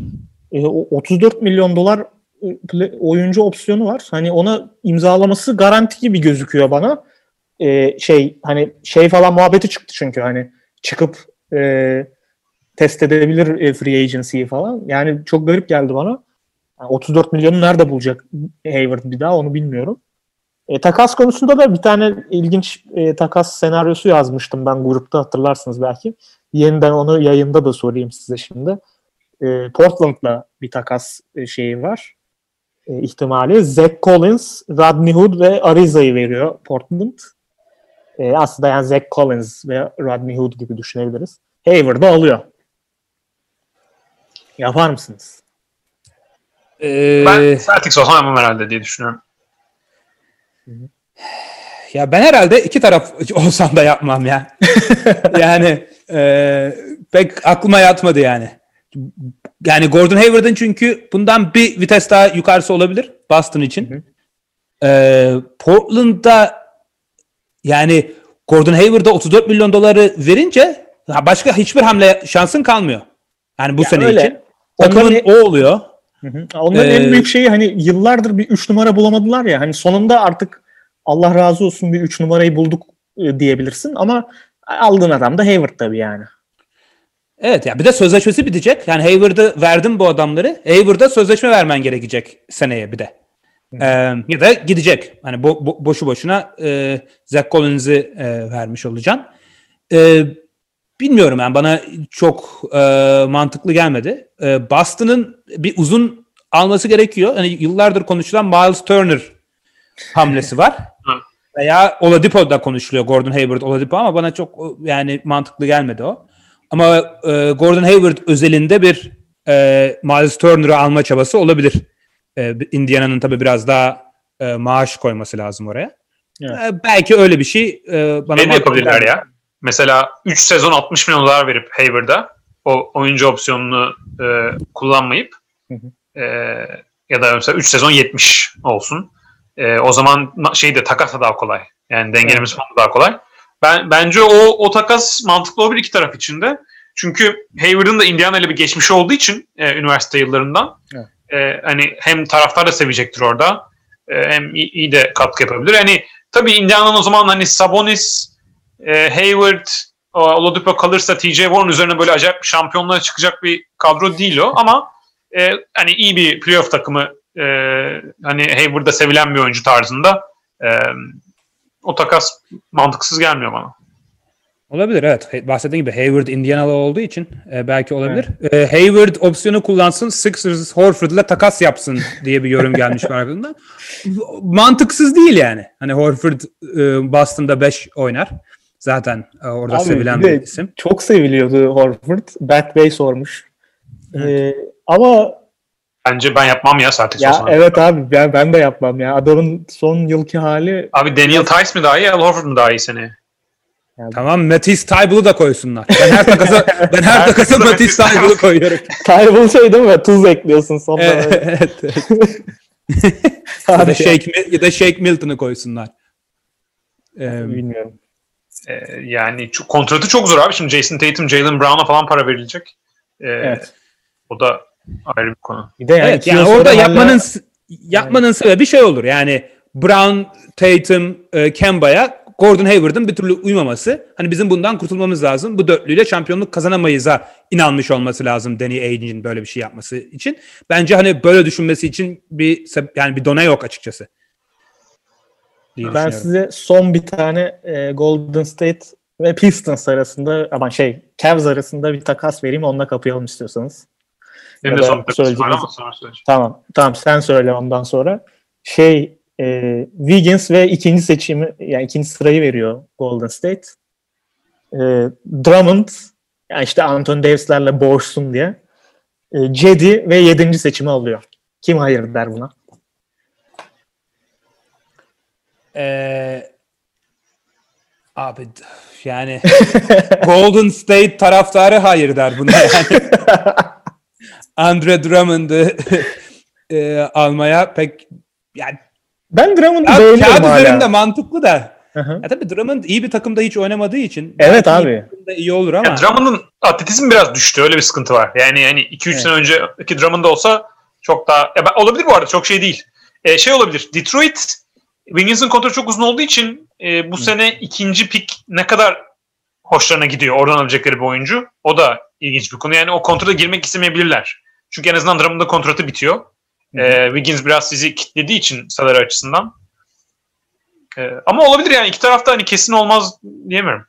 e, o 34 milyon dolar e, oyuncu opsiyonu var. Hani ona imzalaması garanti gibi gözüküyor bana. E, şey hani şey falan muhabbeti çıktı çünkü hani çıkıp e, test edebilir e, free agency'yi falan. Yani çok garip geldi bana. Yani 34 milyonu nerede bulacak Hayward bir daha onu bilmiyorum. E, takas konusunda da bir tane ilginç e, takas senaryosu yazmıştım ben grupta hatırlarsınız belki. Yeniden onu yayında da sorayım size şimdi. E, Portland'la bir takas e, şeyi var. E, ihtimali. Zach Collins, Rodney Hood ve Ariza'yı veriyor Portland. E, aslında yani Zach Collins ve Rodney Hood gibi düşünebiliriz. Hayward'ı alıyor. Yapar mısınız? Ee, Ben Celtics olsam yapmam herhalde diye düşünüyorum. Ya ben herhalde iki taraf olsam da yapmam ya. yani e, pek aklıma yatmadı yani. Yani Gordon Hayward'ın çünkü bundan bir vites daha yukarısı olabilir. Boston için. Ee, Portland'da yani Gordon Hayward'a 34 milyon doları verince başka hiçbir hamle şansın kalmıyor. Yani bu Ya sene öyle. için. Onların, Takımın o oluyor. Hı hı. Onların Ee, en büyük şeyi hani yıllardır bir 3 numara bulamadılar ya. Hani sonunda artık Allah razı olsun bir 3 numarayı bulduk e, diyebilirsin ama aldığın adam da Hayward tabii yani. Evet ya bir de sözleşmesi bitecek. Yani Hayward'ı verdim bu adamları. Hayward'a sözleşme vermen gerekecek seneye bir de. Ee, ya da gidecek. Hani bo- bo- boşu boşuna e, Zach Collins'i e, vermiş olacaksın. E, bilmiyorum yani bana çok e, mantıklı gelmedi. E, Boston'ın bir uzun alması gerekiyor. Hani yıllardır konuşulan Miles Turner hamlesi var. Veya Oladipo'da konuşuluyor Gordon Hayward Oladipo ama bana çok yani mantıklı gelmedi o. Ama e, Gordon Hayward özelinde bir e, Miles Turner'ı alma çabası olabilir. E, Indiana'nın tabii biraz daha e, maaş koyması lazım oraya. Evet. E, belki öyle bir şey e, bana Ne yapabilirler ya. Mesela 3 sezon 60 milyon dolar verip Hayward'a o oyuncu opsiyonunu e, kullanmayıp Hı e, ya da mesela 3 sezon 70 olsun. E, o zaman ma- şey de takas da daha kolay. Yani dengelemesi falan da daha kolay. Ben bence o o takas mantıklı olabilir iki taraf için de. Çünkü Hayward'ın da Indiana ile bir geçmişi olduğu için e, üniversite yıllarından Evet. e, hani hem taraftar da sevecektir orada e, hem iyi, iyi de katkı yapabilir. Hani tabii Indiana'nın o zaman hani Sabonis, e, Hayward, o- Oladipo kalırsa TJ Warren üzerine böyle acayip şampiyonluğa çıkacak bir kadro değil o ama e, hani iyi bir playoff takımı e, hani Hayward'da sevilen bir oyuncu tarzında e, o takas mantıksız gelmiyor bana. Olabilir evet. Bahsettiğim gibi Hayward Indianalı olduğu için e, belki olabilir. E, Hayward opsiyonu kullansın Sixers Horford'la takas yapsın diye bir yorum gelmiş var aklımda. Mantıksız değil yani. Hani Horford e, Boston'da 5 oynar. Zaten e, orada Abi, sevilen bir isim. Çok seviliyordu Horford. Bat Bey sormuş. Ee, ama Bence ben yapmam ya zaten. ya evet abi ben, ben de yapmam ya. Adamın son yılki hali Abi Daniel Tice mi daha iyi, Al Horford mu daha iyi seneye? Tamam Matisse Tybul'u da koysunlar. Ben her takasa ben her takasa Matisse Tybul'u koyuyorum. Tybal şey değil mi? Tuz ekliyorsun sonuna. evet. evet. ya da Shake Mi- ya da Shake Milton'ı koysunlar. Ee, Bilmiyorum. Ee, yani çok, kontratı çok zor abi. Şimdi Jason Tatum, Jalen Brown'a falan para verilecek. Ee, Evet. O da ayrı bir konu. Bir de yani evet yani orada hala- yapmanın yapmanın sebebi şey olur. Yani Brown, Tatum, e, Kemba'ya Gordon Hayward'ın bir türlü uymaması. Hani bizim bundan kurtulmamız lazım. Bu dörtlüyle şampiyonluk kazanamayız'a inanmış olması lazım Danny Ainge'in böyle bir şey yapması için. Bence hani böyle düşünmesi için bir yani bir dona yok açıkçası. Diye Ben size son bir tane e, Golden State ve Pistons arasında ama şey Cavs arasında bir takas vereyim onunla kapayalım istiyorsanız. Benim Ya de son bir takım var söyleyeceğiniz- ama sonra söyleyeceğim. Tamam. Tamam sen söyle ondan sonra. Şey e, Wiggins ve ikinci seçimi yani ikinci sırayı veriyor Golden State. E, Drummond yani işte Anthony Davis'lerle boğuşsun diye. E, Cedi ve yedinci seçimi alıyor. Kim hayır der buna? Ee, abi yani Golden State taraftarı hayır der buna yani. Andre Drummond'ı e, almaya pek yani Ben Drummond'u Abi, beğeniyorum kağıt hala. üzerinde mantıklı da. Hı hı. Ya tabii Drummond iyi bir takımda hiç oynamadığı için. Evet iyi abi. takımda iyi olur ama. Ya, Drummond'un atletizmi biraz düştü. Öyle bir sıkıntı var. Yani yani 2-3 Evet. sene önceki Drummond olsa çok daha... Ya, ben- olabilir bu arada. Çok şey değil. Ee, şey olabilir. Detroit Wiggins'in kontratı çok uzun olduğu için e, bu sene ikinci pik ne kadar hoşlarına gidiyor. Oradan alabilecekleri bir oyuncu. O da ilginç bir konu. Yani o kontrata girmek istemeyebilirler. Çünkü en azından Drummond'ın kontratı bitiyor. Ee, Wiggins biraz sizi kitlediği için salary açısından. Ee, ama olabilir yani. iki tarafta hani kesin olmaz diyemiyorum.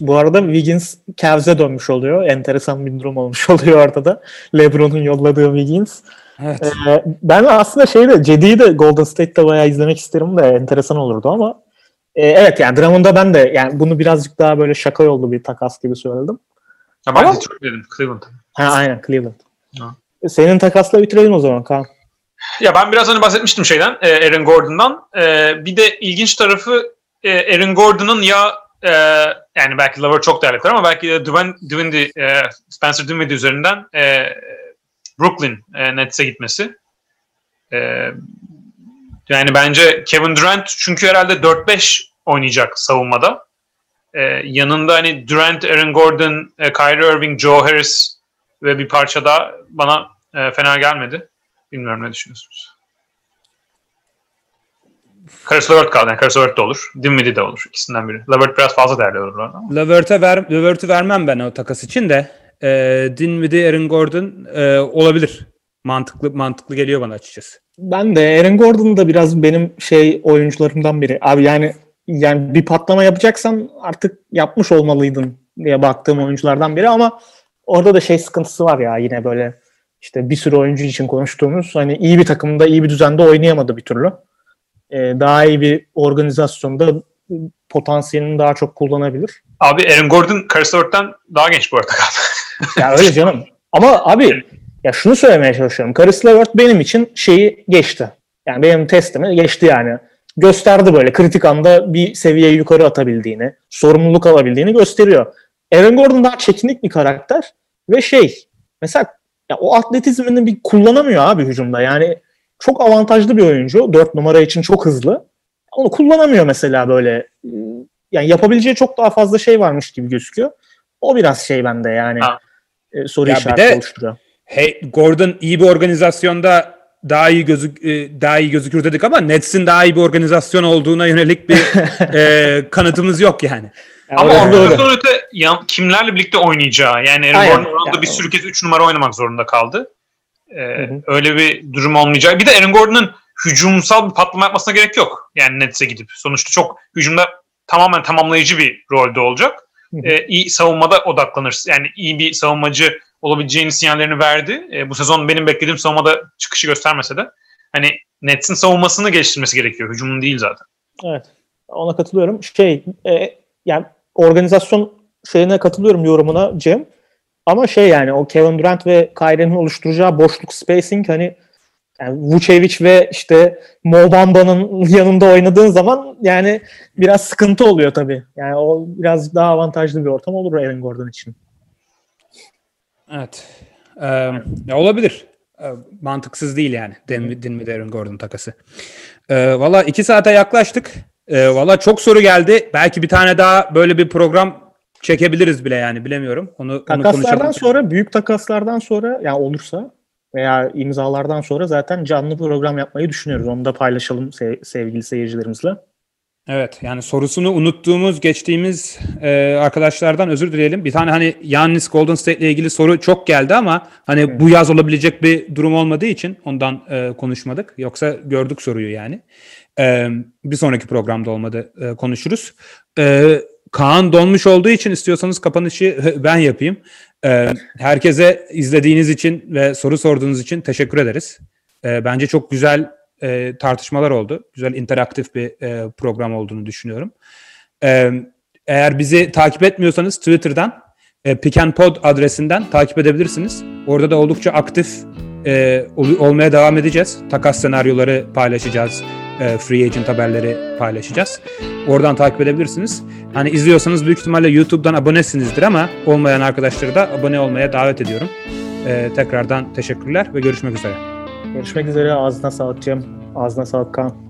Bu arada Wiggins Cavs'e dönmüş oluyor. Enteresan bir durum olmuş oluyor ortada. LeBron'un yolladığı Wiggins. Evet. Ee, ben aslında şeyde Cedi'yi de Golden State'te bayağı izlemek isterim de enteresan olurdu ama e, evet yani Drummond'da ben de yani bunu birazcık daha böyle şaka yollu bir takas gibi söyledim. Ya ben Ama- Detroit dedim. Cleveland. Ha aynen Cleveland. Ha. E, Senin takasla bitirelim o zaman Kaan. Ya ben biraz hani bahsetmiştim şeyden, e, Aaron Gordon'dan. E, bir de ilginç tarafı Aaron Gordon'ın ya yani belki Lover çok değerlidir ama belki de Dwayne, Dwayne, Spencer Dinwiddie üzerinden Brooklyn e, Nets'e gitmesi. E, Yani bence Kevin Durant çünkü herhalde 4-5 oynayacak savunmada. Ee, yanında hani Durant, Aaron Gordon, e, Kyrie Irving, Joe Harris ve bir parça daha bana e, fena gelmedi. Bilmiyorum ne düşünüyorsunuz? Karis Levert kaldı. Yani Karis Levert de olur. Dinwiddie de olur. İkisinden biri. Levert biraz fazla değerli olur. Levert'e ver, Levert'ü vermem ben o takas için de. E, Dinwiddie, Aaron Gordon e, olabilir. Mantıklı mantıklı geliyor bana açıkçası. Ben de Aaron Gordon da biraz benim şey oyuncularımdan biri. Abi yani yani bir patlama yapacaksan artık yapmış olmalıydın diye baktığım oyunculardan biri ama orada da şey sıkıntısı var ya yine böyle işte bir sürü oyuncu için konuştuğumuz hani iyi bir takımda iyi bir düzende oynayamadı bir türlü. Ee, daha iyi bir organizasyonda potansiyelini daha çok kullanabilir. Abi Aaron Gordon Levert'ten daha genç bu arada. Ya öyle canım. Ama abi ya şunu söylemeye çalışıyorum. Karis Levert benim için şeyi geçti. Yani benim testimi geçti yani. Gösterdi böyle kritik anda bir seviye yukarı atabildiğini, sorumluluk alabildiğini gösteriyor. Aaron Gordon daha çekinik bir karakter ve şey mesela ya o atletizmini bir kullanamıyor abi hücumda. Yani çok avantajlı bir oyuncu. 4 numara için çok hızlı. Onu kullanamıyor mesela böyle. Yani yapabileceği çok daha fazla şey varmış gibi gözüküyor. O biraz şey bende yani. Ha. E, soru Ya bir işareti de- oluşturuyor. Hey, Gordon iyi bir organizasyonda daha iyi gözük e, daha iyi gözükür dedik ama Nets'in daha iyi bir organizasyon olduğuna yönelik bir e, kanıtımız yok yani. Yani Ama orada öyle. ondan öte yan- kimlerle birlikte oynayacağı. Yani Aaron. Gordon oranda Ya, bir sürü kez 3 numara oynamak zorunda kaldı. Ee, hı. Öyle bir durum olmayacak. Bir de Aaron Gordon'un hücumsal bir patlama yapmasına gerek yok. Yani Nets'e gidip. Sonuçta çok hücumda tamamen tamamlayıcı bir rolde olacak. Ee, iyi savunmada odaklanır. Yani iyi bir savunmacı olabileceğini sinyallerini verdi. Ee, bu sezon benim beklediğim savunmada çıkışı göstermese de hani Nets'in savunmasını geliştirmesi gerekiyor. Hücumun değil zaten. Evet. Ona katılıyorum. Şey e, yani organizasyon şeyine katılıyorum yorumuna Cem. Ama şey yani o Kevin Durant ve Kyrie'nin oluşturacağı boşluk spacing hani yani Vucevic ve işte Mo Bamba'nın yanında oynadığın zaman yani biraz sıkıntı oluyor tabii. Yani o biraz daha avantajlı bir ortam olur Aaron Gordon için. Evet. Ee, ya olabilir. Ee, mantıksız değil yani. Din, Dinwiddie Aaron Gordon takası. Ee, Valla iki saate yaklaştık. Ee, Valla çok soru geldi. Belki bir tane daha böyle bir program çekebiliriz bile yani bilemiyorum. Onu, onu Takaslardan konuşalım. sonra büyük takaslardan sonra yani olursa veya imzalardan sonra zaten canlı program yapmayı düşünüyoruz. Onu da paylaşalım se- sevgili seyircilerimizle. Evet yani sorusunu unuttuğumuz geçtiğimiz e, arkadaşlardan özür dileyelim. Bir tane hani Yannis Golden State ile ilgili soru çok geldi ama hani bu yaz olabilecek bir durum olmadığı için ondan e, konuşmadık. Yoksa gördük soruyu yani. E, bir sonraki programda olmadı e, konuşuruz. E, Kaan donmuş olduğu için istiyorsanız kapanışı ben yapayım. E, herkese izlediğiniz için ve soru sorduğunuz için teşekkür ederiz. E, bence çok güzel e, tartışmalar oldu. Güzel interaktif bir e, program olduğunu düşünüyorum. E, eğer bizi takip etmiyorsanız Twitter'dan e, Pick and Pod adresinden takip edebilirsiniz. Orada da oldukça aktif e, ol- olmaya devam edeceğiz. Takas senaryoları paylaşacağız. E, free agent haberleri paylaşacağız. Oradan takip edebilirsiniz. Hani izliyorsanız büyük ihtimalle YouTube'dan abonesinizdir ama olmayan arkadaşları da abone olmaya davet ediyorum. E, tekrardan teşekkürler ve görüşmek üzere. Görüşmek üzere. Ağzına sağlık Cem. Ağzına sağlık Kaan.